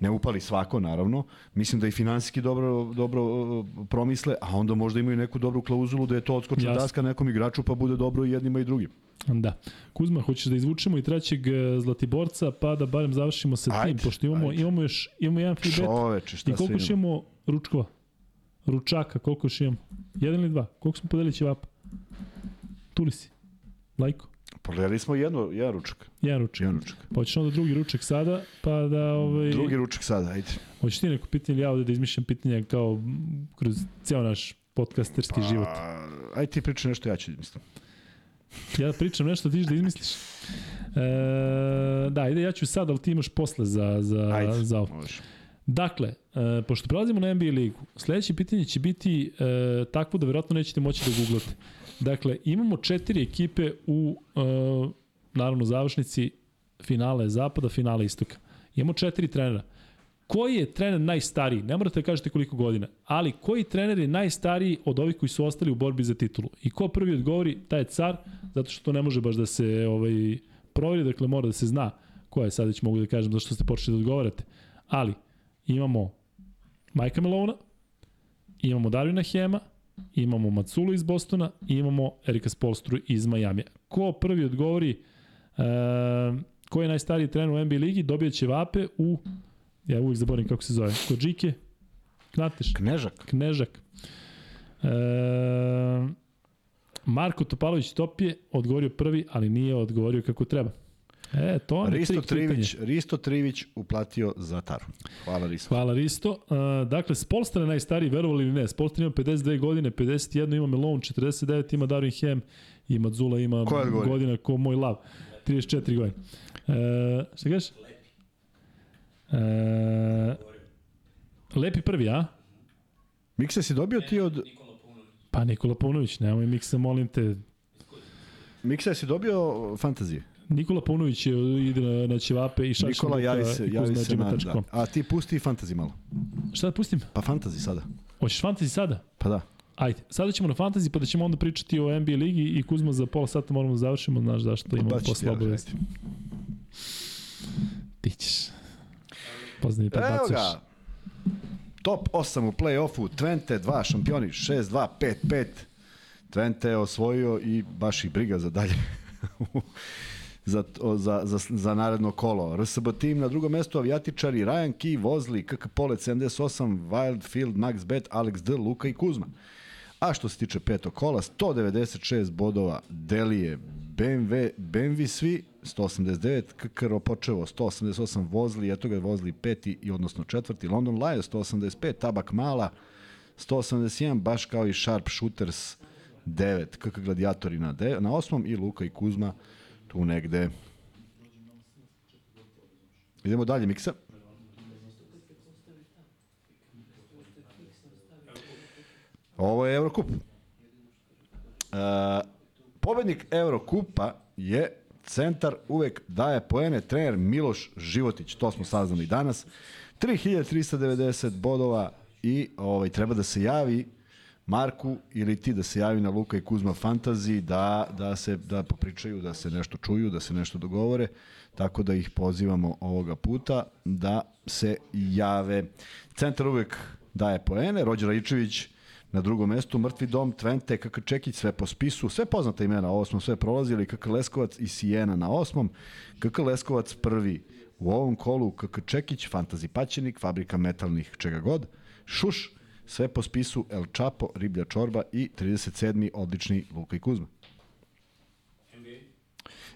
ne upali svako naravno, mislim da i finansijski dobro, dobro uh, promisle, a onda možda imaju neku dobru klauzulu da je to odskočna daska nekom igraču pa bude dobro i jednima i drugim. Da. Kuzma, hoćeš da izvučemo i trećeg uh, Zlatiborca pa da barem završimo sa ajde, tim, pošto imamo, ajde. imamo još imamo jedan free bet. Čoveče, šta I koliko još imamo ručkova? Ručaka, koliko još imamo? Jedan ili dva? Koliko smo podelili ćevapa? Tu si? Lajko? Pogledali smo jedno, jedan ručak. Jedan ručak. Jedan ručak. Pa hoćeš onda drugi ručak sada, pa da... Ovaj... Drugi ručak sada, ajde. Hoćeš ti neko pitanje ili ja ovde da izmišljam pitanja kao kroz ceo naš podcasterski pa, život? Ajde ti pričaj nešto, ja ću izmislim. ja pričam nešto, ti da izmisliš. E, da, ide, ja ću sad, ali ti imaš posle za, za, ajde, za ovo. Možeš. Dakle, e, pošto prelazimo na NBA ligu, sledeće pitanje će biti e, takvo da verovatno nećete moći da googlate. Dakle, imamo četiri ekipe u, uh, naravno, završnici finale zapada, finale istoka. Imamo četiri trenera. Koji je trener najstariji? Ne morate da kažete koliko godina, ali koji trener je najstariji od ovih koji su ostali u borbi za titulu? I ko prvi odgovori, taj je car, zato što to ne može baš da se ovaj, proveri, dakle mora da se zna ko je, sad već mogu da kažem zašto ste počeli da odgovarate. Ali, imamo Majka Melona, imamo Darvina Hema, imamo Matsulu iz Bostona i imamo Erika Spolstru iz Majamija. Ko prvi odgovori e, ko je najstariji trener u NBA ligi, dobije će vape u, ja uvijek zaboravim kako se zove, Kodžike, Knateš. Knežak. Knežak. E, Marko Topalović Topije odgovorio prvi, ali nije odgovorio kako treba. E, to je Risto Trivić, Risto Trivić uplatio za taru. Hvala Risto. Hvala Risto. Uh, dakle, Spolstra je najstariji, verovali ili ne. Spolstra ima 52 godine, 51 ima Melon, 49 ima Darwin Hem i Madzula ima godina ko moj lav. 34 godine. Uh, šta kažeš? Uh, lepi prvi, a? Miksa si dobio ti od... Pa Nikola Paunović, nemoj Miksa, molim te. Miksa si dobio fantazije? Nikola Punović ide na, na ćevape i šaš Nikola, javi se, javi se na, da. A ti pusti fantasy malo. Šta da pustim? Pa fantasy sada. Hoćeš fantasy sada? Pa da. Ajde, sada ćemo na fantasy pa da ćemo onda pričati o NBA ligi i Kuzma za pola sata moramo da završimo, znaš zašto imamo pa, posle obavesti. Ti ćeš. Poznani pa Evo ga. Top 8 u play-offu, Twente 2 šampioni, 6-2, 5-5. Twente je osvojio i baš ih briga za dalje za, za, za, za naredno kolo. RSB tim na drugom mestu avijatičari Ryan Key, Vozli, KK Polet 78, Wildfield, Max Bet, Alex D, Luka i Kuzma. A što se tiče petog kola, 196 bodova Delije, BMW, BMW svi, 189, KK Ropočevo, 188 Vozli, eto ga Vozli peti i odnosno četvrti, London Lions 185, Tabak Mala 181, baš kao i Sharp Shooters 9, KK Gladiatori na, de, na osmom i Luka i Kuzma tu negde. Idemo dalje, Miksa. Ovo je Eurokup. Uh, pobednik Eurokupa je centar uvek daje poene trener Miloš Životić, to smo saznali danas. 3390 bodova i ovaj treba da se javi Marku ili ti da se javi na Luka i Kuzma Fantasy, da, da se da popričaju, da se nešto čuju, da se nešto dogovore, tako da ih pozivamo ovoga puta da se jave. Centar uvek daje poene, Rođer Raičević na drugom mestu, Mrtvi dom, Twente, KK Čekić, sve po spisu, sve poznata imena, ovo smo sve prolazili, KK Leskovac i Sijena na osmom, KK Leskovac prvi u ovom kolu, KK Čekić, Fantazi Paćenik, Fabrika metalnih čega god, Šuš, sve po spisu El Chapo, Riblja Čorba i 37. odlični Luka i Kuzma.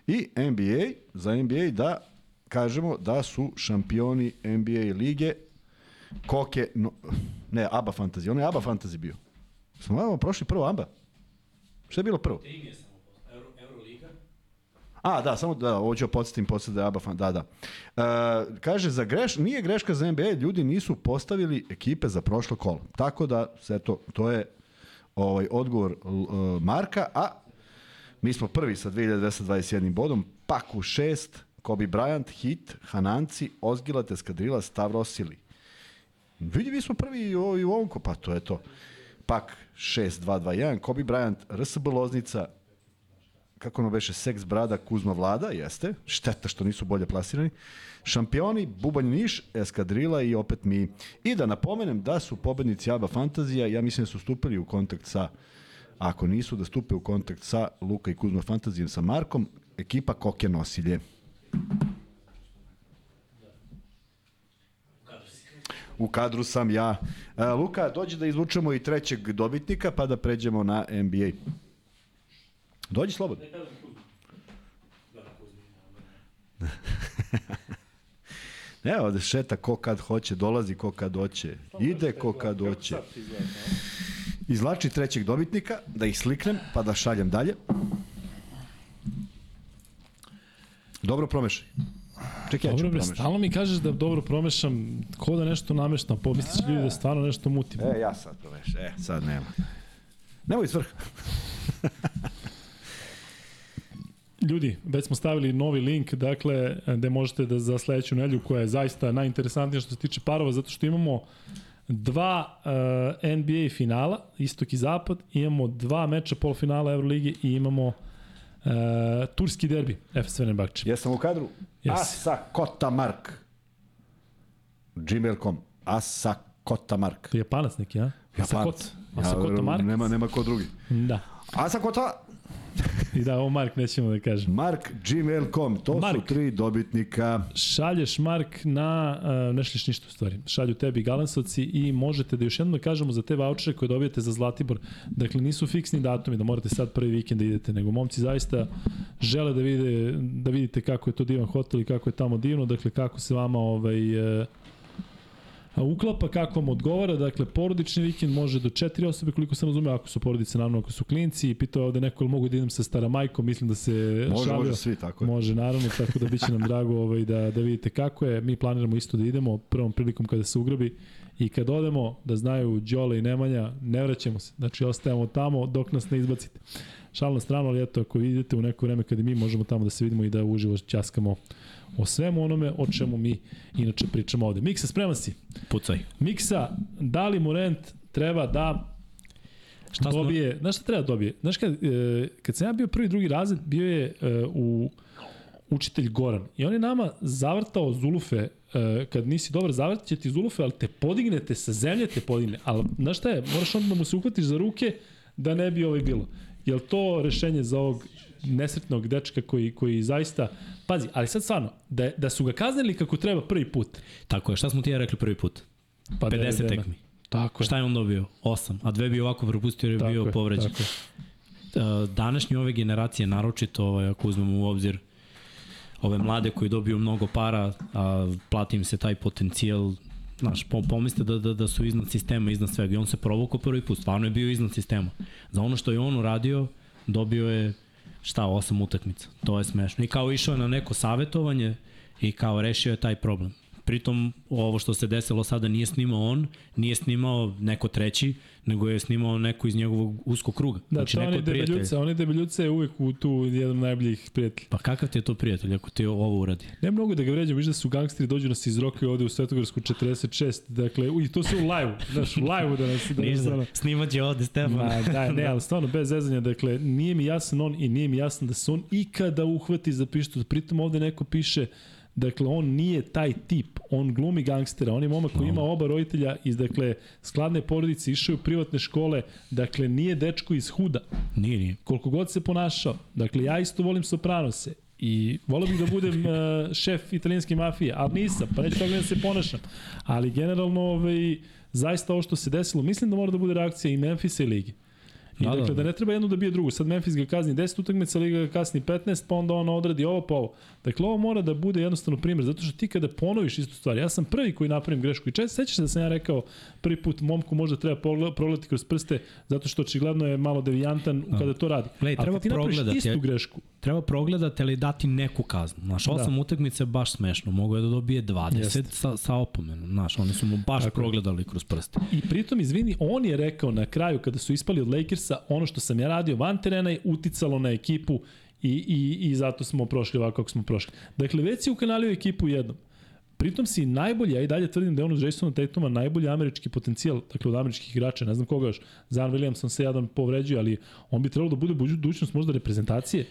I NBA, za NBA da kažemo da su šampioni NBA lige Koke, no, ne, ABA Fantasy, on je ABA Fantasy bio. Smo malo prošli prvo ABA. Šta je bilo prvo? Tri je. A, da, samo da, ovo ću podsjetim posle da je ABA fan, da, da. Uh, kaže, za greš, nije greška za NBA, ljudi nisu postavili ekipe za prošlo kolo. Tako da, sve to, to je ovaj odgovor uh, Marka, a mi smo prvi sa 2221 bodom, Paku 6, Kobe Bryant, Hit, Hananci, Ozgilat, Eskadrila, Stavrosili. Vidi, mi smo prvi u, u ovom, pa to je to. Pak 6-2-2-1, Kobe Bryant, RSB Loznica, kako ono beše, Seks Brada, Kuzma Vlada, jeste, šteta što nisu bolje plasirani, šampioni, Bubanj Niš, Eskadrila i opet mi. I da napomenem da su pobednici Aba Fantazija, ja mislim da su stupili u kontakt sa, ako nisu da stupe u kontakt sa Luka i Kuzma Fantazijem sa Markom, ekipa Koke Nosilje. u kadru sam ja. E, Luka, dođi da izvučemo i trećeg dobitnika, pa da pređemo na NBA. Dođi slobodno. Ne, ovde šeta ko kad hoće, dolazi ko kad hoće, ide ko kad hoće. Izlači trećeg dobitnika, da ih sliknem, pa da šaljem dalje. Dobro promešaj. Čekaj, dobro, ja ću promešati. Stalno mi kažeš da dobro promešam, ko da nešto nameštam, pomisliš ljudi da stvarno nešto mutim. E, ja sad promešam, e, sad nema. Nemoj svrh. Ljudi, već smo stavili novi link, dakle, gde možete da za sledeću nedelju, koja je zaista najinteresantnija što se tiče parova, zato što imamo dva uh, NBA finala, istok i zapad, imamo dva meča polufinala Euroligi i imamo uh, turski derbi, FS Fenerbahče. Jesam u kadru? Yes. Asa Kota Mark. Gmail.com. Asa Kota Mark. Japanac neki, a? Japanac. Asa Kota Mark. Nema, nema ko drugi. Da. Asa Kota I da, ovo Mark nećemo da kažem. Mark gmail.com, to Mark, su tri dobitnika. Šalješ Mark na, uh, ne šliš ništa u stvari, šalju tebi Galensovci i možete da još jednom da kažemo za te vouchere koje dobijete za Zlatibor, dakle nisu fiksni datumi da morate sad prvi vikend da idete, nego momci zaista žele da, vide, da vidite kako je to divan hotel i kako je tamo divno, dakle kako se vama ovaj, uh, uklapa kako vam odgovara, dakle porodični vikend može do četiri osobe koliko sam razumeo, ako su porodice naravno ako su klinci i pitao je ovde neko mogu da idem sa staramajkom, mislim da se može, šalio. Može svi, tako je. Može naravno, tako da biće nam drago ovaj, da, da vidite kako je. Mi planiramo isto da idemo prvom prilikom kada se ugrabi i kad odemo da znaju Đole i Nemanja, ne vraćamo se. Znači ostajemo tamo dok nas ne izbacite. Šal na stranu, ali eto, ako idete u neko vreme kada mi možemo tamo da se vidimo i da uživo časkamo o svemu onome o čemu mi inače pričamo ovde. Miksa, spreman si? Pucaj. Miksa, da li Morent treba da Šta dobije, smo... znaš šta treba da dobije? Znaš kad, e, kad sam ja bio prvi drugi razred, bio je e, u učitelj Goran i on je nama zavrtao zulufe e, kad nisi dobar zavrtat će ti zulufe, ali te podignete sa zemlje, te podigne. Ali znaš šta je, moraš onda da mu se uhvatiš za ruke da ne bi ovaj bilo. Je li to rešenje za ovog nesretnog dečka koji, koji zaista... Pazi, ali sad stvarno, da, da su ga kaznili kako treba prvi put. Tako je, šta smo ti ja rekli prvi put? Pa 50 da, tekmi. Tako je. Šta je on dobio? 8. A dve bi ovako propustio jer je bio je, povređen. Tako je. Današnje ove generacije, naročito ovaj, ako uzmemo u obzir ove mlade koji dobiju mnogo para, a plati im se taj potencijal, znaš, pomislite da, da, da su iznad sistema, iznad svega. I on se provukao prvi put, stvarno je bio iznad sistema. Za ono što je on uradio, dobio je šta, osam utakmica. To je smešno. I kao išao na neko savetovanje i kao rešio je taj problem. Pritom, ovo što se desilo sada nije snimao on, nije snimao neko treći, nego je snimao neko iz njegovog uskog kruga. Da, znači, neko oni debeljuca, oni debeljuca je uvek u tu jedan najboljih prijatelja. Pa kakav ti je to prijatelj ako ti ovo uradi? Ne mnogo da ga vređam, viš da su gangsteri dođu nas iz Roka ovde u Svetogorsku 46, dakle, i to se u live, znaš, u live da nas... Da Ništa, nas, snimat će ovde Stefan. Ma, da, ne, ali stvarno, bez zezanja, dakle, nije mi jasan on i nije mi jasno da se on ikada uhvati za pištu, pritom ovde neko piše Dakle, on nije taj tip, on glumi gangstera, on je momak koji ima oba roditelja iz, dakle, skladne porodice, išao u privatne škole, dakle, nije dečko iz huda. Nije, nije. Koliko god se ponašao. Dakle, ja isto volim Sopranose i volio bih da budem uh, šef italijanske mafije, ali nisam, pa neću tako da se ponašam. Ali generalno, ovaj, zaista ovo što se desilo, mislim da mora da bude reakcija i Memphisa i Ligi. I da, dakle, da, da. da ne treba jedno da bije drugu. Sad Memphis ga kazni 10 utakmica, Liga ga kasni 15, pa onda on odradi ovo pa ovo. Dakle, ovo mora da bude jednostavno primjer, zato što ti kada ponoviš istu stvar, ja sam prvi koji napravim grešku i često sećaš se da sam ja rekao prvi put momku možda treba progledati kroz prste, zato što očigledno je malo devijantan no. kada to radi. Gledaj, treba ti progledati istu grešku. Treba progledati ali dati neku kaznu. Znaš, osam da. utakmice je baš smešno. Mogu je da dobije 20 sa, sa opomenom. Znaš, oni su mu baš Tako. progledali kroz prste. I pritom, izvini, on je rekao na kraju kada su ispali od Lakersa, ono što sam ja radio van terena je uticalo na ekipu i, i, i zato smo prošli ovako kako smo prošli. Dakle, već si ukanalio ekipu jednom. Pritom si najbolji, ja i dalje tvrdim da je on od Jasona Tatuma najbolji američki potencijal, dakle od američkih igrača, ne znam koga još, Zan Williamson se jadan povređuje, ali on bi trebalo da bude budućnost možda reprezentacije.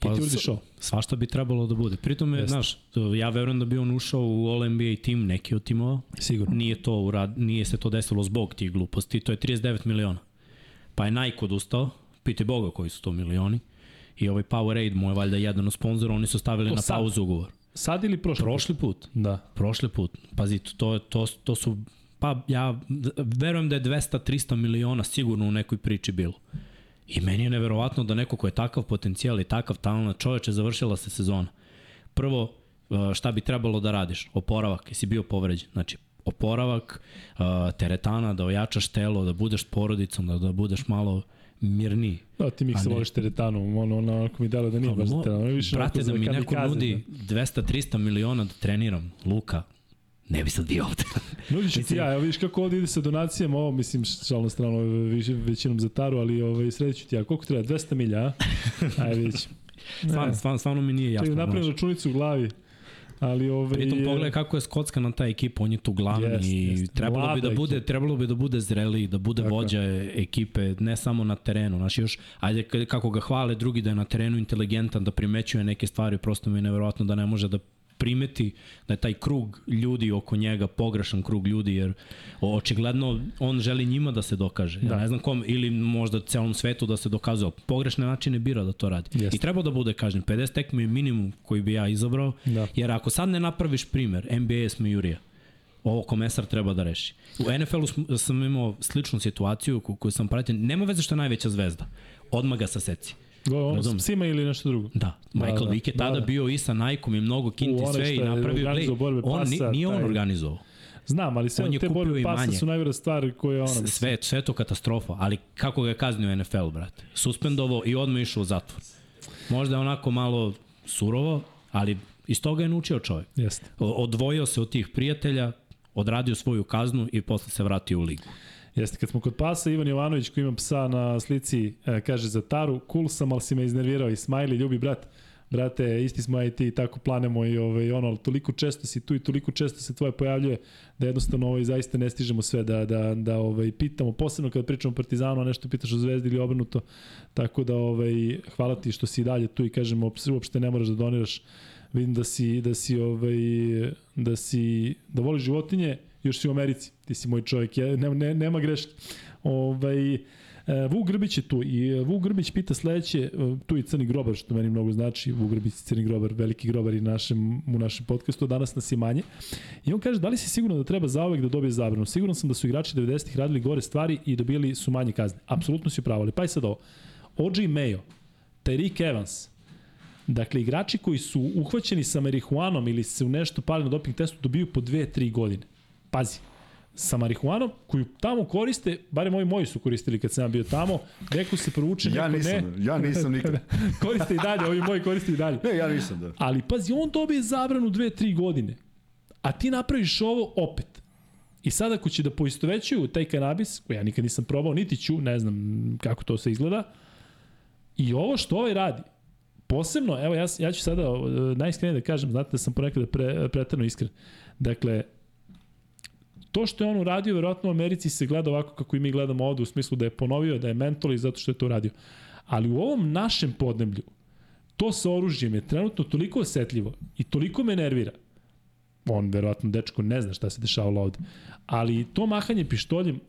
Pa, ti uradiš ovo. Svašta bi trebalo da bude. Pritom je, znaš, ja verujem da bi on ušao u All-NBA tim, neki od timova. Sigurno. Nije, to urad, nije se to desilo zbog tih gluposti. To je 39 miliona. Pa je Nike odustao, pite Boga koji su to milioni. I ovaj Powerade mu je valjda jedan od sponzora, oni su stavili to na sad, pauzu ugovor. Sad ili prošli, prošli put? put? Da. Prošli put. Pazi, to, to, to su, pa ja verujem da je 200-300 miliona sigurno u nekoj priči bilo. I meni je neverovatno da neko ko je takav potencijal i takav talent, čoveče, završila se sezona. Prvo, uh, šta bi trebalo da radiš? Oporavak, jesi bio povređen. Znači, oporavak, uh, teretana, da ojačaš telo, da budeš porodicom, da, da budeš malo mirniji. Da, ti mi se voliš teretanu, ono, ono, ako mi delo da nije baš teretanu. Više brate, da mi neko nudi 200-300 miliona da treniram, Luka, ne bi sad bio ovde. Nudi ću ti ja, evo vidiš kako ovde ide sa donacijama, ovo mislim šalno strano više, većinom za taru, ali ovaj, sreću ti ja. Koliko treba? 200 milja, a? Ajde vidjet Stvarno, stvarno, stvarno mi nije jasno. Napravim računicu u glavi. Ali ovaj Pritom pogledaj kako je skocka na ta ekipa, on je tu glavni jest, i jest. trebalo Mlada bi da bude ekipa. trebalo bi da bude zreli, da bude Tako. vođa ekipe, ne samo na terenu. Znači još ajde kako ga hvale drugi da je na terenu inteligentan, da primećuje neke stvari, prosto mi je neverovatno da ne može da primeti da je taj krug ljudi oko njega pogrešan krug ljudi jer očigledno on želi njima da se dokaže. Da. Ja ne znam kom ili možda celom svetu da se dokazuje. Pogrešne načine bira da to radi. Jeste. I treba da bude kažem 50 tekmi minimum koji bi ja izabrao. Da. Jer ako sad ne napraviš primer, NBA je smejurija ovo komesar treba da reši. U NFL-u sam imao sličnu situaciju koju sam pratio. Nema veze što je najveća zvezda. Odmah ga saseci. Go, s psima ili nešto drugo? Da. Michael da, Vick je tada da, da. bio i sa Nike-om i mnogo kinti sve i napravio. Play. Borbe on, pasa, nije on taj... organizovao. Znam, ali sve te borbe pasa manje. su najvore stvari koje ono... Sve, sve to katastrofa, ali kako ga je kaznio NFL, brate? Suspendovo i odmah išao u zatvor. Možda je onako malo surovo, ali iz toga je naučio čovjek. Jeste. Odvojio se od tih prijatelja, odradio svoju kaznu i posle se vratio u ligu. Jeste, kad smo kod pasa, Ivan Jovanović koji ima psa na slici, e, kaže za Taru, cool sam, ali si me iznervirao i smajli, ljubi brat. Brate, isti smo i ti, tako planemo i ovaj, ono, toliko često si tu i toliko često se tvoje pojavljuje da jednostavno ovaj, zaista ne stižemo sve da, da, da ovaj, pitamo, posebno kada pričamo o Partizanu, a nešto pitaš o Zvezdi ili obrnuto, tako da ovaj, hvala ti što si dalje tu i kažemo, uopšte ne moraš da doniraš, vidim da si, da si, ovaj, da si, da voliš životinje, još si u Americi, ti si moj čovjek, ja, ne, ne, nema greške. Ovaj, e, Vuk Grbić je tu i e, Vuk Grbić pita sledeće, e, tu i Crni grobar, što meni mnogo znači, Vuk Grbić, Crni grobar, veliki grobar i našem, u našem podcastu, danas nas je manje. I on kaže, da li si sigurno da treba zaovek da dobije zabranu? Siguran sam da su igrači 90-ih radili gore stvari i dobili su manje kazne. Apsolutno si upravo, ali pa i sad ovo. OG Mayo, Tyreek Evans, Dakle, igrači koji su uhvaćeni sa marihuanom ili se u nešto pali na doping testu dobiju po 2-3 godine pazi, sa marihuanom koju tamo koriste, barem ovi moji su koristili kad sam bio tamo, neko se provuče, ja nisam, ne. Ja nisam nikad. koriste i dalje, ovi moji koriste i dalje. Ne, ja nisam, da. Ali pazi, on dobije zabranu 2-3 godine. A ti napraviš ovo opet. I sad ako će da poistovećuju taj kanabis, koji ja nikad nisam probao, niti ću, ne znam kako to se izgleda, i ovo što ovaj radi, posebno, evo ja, ja ću sada uh, najiskrenije da kažem, znate da sam ponekada pre, pretrano iskren. Dakle, to što je on uradio, verovatno u Americi se gleda ovako kako i mi gledamo ovde, u smislu da je ponovio, da je mentor i zato što je to uradio. Ali u ovom našem podneblju, to sa oružjem je trenutno toliko osetljivo i toliko me nervira. On, verovatno, dečko ne zna šta se dešavalo ovde. Ali to mahanje pištoljem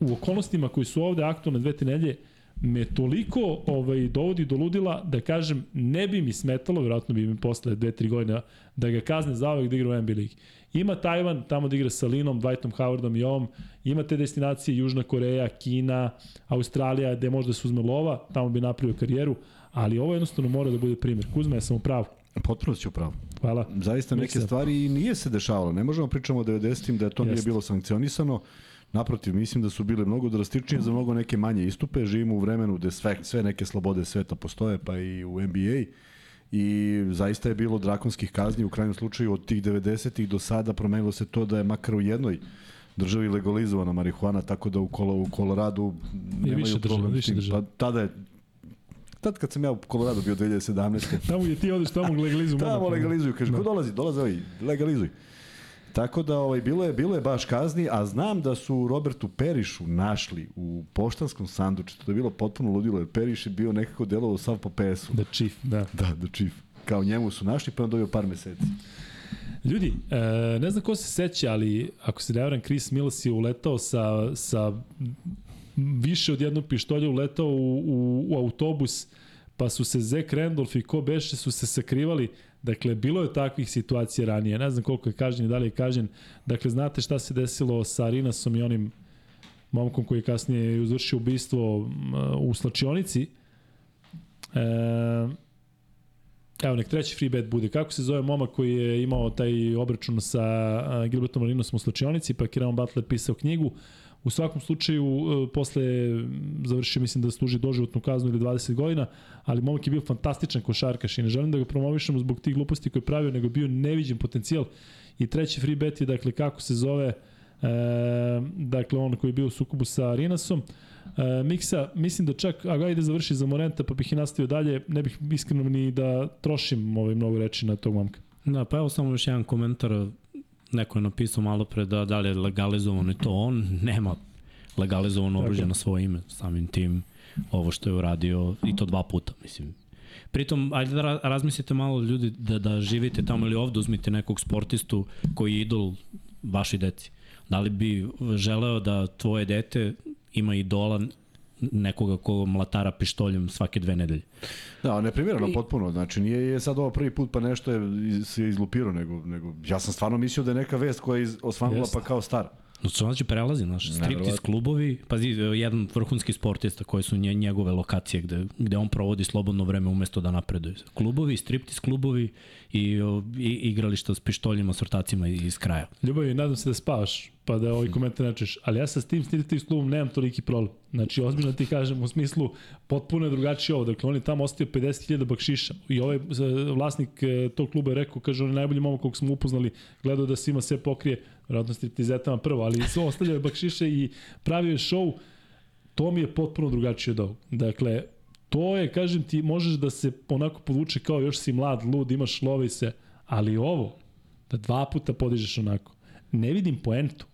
u okolnostima koji su ovde aktualne dve, te nedelje, me toliko ovaj, dovodi do ludila da kažem ne bi mi smetalo, verovatno bi mi posle 2-3 godine da ga kazne za ovog da igra u NBA ligi. Ima Tajvan, tamo da igra sa Linom, Dwightom Howardom i ovom, ima te destinacije Južna Koreja, Kina, Australija, gde možda se uzme lova, tamo bi napravio karijeru, ali ovo jednostavno mora da bude primjer. Kuzma, ja sam u pravu. Potpuno si u pravu. Hvala. Zaista neke Miksa. stvari i nije se dešavalo. Ne možemo pričamo o 90-im da to Jest. nije bilo sankcionisano. Naprotiv, mislim da su bile mnogo drastičnije za mnogo neke manje istupe. Živimo u vremenu gde sve, sve neke slobode sveta postoje, pa i u NBA. I zaista je bilo drakonskih kazni u krajnjem slučaju od tih 90-ih do sada promenilo se to da je makar u jednoj državi legalizovana marihuana, tako da u, Kolo, u Koloradu nemaju više problem. Više država. Pa, tada je Tad kad sam ja u Koloradu bio 2017. tamo je ti odeš, tamo legalizuju. tamo legalizuju, kaže, da. ko dolazi? Dolaze ovi, legalizuj. Tako da ovaj bilo je bilo je baš kazni, a znam da su Robertu Perišu našli u poštanskom sanduču. To je bilo potpuno ludilo, jer Periš je bio nekako delovao sav po PS-u. Da Chief, da. Da, da Chief. Kao njemu su našli, pa on dobio par meseci. Ljudi, e, ne znam ko se seća, ali ako se ne varam, Chris Mills je uletao sa, sa više od jednog pištolja uletao u, u, u autobus, pa su se Zek Randolph i ko beše su se sakrivali. Dakle, bilo je takvih situacija ranije. Ne znam koliko je kažen i da li je kažen. Dakle, znate šta se desilo sa Arinasom i onim momkom koji je kasnije izvršio ubistvo u slačionici. E, evo, nek treći free bet bude. Kako se zove momak koji je imao taj obračun sa Gilbertom Arinosom u slačionici, pa Kieran Butler pisao knjigu. U svakom slučaju, e, posle završio, mislim da služi doživotnu kaznu ili 20 godina, ali momak je bio fantastičan košarkaš i ne želim da ga promovišemo zbog tih gluposti koje je pravio, nego bio neviđen potencijal. I treći free bet je, dakle, kako se zove, e, dakle, on koji je bio u sukobu sa Rinasom. E, Miksa, mislim da čak, a ga ide završi za Morenta, pa bih i nastavio dalje, ne bih iskreno ni da trošim ovaj mnogo reči na tog momka. Da, pa evo samo još jedan komentar neko je napisao malo pre da, da li je legalizovano i to on nema legalizovano oružje na svoje ime, samim tim ovo što je uradio i to dva puta, mislim. Pritom, ajde da razmislite malo ljudi da, da živite tamo ili ovde, uzmite nekog sportistu koji je idol vašoj deci. Da li bi želeo da tvoje dete ima idola nekoga ko mlatara pištoljem svake dve nedelje. Da, neprimjereno I... potpuno. Znači, nije je sad ovo prvi put pa nešto je se izlupirao, nego, nego ja sam stvarno mislio da je neka vest koja je osvanula pa kao stara. No, to znači prelazi, naš striptiz klubovi, pazi, jedan vrhunski sportista koji su nje, njegove lokacije gde, gde on provodi slobodno vreme umesto da napreduje. Klubovi, striptiz klubovi i, i igrališta s pištoljima, s ortacima iz kraja. Ljubavi, nadam se da spavaš, pa da ovaj komentar nečeš, ali ja sa tim striptiz klubom nemam toliki problem. Znači, ozbiljno ti kažem, u smislu, potpuno je drugačije ovo. Dakle, on je tamo ostavio 50.000 bakšiša. I ovaj vlasnik e, tog kluba je rekao, kaže, on je najbolji momak kog smo upoznali, gledao da svima sve pokrije, vjerojatno striptizetama prvo, ali ostavljao je bakšiše i pravio je show. To mi je potpuno drugačije od ovog. Dakle, to je, kažem ti, možeš da se onako povuče kao još si mlad, lud, imaš lovi se, ali ovo, da dva puta podižeš onako, ne vidim poentu.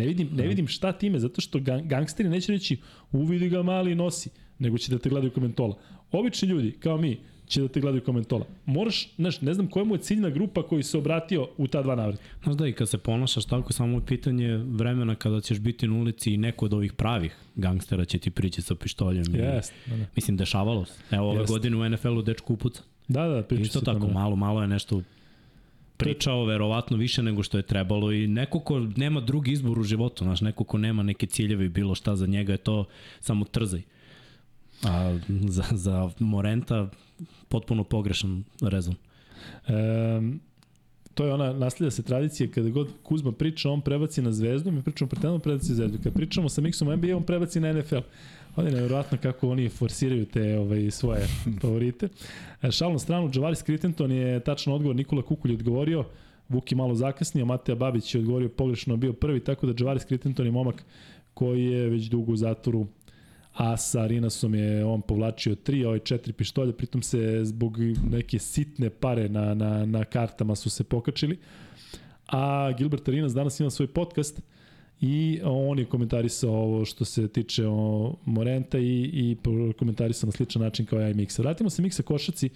Ne vidim, ne vidim šta time, zato što gangsteri neće reći uvidi ga mali nosi, nego će da te gledaju komentola. Obični ljudi, kao mi, će da te gledaju komentola. Moraš, znaš, ne znam koja mu je ciljna grupa koji se obratio u ta dva navrata. Znaš da i kad se ponašaš tako, samo pitanje vremena kada ćeš biti na ulici i neko od ovih pravih gangstera će ti prići sa pištoljem. Jest, da, da. Mislim, dešavalo se. Evo, ove Jest. godine u NFL-u dečku upuca. Da, da, priča Isto tako, tamo. malo, malo je nešto pričao verovatno više nego što je trebalo i neko ko nema drugi izbor u životu, znaš, neko ko nema neke ciljeve i bilo šta za njega je to samo trzaj. A za, za Morenta potpuno pogrešan rezon. Um, to je ona, nasleda se tradicija kada god Kuzma priča, on prebaci na zvezdu, mi pričamo pretendno prebaci na zvezdu. Kad pričamo sa Mixom NBA, on prebaci na NFL. Ovo je nevjerojatno kako oni forsiraju te ovaj, svoje favorite. E, šalno stranu, Javaris Crittenton je tačno odgovor, Nikola Kukulj odgovorio, Vuki malo zakasnio, Mateja Babić je odgovorio pogrešno, bio prvi, tako da Javaris Crittenton je momak koji je već dugo u zatvoru a sa Rinasom je on povlačio tri, ovaj četiri pištolja, pritom se zbog neke sitne pare na, na, na kartama su se pokačili. A Gilbert Arinas danas ima svoj podcast i on je komentarisao ovo što se tiče o Morenta i, i komentarisao na sličan način kao ja i Miksa. Vratimo se Miksa Košaci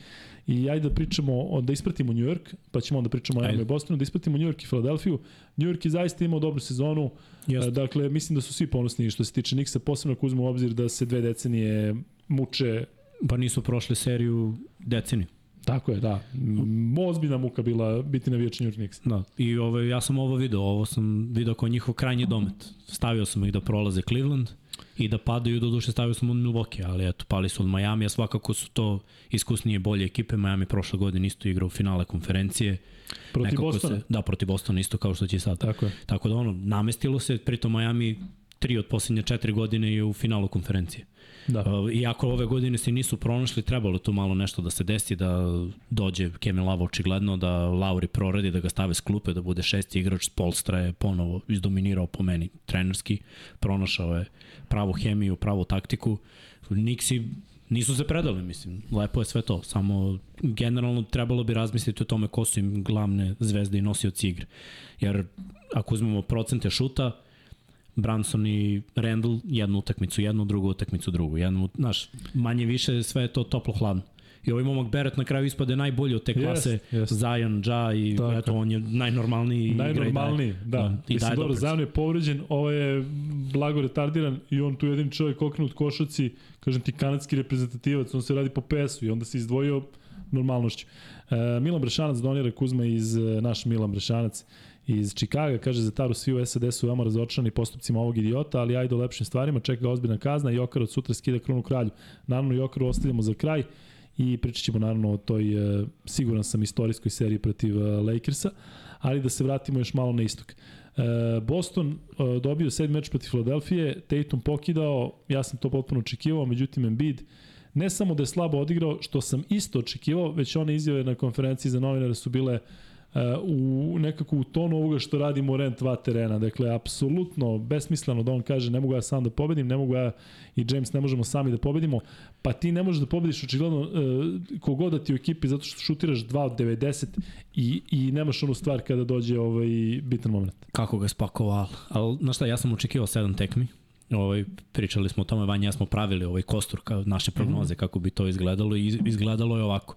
i ajde da pričamo, da ispratimo New York, pa ćemo onda pričamo o Miami Bostonu, da ispratimo New York i Filadelfiju. New York je zaista imao dobru sezonu, Just. dakle mislim da su svi ponosni što se tiče Nixa, posebno ako uzmemo obzir da se dve decenije muče Pa nisu prošle seriju deceniju. Tako je, da. Ozbiljna muka bila biti na New York Knicks. Da. I ovo, ja sam ovo video, ovo sam video kao njihov krajnji domet. Stavio sam ih da prolaze Cleveland i da padaju, do duše stavio sam od Milwaukee, ali eto, pali su od Miami, a svakako su to iskusnije bolje ekipe. Miami prošle godine isto igrao finale konferencije. Protiv Nekako Bostona? Se, da, protiv Bostona isto kao što će sad. Tako je. Tako da ono, namestilo se, pritom Miami tri od posljednje četiri godine je u finalu konferencije. Da. Uh, iako ove godine se nisu pronašli, trebalo tu malo nešto da se desi, da dođe Kemi Lava očigledno, da Lauri proradi, da ga stave s klupe, da bude šesti igrač, Polstra je ponovo izdominirao po meni trenerski, pronašao je pravu hemiju, pravu taktiku. Nixi nisu se predali, mislim, lepo je sve to, samo generalno trebalo bi razmisliti o tome ko su im glavne zvezde i nosioci igre. Jer ako uzmemo procente šuta, Branson i Randall jednu utakmicu, jednu, drugu utakmicu, drugu. Jednu, znaš, manje više sve je to toplo hladno. I ovaj momak Beret na kraju ispade najbolji od te klase, yes, yes. Zion, Ja i Tako. eto, on je najnormalniji. Najnormalniji, da. da. I Mislim, dobro, Zion je povređen, ovo je blago retardiran i on tu jedin čovjek okrenut košaci, kažem ti kanadski reprezentativac, on se radi po pesu i onda se izdvojio normalnošću. E, Milan Brešanac donira Kuzma iz e, naš Milan Brešanac iz Čikaga, kaže za Taru svi u SAD su veoma razočarani postupcima ovog idiota, ali ajde o lepšim stvarima, čeka ga ozbiljna kazna Jokar od sutra skida krunu kralju. Naravno, Jokaru ostavljamo za kraj i pričat ćemo naravno o toj, e, siguran sam, istorijskoj seriji protiv e, Lakersa, ali da se vratimo još malo na istok. E, Boston dobio sedmi meč protiv Filadelfije, Tatum pokidao, ja sam to potpuno očekivao, međutim Embiid ne samo da je slabo odigrao, što sam isto očekivao, već one izjave na konferenciji za novinare su bile uh, u nekako u tonu ovoga što radi Morent va terena. Dakle, apsolutno besmisleno da on kaže ne mogu ja sam da pobedim, ne mogu ja i James ne možemo sami da pobedimo. Pa ti ne možeš da pobediš očigledno uh, kogod da ti u ekipi zato što šutiraš 2 od 90 i, i nemaš onu stvar kada dođe ovaj bitan moment. Kako ga spakovao? Ali, znaš šta, ja sam očekivao 7 tekmi. Ovaj, pričali smo o tome, Vanja, ja smo pravili ovaj kostur kao naše prognoze, mm -hmm. kako bi to izgledalo i izgledalo je ovako.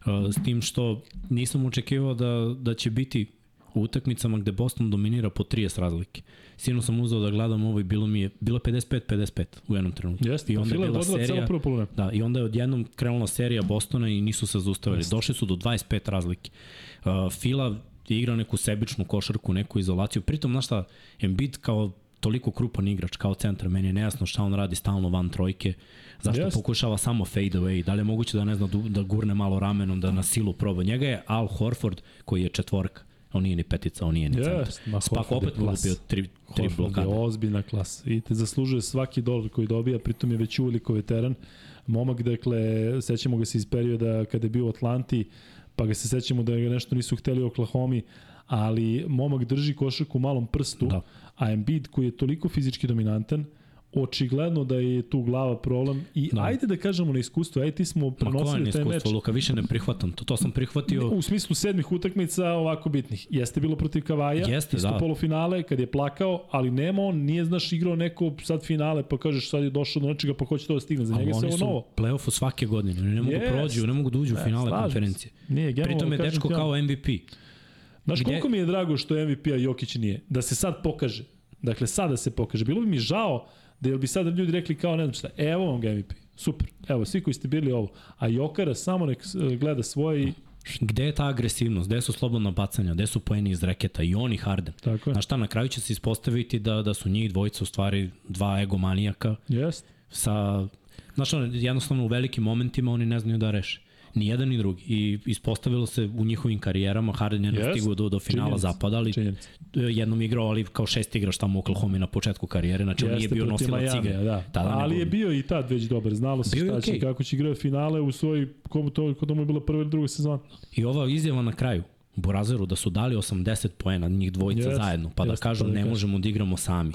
Uh, s tim što nisam očekivao da, da će biti u utakmicama gde Boston dominira po 30 razlike. Sino sam uzeo da gledam ovo i bilo mi je bilo 55-55 u jednom trenutku. Jeste, I onda je bila serija, da, i onda je odjednom krenula serija Bostona i nisu se zaustavili. Jeste. Došli su do 25 razlike. Uh, Fila igrao neku sebičnu košarku, neku izolaciju. Pritom, znaš šta, Embiid kao toliko krupan igrač kao centar, meni je nejasno šta on radi stalno van trojke. Zašto yes. pokušava samo fade away? Da li je moguće da ne zna da gurne malo ramenom, da na silu proba? Njega je Al Horford koji je četvorka. On nije ni petica, on nije ni yes, centar. Spak opet pokupio tri, tri Horford blokade. je ozbiljna klasa i te zaslužuje svaki dolar koji dobija, pritom je već uveliko veteran. Momak, dakle, sećamo ga se iz perioda kada je bio u Atlanti, pa ga se sećamo da ga nešto nisu hteli u Oklahoma, ali momak drži košarku u malom prstu, da. A Embiid koji je toliko fizički dominantan, očigledno da je tu glava problem i da. ajde da kažemo na iskustvo, ajde ti smo prenosili taj meč. Luka, više ne prihvatam, to, to sam prihvatio. U smislu sedmih utakmica ovako bitnih. Jeste bilo protiv Kavaja, Jeste, isto da. polufinale kad je plakao, ali nema on, nije znaš igrao neko sad finale pa kažeš sad je došao do nečega pa hoće to da stigne. Za njega se ovo novo. play-offu svake godine, ne mogu yes. prođu, ne mogu da uđu u finale ne, konferencije. Nije, Pritom je dečko kao MVP. Znaš Gde... koliko mi je drago što MVP-a Jokić nije? Da se sad pokaže. Dakle, sada se pokaže. Bilo bi mi žao da bi sad ljudi rekli kao ne znam šta, evo vam ga MVP, super, evo svi koji ste bili ovo, a Jokara samo nek e, gleda svoje i Gde je ta agresivnost? Gde su slobodna bacanja? Gde su poeni iz reketa? I oni Harden. Tako je. Znaš šta, na kraju će se ispostaviti da, da su njih dvojica u stvari dva egomanijaka. Jest. Sa, znaš, jednostavno u velikim momentima oni ne znaju da reše. Ni jedan ni drugi. I ispostavilo se u njihovim karijerama, Harden je yes. stigao do, do finala Činjenic. zapada, ali Činjenic. jednom igrao, ali kao šest igrač tamo u Oklahoma na početku karijere, znači on nije bio nosilac igre. Da. Tada ali nego... je bio i tad već dobar, znalo se šta će, okay. kako će igrati finale u svoj, komu to, kod mu je bila prva ili druga sezona. I ova izjava na kraju, Burazeru da su dali 80 poena njih dvojica yes, zajedno, pa yes, da kažu pa da ne kažem. možemo da igramo sami.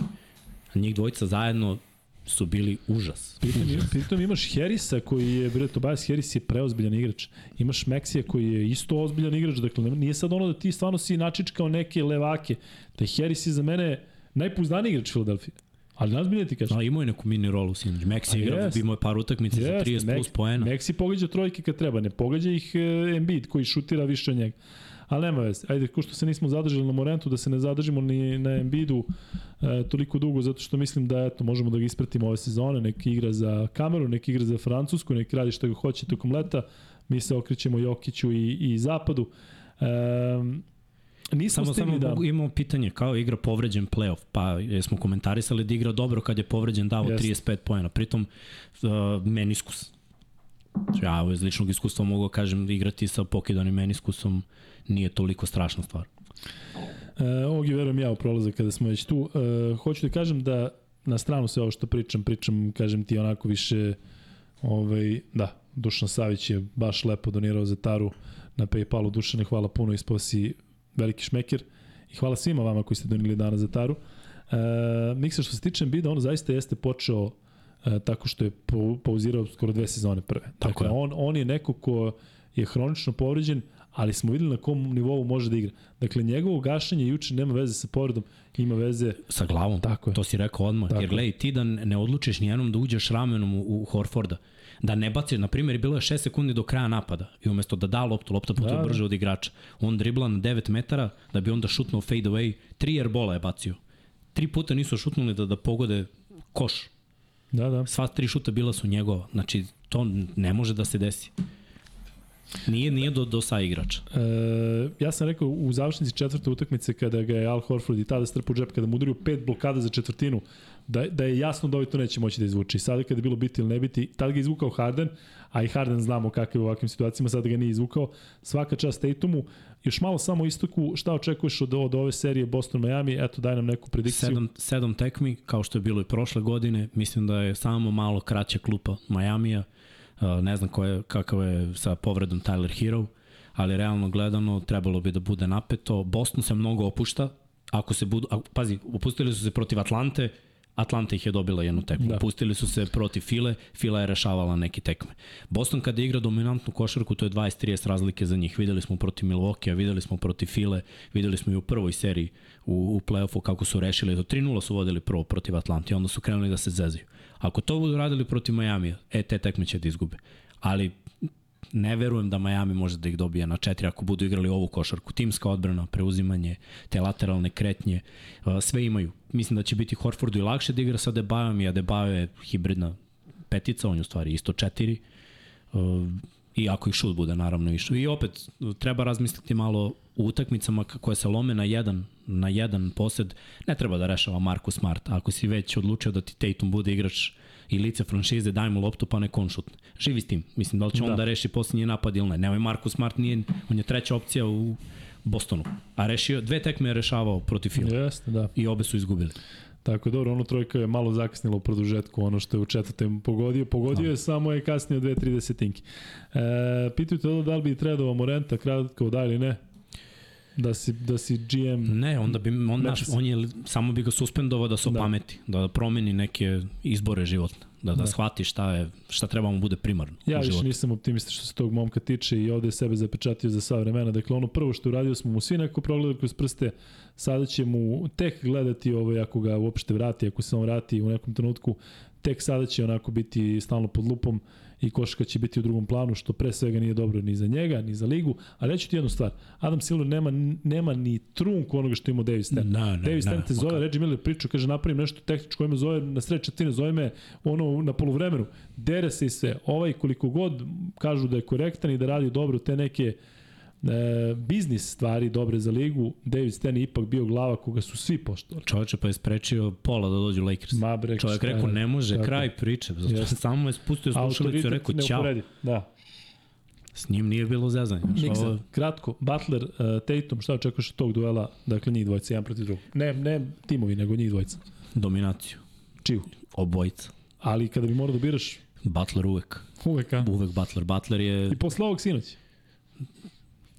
Njih dvojica zajedno su bili užas. Pritom, pritom imaš Harrisa koji je, bre, Tobias Harris je preozbiljan igrač. Imaš Meksija koji je isto ozbiljan igrač, dakle nije sad ono da ti stvarno si načičkao neke levake. Da Harris je za mene najpuzdaniji igrač Filadelfije. Ali nas bilje ti kažeš. A imao je neku mini rolu sinoć. Meksi igra, imao je par utakmica za 30 Mek, plus poena. Meksi pogađa trojke kad treba, ne pogađa ih e, Embiid koji šutira više od njega. Ali nema veze. Ajde, ko što se nismo zadržali na Morentu, da se ne zadržimo ni na Embiidu e, toliko dugo, zato što mislim da eto, možemo da ga ispratimo ove sezone. Neki igra za Kameru, neki igra za Francusku, neki radi što ga hoće tokom leta. Mi se okrećemo Jokiću i, i Zapadu. E, Nismo samo, samo da... imamo pitanje, kao igra povređen playoff, pa jesmo komentarisali da igra dobro kad je povređen dao Jest. 35 pojena, pritom uh, meniskus. Znači, ja iz ličnog iskustva mogu da kažem igrati sa pokidanim meniskusom nije toliko strašna stvar. E, ovog je verujem ja u prolazak kada smo već tu. E, hoću da kažem da na stranu sve ovo što pričam, pričam, kažem ti onako više ovaj, da, Dušan Savić je baš lepo donirao za Taru na Paypalu. Dušane, hvala puno, ispao si veliki šmekir i hvala svima vama koji ste donili dana za Taru. E, Miksa, što se tiče Bida, on zaista jeste počeo e, tako što je pauzirao skoro dve sezone prve. Tako dakle, on, on je neko ko je hronično povređen, ali smo videli na kom nivou može da igra. Dakle, njegovo gašenje juče nema veze sa povredom, ima veze... Sa glavom, tako je. to si rekao odmah. Tako jer gledaj, ti da ne odlučiš nijednom da uđeš ramenom u, u Horforda, da ne baci, na primjer, bilo je 6 sekundi do kraja napada i umesto da da loptu, lopta putuje da, brže od igrača. On dribla na 9 metara da bi onda šutnuo fade away, tri airbola je bacio. Tri puta nisu šutnuli da, da pogode koš. Da, da. Sva tri šuta bila su njegova. Znači, to ne može da se desi. Nije, nije do, do sa igrača. E, ja sam rekao u završnici četvrte utakmice kada ga je Al Horford i tada strpu džep, kada mu udario pet blokada za četvrtinu, da, da je jasno da ovaj to neće moći da izvuče. I sada kada je bilo biti ili ne biti, tada ga je izvukao Harden, a i Harden znamo kakav je u ovakvim situacijama, sada ga nije izvukao. Svaka čast Tatumu. Još malo samo istoku, šta očekuješ od, od ove serije Boston-Miami? Eto, daj nam neku predikciju. Sedam, sedam tekmi, kao što je bilo i prošle godine. Mislim da je samo malo kraća klupa Majamija. Ne znam ko je, kakav je sa povredom Tyler Hero, ali realno gledano trebalo bi da bude napeto. Boston se mnogo opušta, ako se budu, a, pazi, opustili su se protiv Atlante, Atlanta ih je dobila jednu tekmu. Da. Pustili su se protiv File, Fila je rešavala neke tekme. Boston kada igra dominantnu košarku, to je 20-30 razlike za njih. Videli smo protiv Milwaukee, videli smo protiv File, videli smo i u prvoj seriji u, u playoffu kako su rešili. Do 3-0 su vodili prvo protiv Atlante, onda su krenuli da se zezaju. Ako to budu radili protiv Majamija, e, te tekme će da izgube. Ali ne verujem da Miami može da ih dobije na četiri ako budu igrali ovu košarku. Timska odbrana, preuzimanje, te lateralne kretnje, sve imaju. Mislim da će biti Horfordu i lakše da igra sa Debajom i Adebayo je hibridna petica, on je u stvari isto četiri. I ako ih šut bude naravno išao. I opet treba razmisliti malo u utakmicama koje se lome na jedan, na jedan posed, ne treba da rešava Marko Smart. Ako si već odlučio da ti Tatum bude igrač i lice franšize, daj mu loptu pa nek on šutne. Živi s tim. Mislim, da li će da. on da reši posljednji napad ili ne. Nemoj Marko Smart, nije, on je treća opcija u Bostonu. A rešio, dve tekme je rešavao protiv Fila. Jeste, da. I obe su izgubili. Tako dobro, ono trojka je malo zakasnila u produžetku, ono što je u četvrtem pogodio. Pogodio je samo je kasnije dve, tri desetinke. E, pitaju te da li bi trebao Morenta kratko da ili ne? Da si, da si GM... Ne, onda bi, on, naš, on je, samo bi ga suspendovao da se da. opameti, da. da promeni neke izbore životne, da, da, da. shvati šta, je, šta treba mu bude primarno Ja više nisam optimista što se tog momka tiče i ovde je sebe zapečatio za sva vremena. Dakle, ono prvo što uradio smo mu svi neko progledali kroz prste, sada će mu tek gledati ovaj, ako ga uopšte vrati, ako se on vrati u nekom trenutku, tek sada će onako biti stalno pod lupom i koška će biti u drugom planu, što pre svega nije dobro ni za njega, ni za ligu. Ali reći ti jednu stvar, Adam Silver nema, nema ni trunku onoga što ima Davis Stan. Na, ne, Davis Stan te zove, okay. Reggie Miller priču, kaže napravim nešto tehničko, ima zove na sred četine, zove me ono na poluvremenu, dere se i sve. Ovaj koliko god kažu da je korektan i da radi dobro te neke uh, e, biznis stvari dobre za ligu, David Stern je ipak bio glava koga su svi poštovali. Čovječe pa je sprečio pola da dođu Lakers. Ma bre, Čovjek rekao ne može, tako. kraj priče. Zato yes. samo je spustio slušalicu i rekao ćao. Da. S njim nije bilo zezanje. Miksa, ovo... kratko, Butler, uh, Tatum, šta očekuješ od tog duela? Dakle, njih dvojica, jedan protiv drugog. Ne, ne timovi, nego njih dvojica. Dominaciju. Čiju? Obojica. Ali kada bi morao da biraš... Butler uvek. Uvek, a? Uvek Butler. Butler je... I posle ovog sinoć?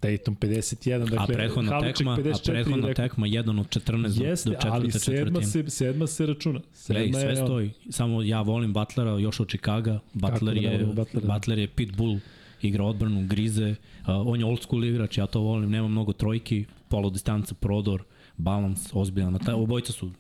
Tatum 51, dakle, a prethodna tekma, 54, a prethodna rekao, tekma jedan od 14 jeste, do, do ali sedma se, sedma se računa. Sedma Lej, sve je stoji. Samo ja volim Butlera još od. Butler, da je, Butler, da. Butler je pitbull, igra odbranu, grize. Uh, on je old school igrač, ja to volim. Nema mnogo trojki, polo distanca, prodor, balans, ozbiljan. Obojica su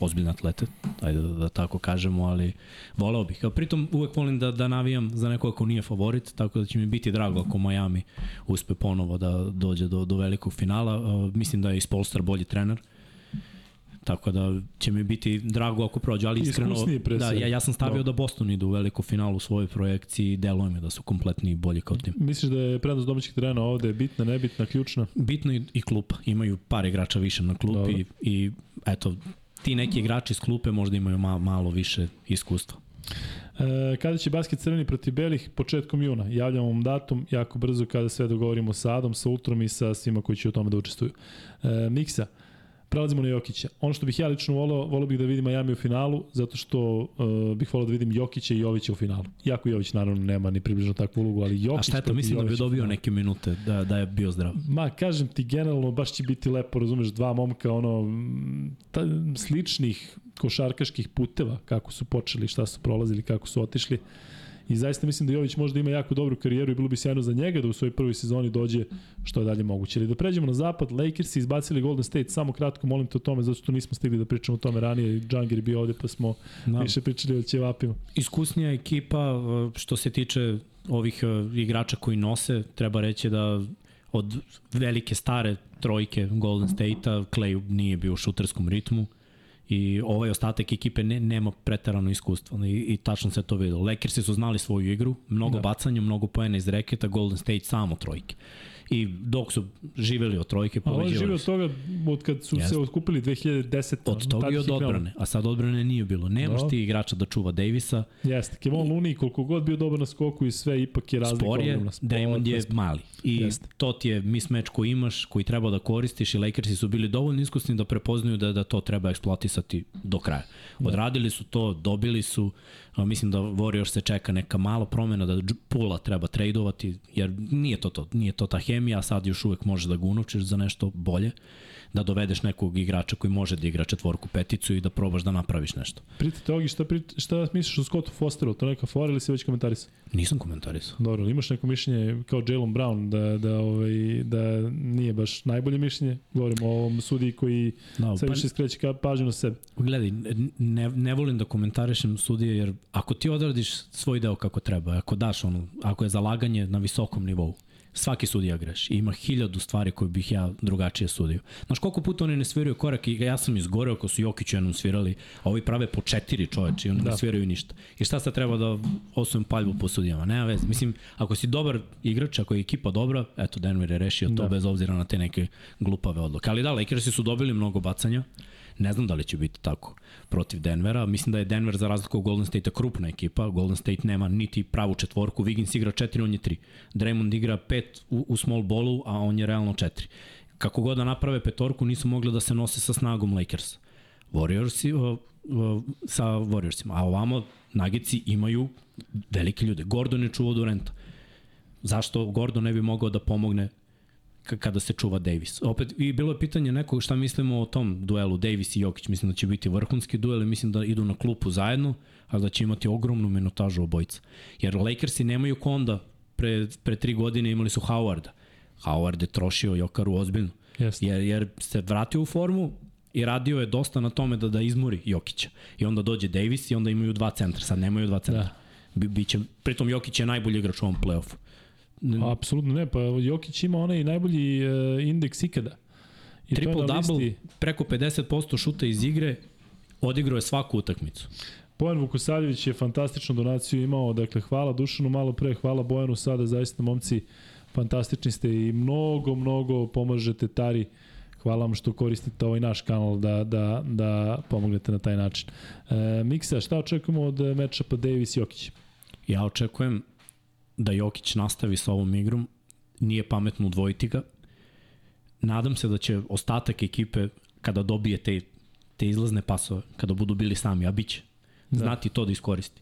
ozbiljne atlete, ajde da, da tako kažemo, ali voleo bih. Pritom uvek volim da, da navijam za nekoga ko nije favorit, tako da će mi biti drago ako Miami uspe ponovo da dođe do, do velikog finala. Uh, mislim da je Spolstar bolji trener, Tako da će mi biti drago ako prođe, ali iskreno, da, ja, ja sam stavio da. da Boston ide u veliku finalu u svojoj projekciji, deluje mi da su kompletni i bolji kao tim. Misliš da je prednost domaćih terena ovde bitna, nebitna, ključna? Bitna i, i klupa. Imaju par igrača više na klupi i, i eto, ti neki igrači iz klupe možda imaju ma, malo više iskustva. E, kada će basket crveni protiv belih? Početkom juna. Javljamo vam datum jako brzo kada sve dogovorimo sa Adom, sa Ultrom i sa svima koji će u tome da učestvuju. E, Miksa, Prelazimo na Jokića. Ono što bih ja lično volao, volao bih da vidim Miami u finalu, zato što uh, bih volao da vidim Jokića i Jovića u finalu. Jako Jović naravno nema ni približno takvu ulogu, ali Jokić... A šta je to? Mislim Jović da bi dobio neke minute, da, da je bio zdrav. Ma, kažem ti, generalno baš će biti lepo, razumeš, dva momka, ono, ta, sličnih košarkaških puteva, kako su počeli, šta su prolazili, kako su otišli. I zaista mislim da Jović možda ima jako dobru karijeru i bilo bi sjajno za njega da u svojoj prvoj sezoni dođe što je dalje moguće. Ali da pređemo na zapad, Lakers izbacili Golden State, samo kratko molim te o tome, zato što nismo stigli da pričamo o tome ranije, Džangir je bio ovde pa smo da. više pričali o ćevapima. Iskusnija ekipa što se tiče ovih e, igrača koji nose, treba reći da od velike stare trojke Golden State-a, Clay nije bio u šuterskom ritmu, i ovaj ostatak ekipe ne, nema pretarano iskustva i, i tačno se to vidio. Lakersi su znali svoju igru, mnogo da. bacanja, mnogo poena iz reketa, Golden State samo trojke i dok su živeli od trojke pobeđivali. A on živi od toga od kad su Jeste. se otkupili 2010. Od toga i od odbrane, a sad odbrane nije bilo. Nemaš no. ti igrača da čuva Davisa. Jeste, Kevon Looney koliko god bio dobar na skoku i sve, ipak je razlika Spor je, Damon je mali. I Jeste. to ti je mismatch koji imaš, koji treba da koristiš i Lakersi su bili dovoljno iskusni da prepoznaju da, da to treba eksploatisati do kraja. Da. Odradili su to, dobili su, mislim da Warriors se čeka neka malo promena da Pula treba tradovati, jer nije to to, nije to ta hemija, sad još uvek možeš da ga unučiš za nešto bolje da dovedeš nekog igrača koji može da igra četvorku peticu i da probaš da napraviš nešto. Priti togi, šta, pri, šta misliš o Scottu Fosteru? To neka fora ili si već komentarisao? Nisam komentarisao. Dobro, imaš neko mišljenje kao Jalen Brown da, da, ovaj, da nije baš najbolje mišljenje? Govorimo o ovom sudiji koji no, sve pa, više skreće pažnju na sebe. Gledaj, ne, ne volim da komentarišem sudije jer ako ti odradiš svoj deo kako treba, ako daš ono, ako je zalaganje na visokom nivou, svaki sudija greši. Ima hiljadu stvari koje bih ja drugačije sudio. Znaš koliko puta oni ne sviraju korak i ja sam izgoreo ako su Jokić jednom svirali, a ovi prave po četiri čoveče i oni da. ne sviraju ništa. I šta sad treba da osujem paljbu po sudijama? Nema veze. Mislim, ako si dobar igrač, ako je ekipa dobra, eto Denver je rešio to da. bez obzira na te neke glupave odluke. Ali da, Lakersi su dobili mnogo bacanja. Ne znam da li će biti tako protiv Denvera. Mislim da je Denver za razliku od Golden State-a krupna ekipa. Golden State nema niti pravu četvorku. Wiggins igra 4, on je 3. Draymond igra 5 u, u small ballu, a on je realno 4. Kako god da naprave petorku, nisu mogli da se nose sa snagom Lakers. Warriorsi, uh, uh, sa Warriorsima. A ovamo Nagici imaju velike ljude. Gordon je čuvao Durenta. Zašto Gordon ne bi mogao da pomogne kada se čuva Davis. Opet, i bilo je pitanje nekog šta mislimo o tom duelu Davis i Jokić. Mislim da će biti vrhunski duel i mislim da idu na klupu zajedno, ali da će imati ogromnu minutažu obojica. Jer Lakersi nemaju konda pre, pre tri godine imali su Howarda. Howard je trošio Jokaru ozbiljno. Yes. Jer, jer se vratio u formu i radio je dosta na tome da da izmori Jokića. I onda dođe Davis i onda imaju dva centra. Sad nemaju dva centra. Da. Biće, pritom Jokić je najbolji igrač u ovom play-offu. Apsolutno ne, pa Jokić ima onaj najbolji uh, indeks ikada. I Triple double, preko 50% šuta iz igre, odigrao je svaku utakmicu. Bojan Vukosaljević je fantastičnu donaciju imao, dakle hvala Dušanu malo pre, hvala Bojanu sada, zaista momci fantastični ste i mnogo, mnogo pomažete Tari. Hvala vam što koristite ovaj naš kanal da, da, da pomognete na taj način. E, Miksa, šta očekujemo od meča pa Davis-Jokić? Ja očekujem da Jokić nastavi sa ovom igrom, nije pametno udvojiti ga. Nadam se da će ostatak ekipe, kada dobije te, te izlazne pasove, kada budu bili sami, a bit će, da. znati to da iskoristi.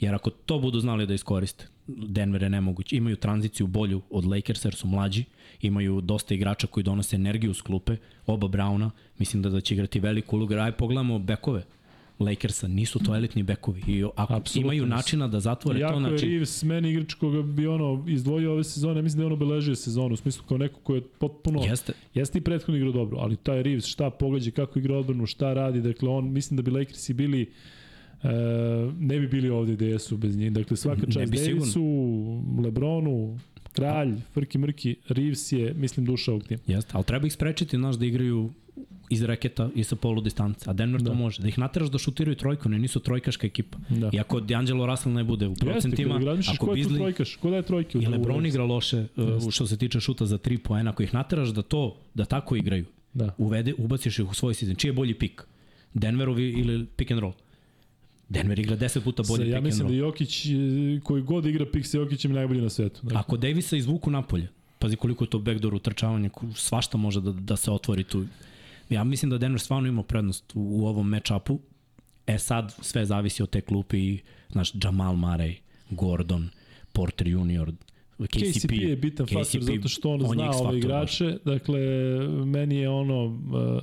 Jer ako to budu znali da iskoriste, Denver je nemoguć. Imaju tranziciju bolju od Lakersa jer su mlađi, imaju dosta igrača koji donose energiju s klupe, oba Brauna, mislim da, da će igrati veliku ulogu. Aj pogledamo bekove. Lakersa, nisu to elitni bekovi i ako Absolutno. imaju načina da zatvore jako to, znači... Jako je Reeves meni igrač koga bi ono izdvojio ove sezone, mislim da je on obeležio sezonu, u smislu kao neko ko je potpuno... Jeste. Jeste i prethodno igrao dobro, ali taj Reeves šta pogađa, kako igra odbranu, šta radi, dakle on, mislim da bi Lakersi bili E, ne bi bili ovde gde jesu bez njih. Dakle, svaka čast Davisu, Lebronu, Kralj, Frki Mrki, Reeves je, mislim, duša ovog tima. Jeste, ali treba ih sprečiti, znaš, da igraju iz reketa i sa polu distance. A Denver da. to može. Da ih nateraš da šutiraju trojku, ne nisu trojkaška ekipa. Da. I ako D'Angelo Russell ne bude u procentima, Jeste, ako Bizli... trojkaš, ko da je trojke? I Lebron igra loše uh, što se tiče šuta za 3 poena, ako ih nateraš da to, da tako igraju, da. uvede, ubaciš ih u svoj sistem. Čiji je bolji pik? Denverovi ili pick and roll? Denver igra 10 puta bolje pick Ja mislim da Jokić, e, koji god igra pick sa Jokićem, najbolji na svetu. Dakle. Ako Davisa izvuku napolje, pazi koliko je to backdoor utrčavanje, svašta može da, da se otvori tu. Ja mislim da Denver stvarno ima prednost u, u ovom match-upu. E sad sve zavisi od te klupe i znaš, Jamal Murray, Gordon, Porter Jr., KCP, KCP je bitan KCP, faktor zato što on, on zna ove igrače. Dakle, meni je ono... Uh,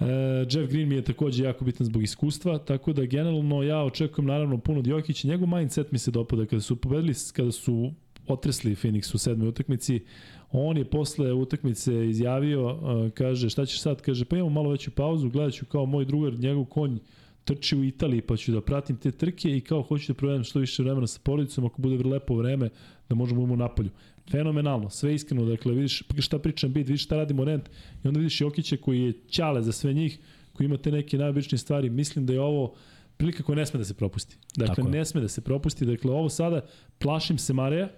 Uh, Jeff Green mi je takođe jako bitan zbog iskustva, tako da generalno ja očekujem naravno puno od Jokića. Njegov mindset mi se dopada kada su pobedili, kada su otresli Phoenix u sedmoj utakmici, on je posle utakmice izjavio, kaže šta ćeš sad, kaže pa imamo malo veću pauzu, gledat ću kao moj drugar, njegov konj trči u Italiji pa ću da pratim te trke i kao hoću da provedem što više vremena sa porodicom ako bude lepo vreme da možemo imamo napolju. Fenomenalno, sve iskreno, dakle vidiš šta pričam bit, vidiš šta radimo rent i onda vidiš Jokića koji je ćale za sve njih, koji ima te neke najobičnije stvari, mislim da je ovo prilika koja ne sme da se propusti. Dakle, ne sme da se propusti, dakle ovo sada plašim se Mareja,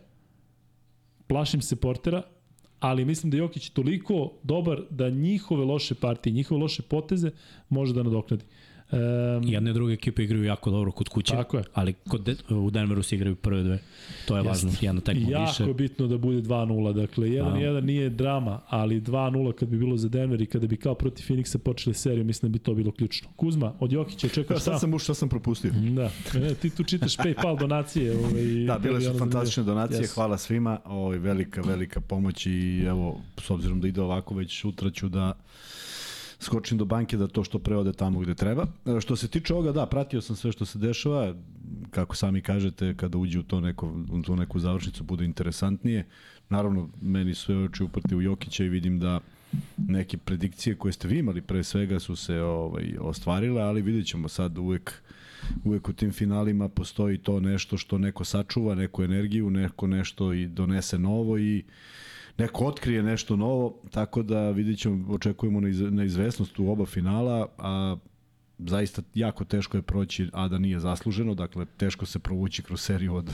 plašim se Portera, ali mislim da je Jokić toliko dobar da njihove loše partije, njihove loše poteze može da nadoknadi. Um, Jedne i druge ekipe igraju jako dobro kod kuće, tako je. ali kod de, u Denveru se igraju prve dve. To je važno, jedna tekma jako više. Jako bitno da bude 2-0, dakle 1-1 nije drama, ali 2-0 kad bi bilo za Denver i kada bi kao protiv Phoenixa počeli seriju, mislim da bi to bilo ključno. Kuzma, od Jokića čekaš šta? Sad sam ušao, sam propustio. Da, e, ti tu čitaš PayPal donacije. Ovaj, da, bile su fantastične donacije, yes. hvala svima, ovaj, velika, velika pomoć i evo, s obzirom da ide ovako, već sutra ću da skočim do banke da to što pre ode tamo gde treba. E, što se tiče ovoga, da, pratio sam sve što se dešava, kako sami kažete, kada uđe u to neko, u tu neku završnicu bude interesantnije. Naravno, meni sve oči uprti u Jokića i vidim da neke predikcije koje ste vi imali pre svega su se ovaj, ostvarile, ali vidjet ćemo sad uvek uvek u tim finalima postoji to nešto što neko sačuva, neku energiju, neko nešto i donese novo i uh, neko otkrije nešto novo, tako da vidit ćemo, očekujemo na izvesnost u oba finala, a zaista jako teško je proći, a da nije zasluženo, dakle teško se provući kroz seriju od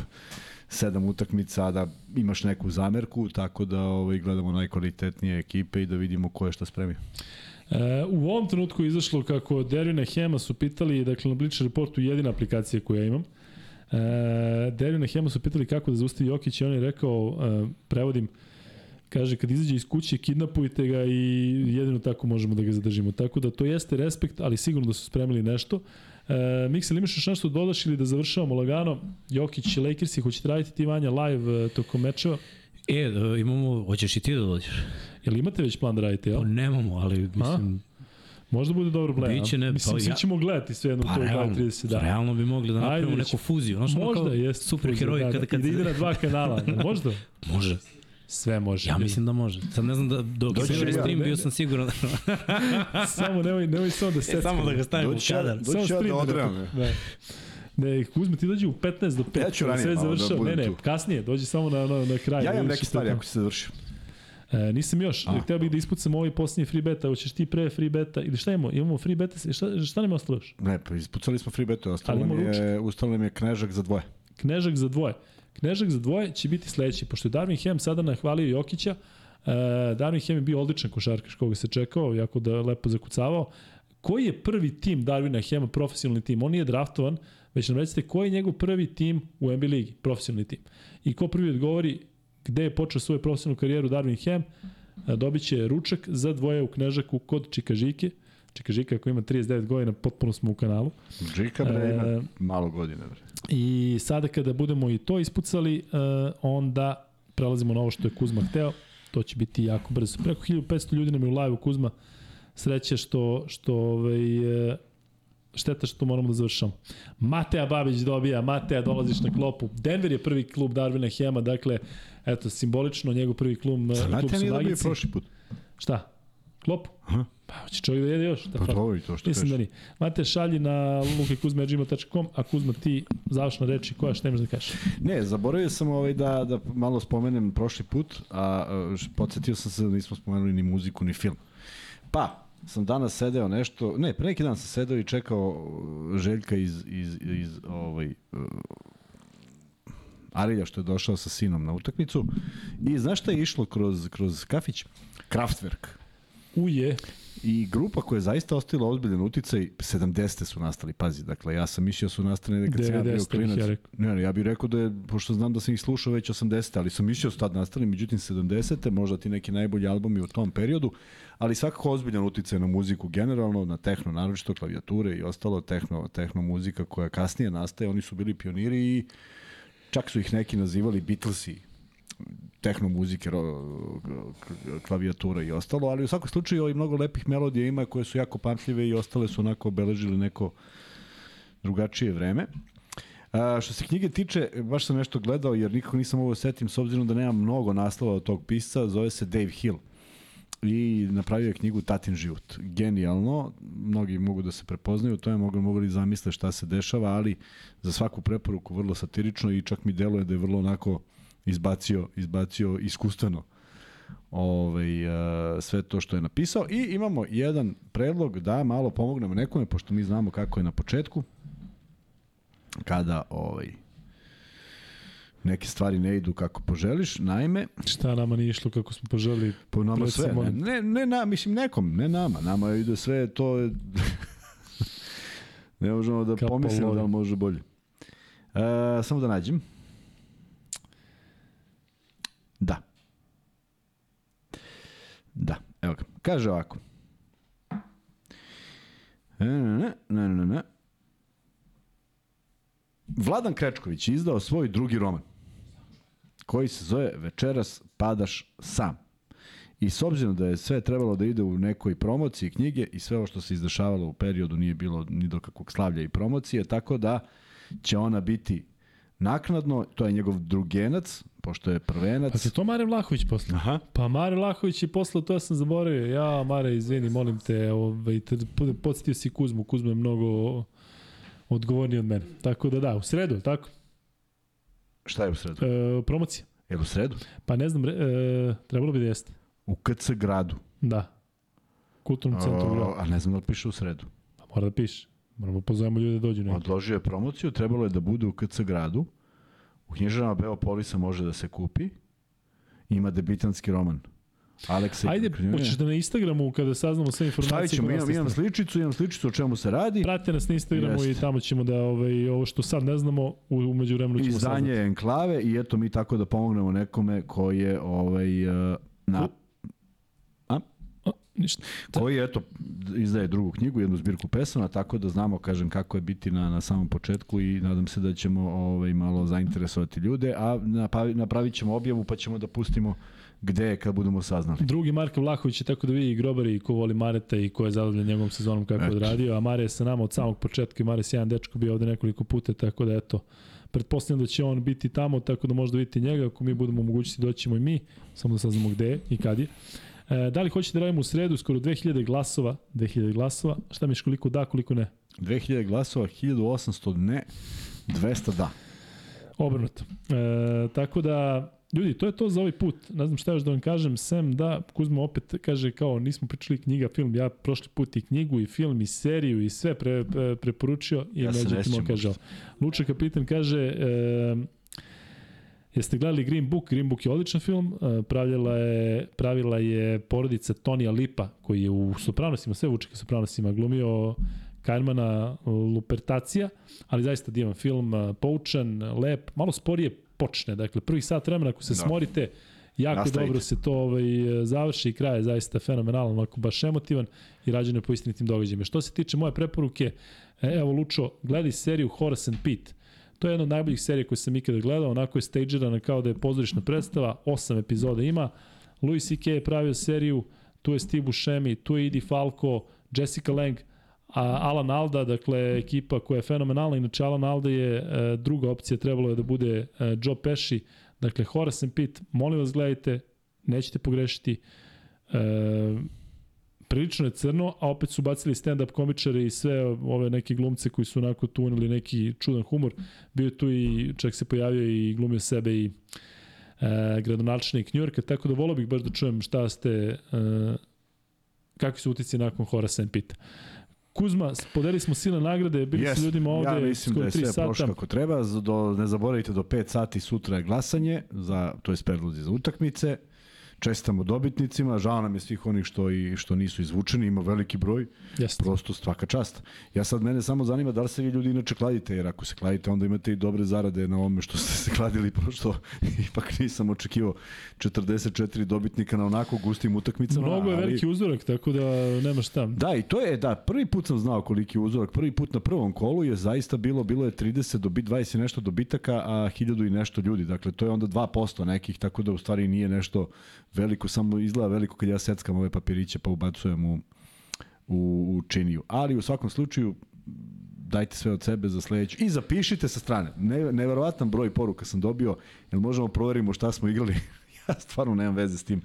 sedam utakmica, a da imaš neku zamerku, tako da ovaj, gledamo najkvalitetnije ekipe i da vidimo ko je šta spremio. E, u ovom trenutku je izašlo kako Dervina Hema su pitali, dakle na Bleacher Reportu jedina aplikacija koju ja imam, e, Dervina Hema su pitali kako da zaustavi Jokić i on je rekao, e, prevodim, Kaže, kad izađe iz kuće, kidnapujte ga i jedino tako možemo da ga zadržimo. Tako da to jeste respekt, ali sigurno da su spremili nešto. E, Miksel, imaš još nešto da dodaš ili da završavamo lagano? Jokić, Lakersi, hoćete raditi ti Vanja live e, tokom mečeva? E, da, imamo, hoćeš i ti da dođeš? Jel imate već plan da radite, jel? Pa nemamo, ali mislim... A? Možda bude dobro gledati. Biće ne, Mislim, pa, svi ćemo gledati sve jedno pa, to realno, 30 dana. Realno bi mogli da napravimo neku fuziju. Znaš, možda, jest. Super heroji da, kada, kada... I da ide na dva kanala. Možda? Može. Sve može. Ja mislim da može. Sad ne znam da dok se ja, stream bio sam siguran da... samo nemoj, nemoj samo da se... E, samo da ga stavimo u kadar. Doći ja da odrem. Da. Ne, Kuzma, ti dođe u 15 do 5. Ja ću ranije sve završao. Da ne, ne, kasnije, dođi samo na, na, na kraj. Ja imam neke stvari ako se završi. E, nisam još, A. htio bih da ispucam ovaj posljednji free beta, hoćeš ti pre free beta, ili šta imamo? Imamo free beta, šta, šta nam je ostalo još? Ne, pa ispucali smo free beta, ostalo nam je, ustalo nam je knežak za dvoje. Knežak za dvoje. Knežak za dvoje će biti sledeći, pošto je Darvin Hem sada nahvalio Jokića, uh, Darvin Hem je bio odličan košarkaš koga se čekao, jako da lepo zakucavao. Koji je prvi tim Darvina Hema, profesionalni tim? On nije draftovan, već nam recite koji je njegov prvi tim u NBA ligi, profesionalni tim. I ko prvi odgovori gde je počeo svoju profesionalnu karijeru Darvin Hem, dobit će ručak za dvoje u Knežaku kod Čikažike. Čeka Žika ako ima 39 godina, potpuno smo u kanalu. Žika bre ima e, malo godina. Bre. I sada kada budemo i to ispucali, e, onda prelazimo na ovo što je Kuzma hteo. To će biti jako brzo. Preko 1500 ljudi nam je u live-u Kuzma. Sreće što, što ovaj, e, šteta što moramo da završamo. Mateja Babić dobija, Mateja dolaziš na klopu. Denver je prvi klub Darvina Hema, dakle, eto, simbolično njegov prvi klub, Sa klub su nije dobio prošli put. Šta? Klopu? Aha. Pa hoće čovjek da jede još. Da pa to to što Mislim da ni. Mate, šalji na lukekuzme.gmail.com, a Kuzma ti završna reči koja što nemaš da kažeš. Ne, zaboravio sam ovaj da, da malo spomenem prošli put, a podsjetio sam se da nismo spomenuli ni muziku ni film. Pa, sam danas sedeo nešto, ne, pre neki dan sam sedeo i čekao uh, Željka iz, iz, iz ovaj, uh, Arilja što je došao sa sinom na utakmicu i znaš šta je išlo kroz, kroz kafić? Kraftwerk. Uje. I grupa koja je zaista ostavila ozbiljan uticaj, 70. su nastali, pazi, dakle, ja sam mislio da su nastali nekad sam ja bio klinac. Ja, ne, ne, ja bih rekao da je, pošto znam da sam ih slušao već 80. ali sam mislio da su tad nastali, međutim 70. možda ti neki najbolji albumi u tom periodu, ali svakako ozbiljan uticaj na muziku generalno, na tehno, naročito klavijature i ostalo tehno, tehno muzika koja kasnije nastaje, oni su bili pioniri i čak su ih neki nazivali Beatlesi tehno muzike, klavijatura i ostalo, ali u svakom slučaju i mnogo lepih melodija ima koje su jako pamtljive i ostale su onako obeležili neko drugačije vreme. A, što se knjige tiče, baš sam nešto gledao jer nikako nisam ovo setim s obzirom da nema mnogo naslova od tog pisca, zove se Dave Hill i napravio je knjigu Tatin život. Genijalno, mnogi mogu da se prepoznaju, to je mogu, mogu li zamisle šta se dešava, ali za svaku preporuku vrlo satirično i čak mi deluje da je vrlo onako izbacio, izbacio iskustveno ovaj, uh, sve to što je napisao i imamo jedan predlog da malo pomognemo nekome, pošto mi znamo kako je na početku, kada ovaj, neke stvari ne idu kako poželiš, naime... Šta nama nije išlo kako smo poželili? Po nama sve, ne, ne, ne, na, mislim nekom, ne nama, nama ide sve to je... ne možemo da pomislimo da može bolje. Uh, samo da nađem. Da. Da, evo ga. Kaže ovako. Ne, ne, ne, ne, ne. Vladan Krečković je izdao svoj drugi roman koji se zove Večeras padaš sam. I s obzirom da je sve trebalo da ide u nekoj promociji knjige i sve ovo što se izdešavalo u periodu nije bilo ni do kakvog slavlja i promocije, tako da će ona biti naknadno, to je njegov drugenac, pošto je prvenac. Pa se to Mare Vlahović poslao? Aha. Pa Mare Vlahović je poslao, to ja sam zaboravio. Ja, Mare, izvini, molim te, ovaj, te podsjetio si Kuzmu. Kuzma je mnogo odgovorniji od mene. Tako da da, u sredu, tako? Šta je u sredu? E, promocija. Je u sredu? Pa ne znam, e, trebalo bi da jeste. U KC gradu? Da. Kulturnom centru gradu. A ne znam da li piše u sredu. Pa mora da piše. Moramo pozovemo ljude da dođu. Odložio je promociju, trebalo je da bude u KC gradu. U knjižarama Beopolisa može da se kupi. Ima debitanski roman. Aleksa Ajde, hoćeš da na Instagramu kada saznamo sve informacije. Stavit ćemo, imam, imam sličicu, imam sličicu o čemu se radi. Pratite nas na Instagramu Jest. i tamo ćemo da ovaj, ovo što sad ne znamo, umeđu vremenu ćemo Izdanje saznati. enklave i eto mi tako da pomognemo nekome koji je ovaj, uh, na... Ništa. Koji, eto, izdaje drugu knjigu, jednu zbirku pesama, tako da znamo, kažem, kako je biti na, na samom početku i nadam se da ćemo ovaj, malo zainteresovati ljude, a napravit ćemo objavu pa ćemo da pustimo gde kad budemo saznali. Drugi Marko Vlahović je tako da vidi i grobari i ko voli Mareta i ko je zadovoljan njegovom sezonom kako je odradio, a Mare je sa nama od samog početka i Mare je sjajan dečko bio ovde nekoliko puta, tako da eto, pretpostavljam da će on biti tamo, tako da možda vidite njega, ako mi budemo mogućiti doćemo i mi, samo da saznamo gde je i kad je. E, da li hoćete da radimo u sredu, skoro 2000 glasova, 2000 glasova, šta miš koliko da, koliko ne? 2000 glasova, 1800 ne, 200 da. Obrnuto. E, tako da, Ljudi, to je to za ovaj put. Ne znam šta još da vam kažem, sem da Kuzma opet kaže kao nismo pričali knjiga, film, ja prošli put i knjigu i film i seriju i sve pre, pre, preporučio i ja međutim on kaže Luča kapitan kaže e, Jeste gledali Green Book? Green Book je odličan film. E, pravila je, pravila je porodica Tonija Lipa, koji je u Sopranosima, sve vučike Sopranosima, glumio Kajmana Lupertacija, ali zaista divan film, poučan, lep, malo sporije počne. Dakle, prvi sat vremena ako se da. smorite jako Nastavite. dobro se to ovaj, završi i kraj je zaista fenomenalan, onako baš emotivan i rađeno je po istinitim događajima. Što se tiče moje preporuke, e, evo Lučo, gledaj seriju Horace and Pete. To je jedna od najboljih serija koje sam ikada gledao, onako je stagerana kao da je pozorišna predstava, osam epizoda ima. Louis C.K. je pravio seriju, tu je Steve Buscemi, tu je Idi Falco, Jessica Lange, a Alan Alda, dakle ekipa koja je fenomenalna, inače Alan Alda je e, druga opcija, trebalo je da bude e, Joe Pesci, dakle Horace and Pitt, molim vas gledajte, nećete pogrešiti, e, prilično je crno, a opet su bacili stand-up komičare i sve ove neke glumce koji su onako tunili neki čudan humor. Bio tu i, čak se pojavio i glumio sebe i e, gradonačelnik Njujorka, tako da volio bih baš da čujem šta ste, e, kakvi su utici nakon Horace and Pitta. Kuzma, podeli smo sile nagrade, bili yes, su ljudima ovde ja mislim da je sve prošlo kako treba. Do, ne zaboravite, do 5 sati sutra je glasanje, za, to je predlozi za utakmice. Čestamo dobitnicima, žao nam je svih onih što i što nisu izvučeni, ima veliki broj. Jeste. Prosto svaka čast. Ja sad mene samo zanima da li se vi ljudi inače kladite, jer ako se kladite onda imate i dobre zarade na ovome što ste se kladili, prosto ipak nisam očekivao 44 dobitnika na onako gustim utakmicama. Mnogo je veliki uzorak, tako da nema šta. Da, i to je, da, prvi put sam znao koliki je uzorak. Prvi put na prvom kolu je zaista bilo, bilo je 30 do 20 i nešto dobitaka, a 1000 i nešto ljudi. Dakle, to je onda 2% nekih, tako da u stvari nije nešto veliko, samo izgleda veliko kad ja seckam ove papiriće pa ubacujem u, u, u činiju. Ali u svakom slučaju dajte sve od sebe za sledeću i zapišite sa strane. Ne, neverovatan broj poruka sam dobio, jel možemo proverimo šta smo igrali. ja stvarno nemam veze s tim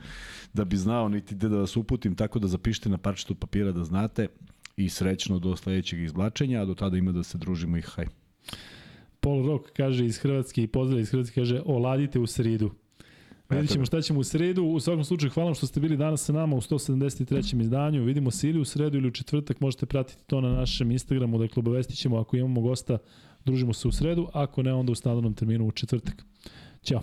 da bi znao niti da vas uputim, tako da zapišite na parčetu papira da znate i srećno do sledećeg izvlačenja, a do tada ima da se družimo i haj. Paul Rock kaže iz Hrvatske i pozdrav iz Hrvatske kaže oladite u sridu. Vidjet ćemo šta ćemo u sredu. U svakom slučaju hvala što ste bili danas sa nama u 173. izdanju. Vidimo se ili u sredu ili u četvrtak. Možete pratiti to na našem Instagramu. Dakle, obavestit ćemo ako imamo gosta, družimo se u sredu. Ako ne, onda u standardnom terminu u četvrtak. Ćao.